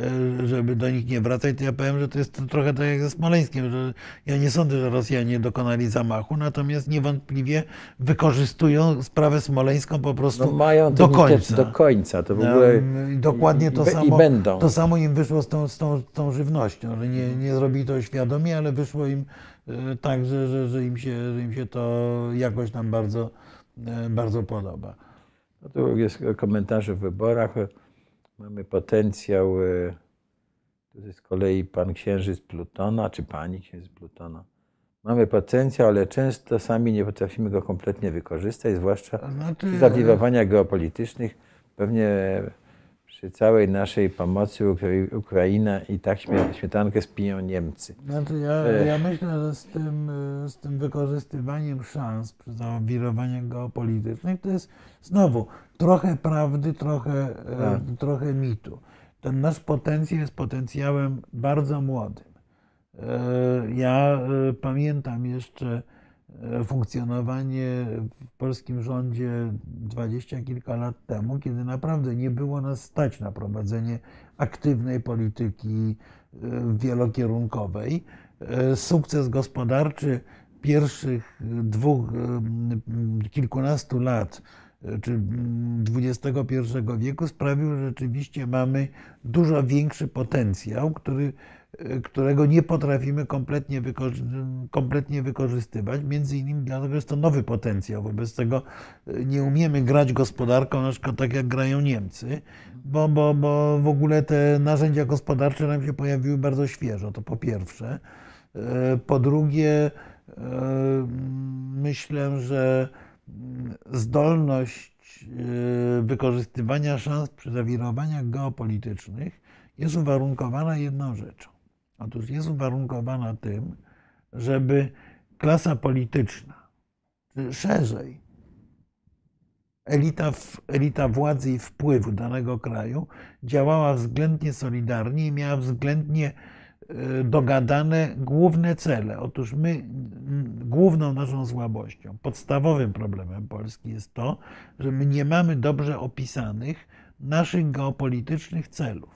żeby do nich nie wracać, to ja powiem, że to jest trochę tak jak ze Smoleńskiem, że ja nie sądzę, że Rosjanie dokonali zamachu, natomiast niewątpliwie wykorzystują sprawę smoleńską po prostu No mają do końca. do końca. To w ogóle Um, I dokładnie to i, samo, i będą. to samo im wyszło z tą, z tą, z tą żywnością, że nie, nie zrobili to świadomie, ale wyszło im e, tak, że, że, że, im się, że im się to jakoś tam bardzo, e, bardzo podoba. No tu jest komentarze w wyborach. Mamy potencjał. E, To jest z kolei pan księżyc Plutona, czy pani księżyc Plutona. Mamy potencjał, ale często sami nie potrafimy go kompletnie wykorzystać, zwłaszcza Znaczy, przy zawirowaniach geopolitycznych. Pewnie przy całej naszej pomocy Ukra- Ukraina i tak śmie- śmietankę spiją Niemcy. Znaczy ja, Ech. ja myślę, że z tym, y, z tym wykorzystywaniem szans przy zawirowaniach geopolitycznych to jest znowu trochę prawdy, trochę, e, Tak. trochę mitu. Ten nasz potencjał jest potencjałem bardzo młodym. E, Ja e, pamiętam jeszcze e, funkcjonowanie w polskim rządzie dwadzieścia kilka lat temu, kiedy naprawdę nie było nas stać na prowadzenie aktywnej polityki wielokierunkowej. Sukces gospodarczy pierwszych dwóch, kilkunastu lat czy XXI wieku sprawił, że rzeczywiście mamy dużo większy potencjał, który, e, którego nie potrafimy kompletnie, wykorzy- kompletnie wykorzystywać. Między innymi dlatego że jest to nowy potencjał. Wobec tego e, nie umiemy grać gospodarką na przykład tak jak grają Niemcy, bo, bo, bo w ogóle te narzędzia gospodarcze nam się pojawiły bardzo świeżo. To po pierwsze. E, Po drugie, myślę, że mm, zdolność e, wykorzystywania szans przy zawirowaniach geopolitycznych jest uwarunkowana jedną rzeczą. Otóż jest uwarunkowana tym, żeby klasa polityczna, czy szerzej, elita, elita władzy i wpływu danego kraju działała względnie solidarnie i miała względnie dogadane główne cele. Otóż my, główną naszą słabością, podstawowym problemem Polski jest to, że my nie mamy dobrze opisanych naszych geopolitycznych celów.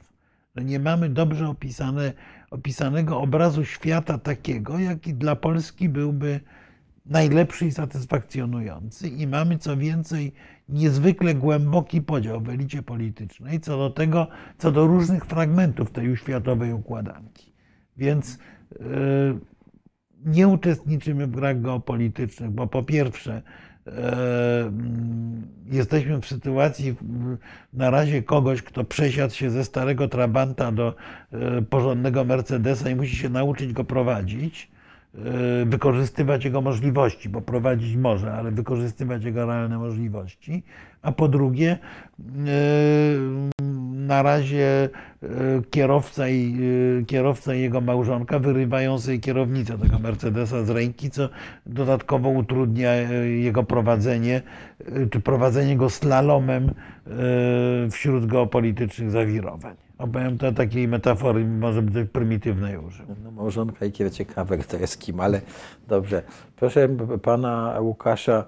Że nie mamy dobrze opisane, opisanego obrazu świata takiego, jaki dla Polski byłby najlepszy i satysfakcjonujący. I mamy co więcej niezwykle głęboki podział w elicie politycznej co do tego, co do różnych fragmentów tej światowej układanki. Więc yy, nie uczestniczymy w grach geopolitycznych, bo po pierwsze, e, mm, jesteśmy w sytuacji na razie kogoś, kto przesiadł się ze starego Trabanta do e, porządnego Mercedesa i musi się nauczyć go prowadzić. e, wykorzystywać jego możliwości, bo prowadzić może, ale wykorzystywać jego realne możliwości. A po drugie, e, na razie e, kierowca i, kierowca i jego małżonka wyrywają sobie kierownicę tego Mercedesa z ręki, co dodatkowo utrudnia jego prowadzenie, czy prowadzenie go slalomem wśród geopolitycznych zawirowań. Opowiem to takiej metafory, może być prymitywnej użył. No, małżonka i ciekawe, kto jest kim, ale dobrze. Proszę pana Łukasza,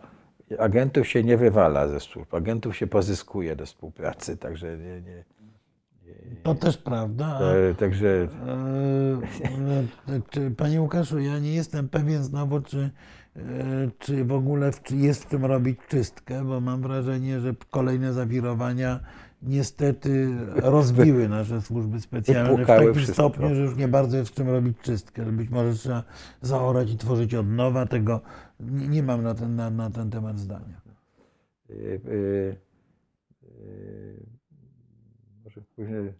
agentów się nie wywala ze służb, agentów się pozyskuje do współpracy, także nie, nie, to też prawda. A, także. E, panie Łukaszu, ja nie jestem pewien znowu, czy, e, czy w ogóle czy jest w czym robić czystkę, bo mam wrażenie, że kolejne zawirowania niestety rozbiły nasze służby specjalne w takim stopniu, że już nie bardzo jest w czym robić czystkę. Być może trzeba zaorać i tworzyć od nowa. Tego nie, nie mam na ten, na, na, ten temat zdania. Yy, yy, yy, później.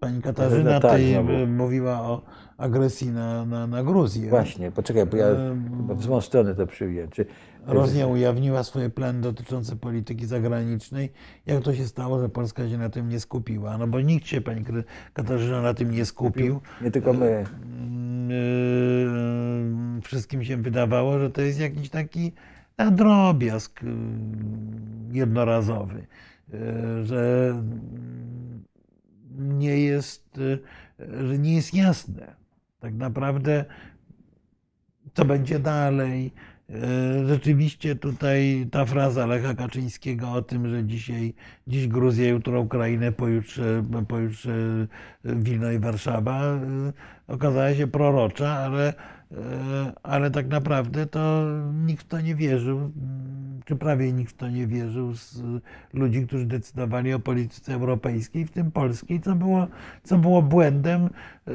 Pani Katarzyna tak, tutaj no mówiła o agresji na, na, na Gruzję. Właśnie, poczekaj, bo ja chyba w złą stronę to przyjąłem. Czy... Rosja ujawniła swoje plany dotyczące polityki zagranicznej. Jak to się stało, że Polska się na tym nie skupiła? No bo nikt się, pani Katarzyna, na tym nie skupił. Nie tylko my. Yy, wszystkim się wydawało, że to jest jakiś taki drobiazg jednorazowy, że nie jest, że nie jest jasne tak naprawdę, co będzie dalej. E, rzeczywiście tutaj ta fraza Lecha Kaczyńskiego o tym, że dzisiaj, dziś Gruzja, jutro Ukrainę, pojutrze, pojutrze Wilno i Warszawa, e, okazała się prorocza, ale E, ale tak naprawdę to nikt w to nie wierzył, czy prawie nikt w to nie wierzył z ludzi, którzy decydowali o polityce europejskiej, w tym polskiej, co było, co było błędem. E,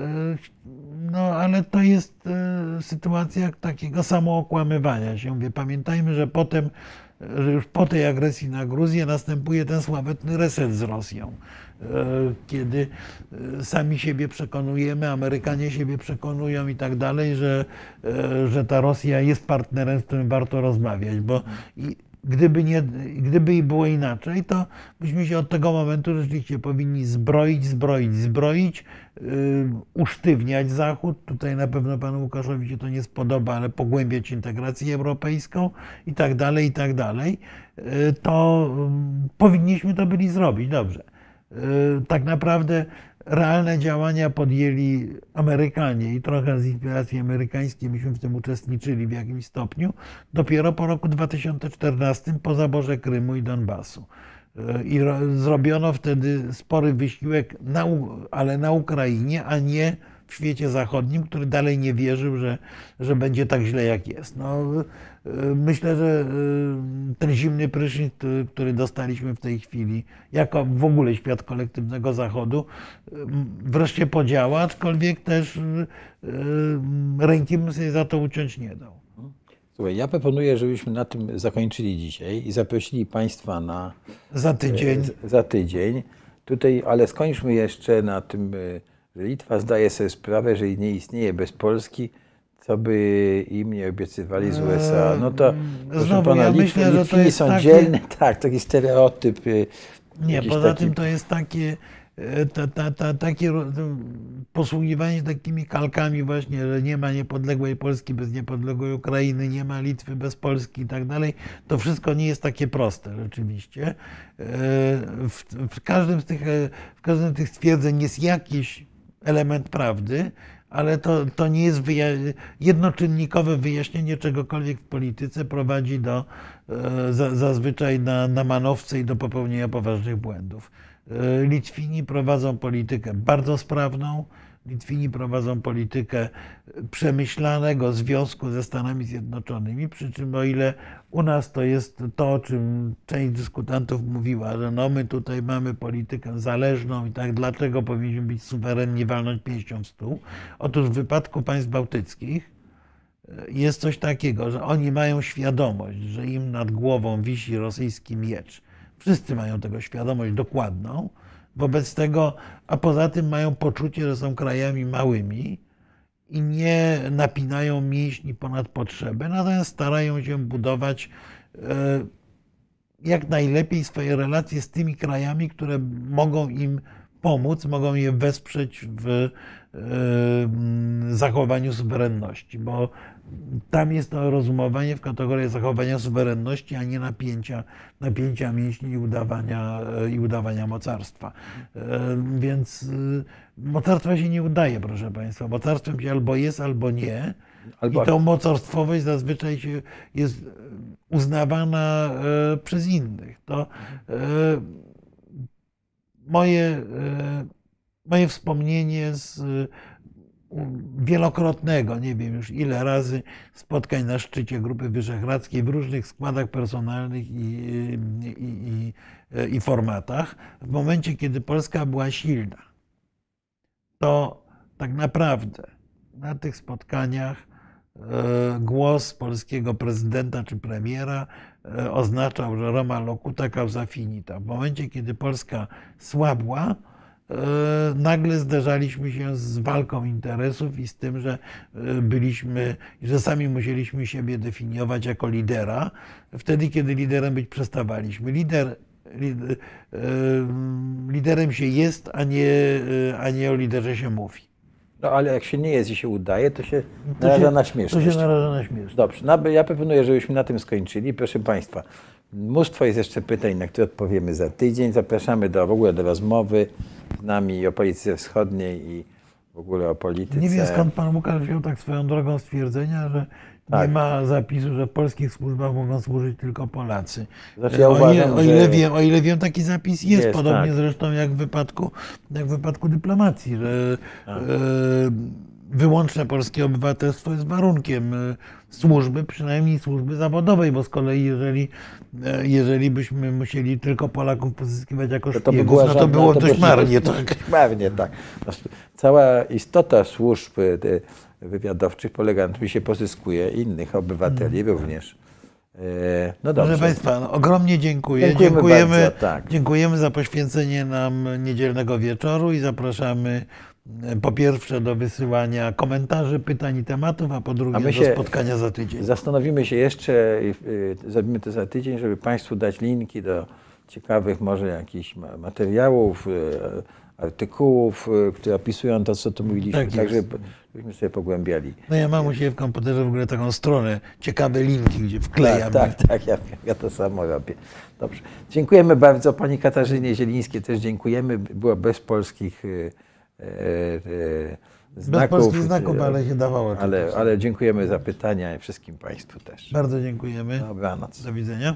no ale to jest e, sytuacja takiego samookłamywania się. Mówię, pamiętajmy, że potem, już po tej agresji na Gruzję następuje ten sławetny reset z Rosją. E, kiedy e, sami siebie przekonujemy, Amerykanie siebie przekonują i tak dalej, że, e, że ta Rosja jest partnerem, z którym warto rozmawiać, bo gdyby, nie, gdyby było inaczej, to byśmy się od tego momentu rzeczywiście powinni zbroić, zbroić, zbroić, yy, usztywniać Zachód. Tutaj na pewno panu Łukaszowi się to nie spodoba, ale pogłębiać integrację europejską i tak dalej, i tak dalej. Yy, to yy, powinniśmy to byli zrobić. Dobrze. Y, tak naprawdę realne działania podjęli Amerykanie i trochę z inspiracji amerykańskiej myśmy w tym uczestniczyli w jakimś stopniu, dopiero po roku 2014 po zaborze Krymu i Donbasu. Y, I zrobiono wtedy spory wysiłek, na, ale na Ukrainie, a nie w świecie zachodnim, który dalej nie wierzył, że, że będzie tak źle, jak jest. No, myślę, że y, ten zimny prysznic, który dostaliśmy w tej chwili, jako w ogóle świat kolektywnego Zachodu, y, wreszcie podziała, aczkolwiek też ręki bym sobie za to uciąć nie dał. Słuchaj, ja proponuję, żebyśmy na tym zakończyli dzisiaj i zaprosili Państwa na. Za tydzień. Za tydzień. Tutaj, ale skończmy jeszcze na tym że Litwa zdaje sobie sprawę, że nie istnieje bez Polski, co by im nie obiecywali z USA. No to, proszę Znowu, pana, ja myślę, Litwini są takie... dzielne, tak, taki stereotyp. Y, nie, poza taki... tym to jest takie, e, ta, ta, ta, takie posługiwanie takimi kalkami właśnie, że nie ma niepodległej Polski bez niepodległej Ukrainy, nie ma Litwy bez Polski i tak dalej. To wszystko nie jest takie proste rzeczywiście. E, w, w, każdym z tych, e, w każdym z tych stwierdzeń jest jakiś element prawdy, ale to, to nie jest wyja- jednoczynnikowe wyjaśnienie czegokolwiek w polityce prowadzi do e, zazwyczaj na, na manowce i do popełnienia poważnych błędów. E, Litwini prowadzą politykę bardzo sprawną, Litwini prowadzą politykę przemyślanego związku ze Stanami Zjednoczonymi, przy czym o ile u nas to jest to, o czym część dyskutantów mówiła, że no my tutaj mamy politykę zależną i tak, dlaczego powinniśmy być suwerenni, walnąć pięścią w stół? Otóż w wypadku państw bałtyckich e, jest coś takiego, że oni mają świadomość, że im nad głową wisi rosyjski miecz. Wszyscy mają tego świadomość dokładną, Wobec tego, a poza tym mają poczucie, że są krajami małymi i nie napinają mięśni ponad potrzebę, natomiast starają się budować e, jak najlepiej swoje relacje z tymi krajami, które mogą im pomóc, mogą je wesprzeć w e, zachowaniu suwerenności, bo tam jest to rozumowanie w kategoriach zachowania suwerenności, a nie napięcia, napięcia mięśni i udawania, e, i udawania mocarstwa. E, Więc y, mocarstwa się nie udaje, proszę Państwa. Mocarstwem się albo jest, albo nie. Albo- I tą mocarstwowość zazwyczaj się jest uznawana e, przez innych. To e, moje, e, moje wspomnienie z e, wielokrotnego, nie wiem już ile razy, spotkań na szczycie Grupy Wyszehradzkiej w różnych składach personalnych i, i, i, i formatach, w momencie, kiedy Polska była silna, to tak naprawdę na tych spotkaniach e, głos polskiego prezydenta czy premiera e, oznaczał, że Roma locuta causa finita. W momencie, kiedy Polska słabła, nagle zderzaliśmy się z walką interesów i z tym, że e, byliśmy, że sami musieliśmy siebie definiować jako lidera, wtedy, kiedy liderem być przestawaliśmy. Lider, lid- e, liderem się jest, a nie, e, a nie o liderze się mówi. No ale jak się nie jest i się udaje, to się To naraża się- na To śmieszność. się naraża na śmieszność. Dobrze, no, ja proponuję, żebyśmy na tym skończyli. Proszę Państwa, mnóstwo jest jeszcze pytań, na które odpowiemy za tydzień. Zapraszamy do, w ogóle do rozmowy z nami o polityce wschodniej i w ogóle o polityce. Nie wiem skąd pan Łukasz wziął tak swoją drogą stwierdzenia, że Tak. nie ma zapisu, że w polskich służbach mogą służyć tylko Polacy. Znaczy ja o, ile, uważam, o, ile że- wiem, o ile wiem, taki zapis jest, Jest, podobnie tak. zresztą jak w wypadku, jak w wypadku dyplomacji, że Tak. e, wyłączne polskie obywatelstwo jest warunkiem e, służby, przynajmniej służby zawodowej, bo z kolei jeżeli, e, jeżeli byśmy musieli tylko Polaków pozyskiwać jako To, to by szpiegów, no to było to dość by- marnie. to- Tak. Marnie, tak. No, Cała istota służb e, wywiadowczych polega na tym, że się pozyskuje innych obywateli również. E, No dobrze. Proszę Państwa, no, ogromnie dziękuję. Dziękujemy Dziękujemy, bardzo, tak. dziękujemy za poświęcenie nam niedzielnego wieczoru i zapraszamy po pierwsze do wysyłania komentarzy, pytań i tematów, a po drugie A my do się spotkania za tydzień. Zastanowimy się jeszcze, zrobimy to za tydzień, żeby Państwu dać linki do ciekawych może jakichś ma- materiałów, y, artykułów, y, które opisują to, co tu mówiliśmy, Tak tak, żebyśmy sobie pogłębiali. No ja mam u siebie w komputerze w ogóle taką stronę, ciekawe linki, gdzie wklejam. Tak, tak, tak ja, ja to samo robię. Dobrze. Dziękujemy bardzo Pani Katarzynie Zielińskiej, też dziękujemy. Było bez polskich y, y, y, Bez znaków. polskich znaków, y, ale się dawało. ale, ale dziękujemy za pytania i wszystkim Państwu też. Bardzo dziękujemy. Dobranoc. Do widzenia.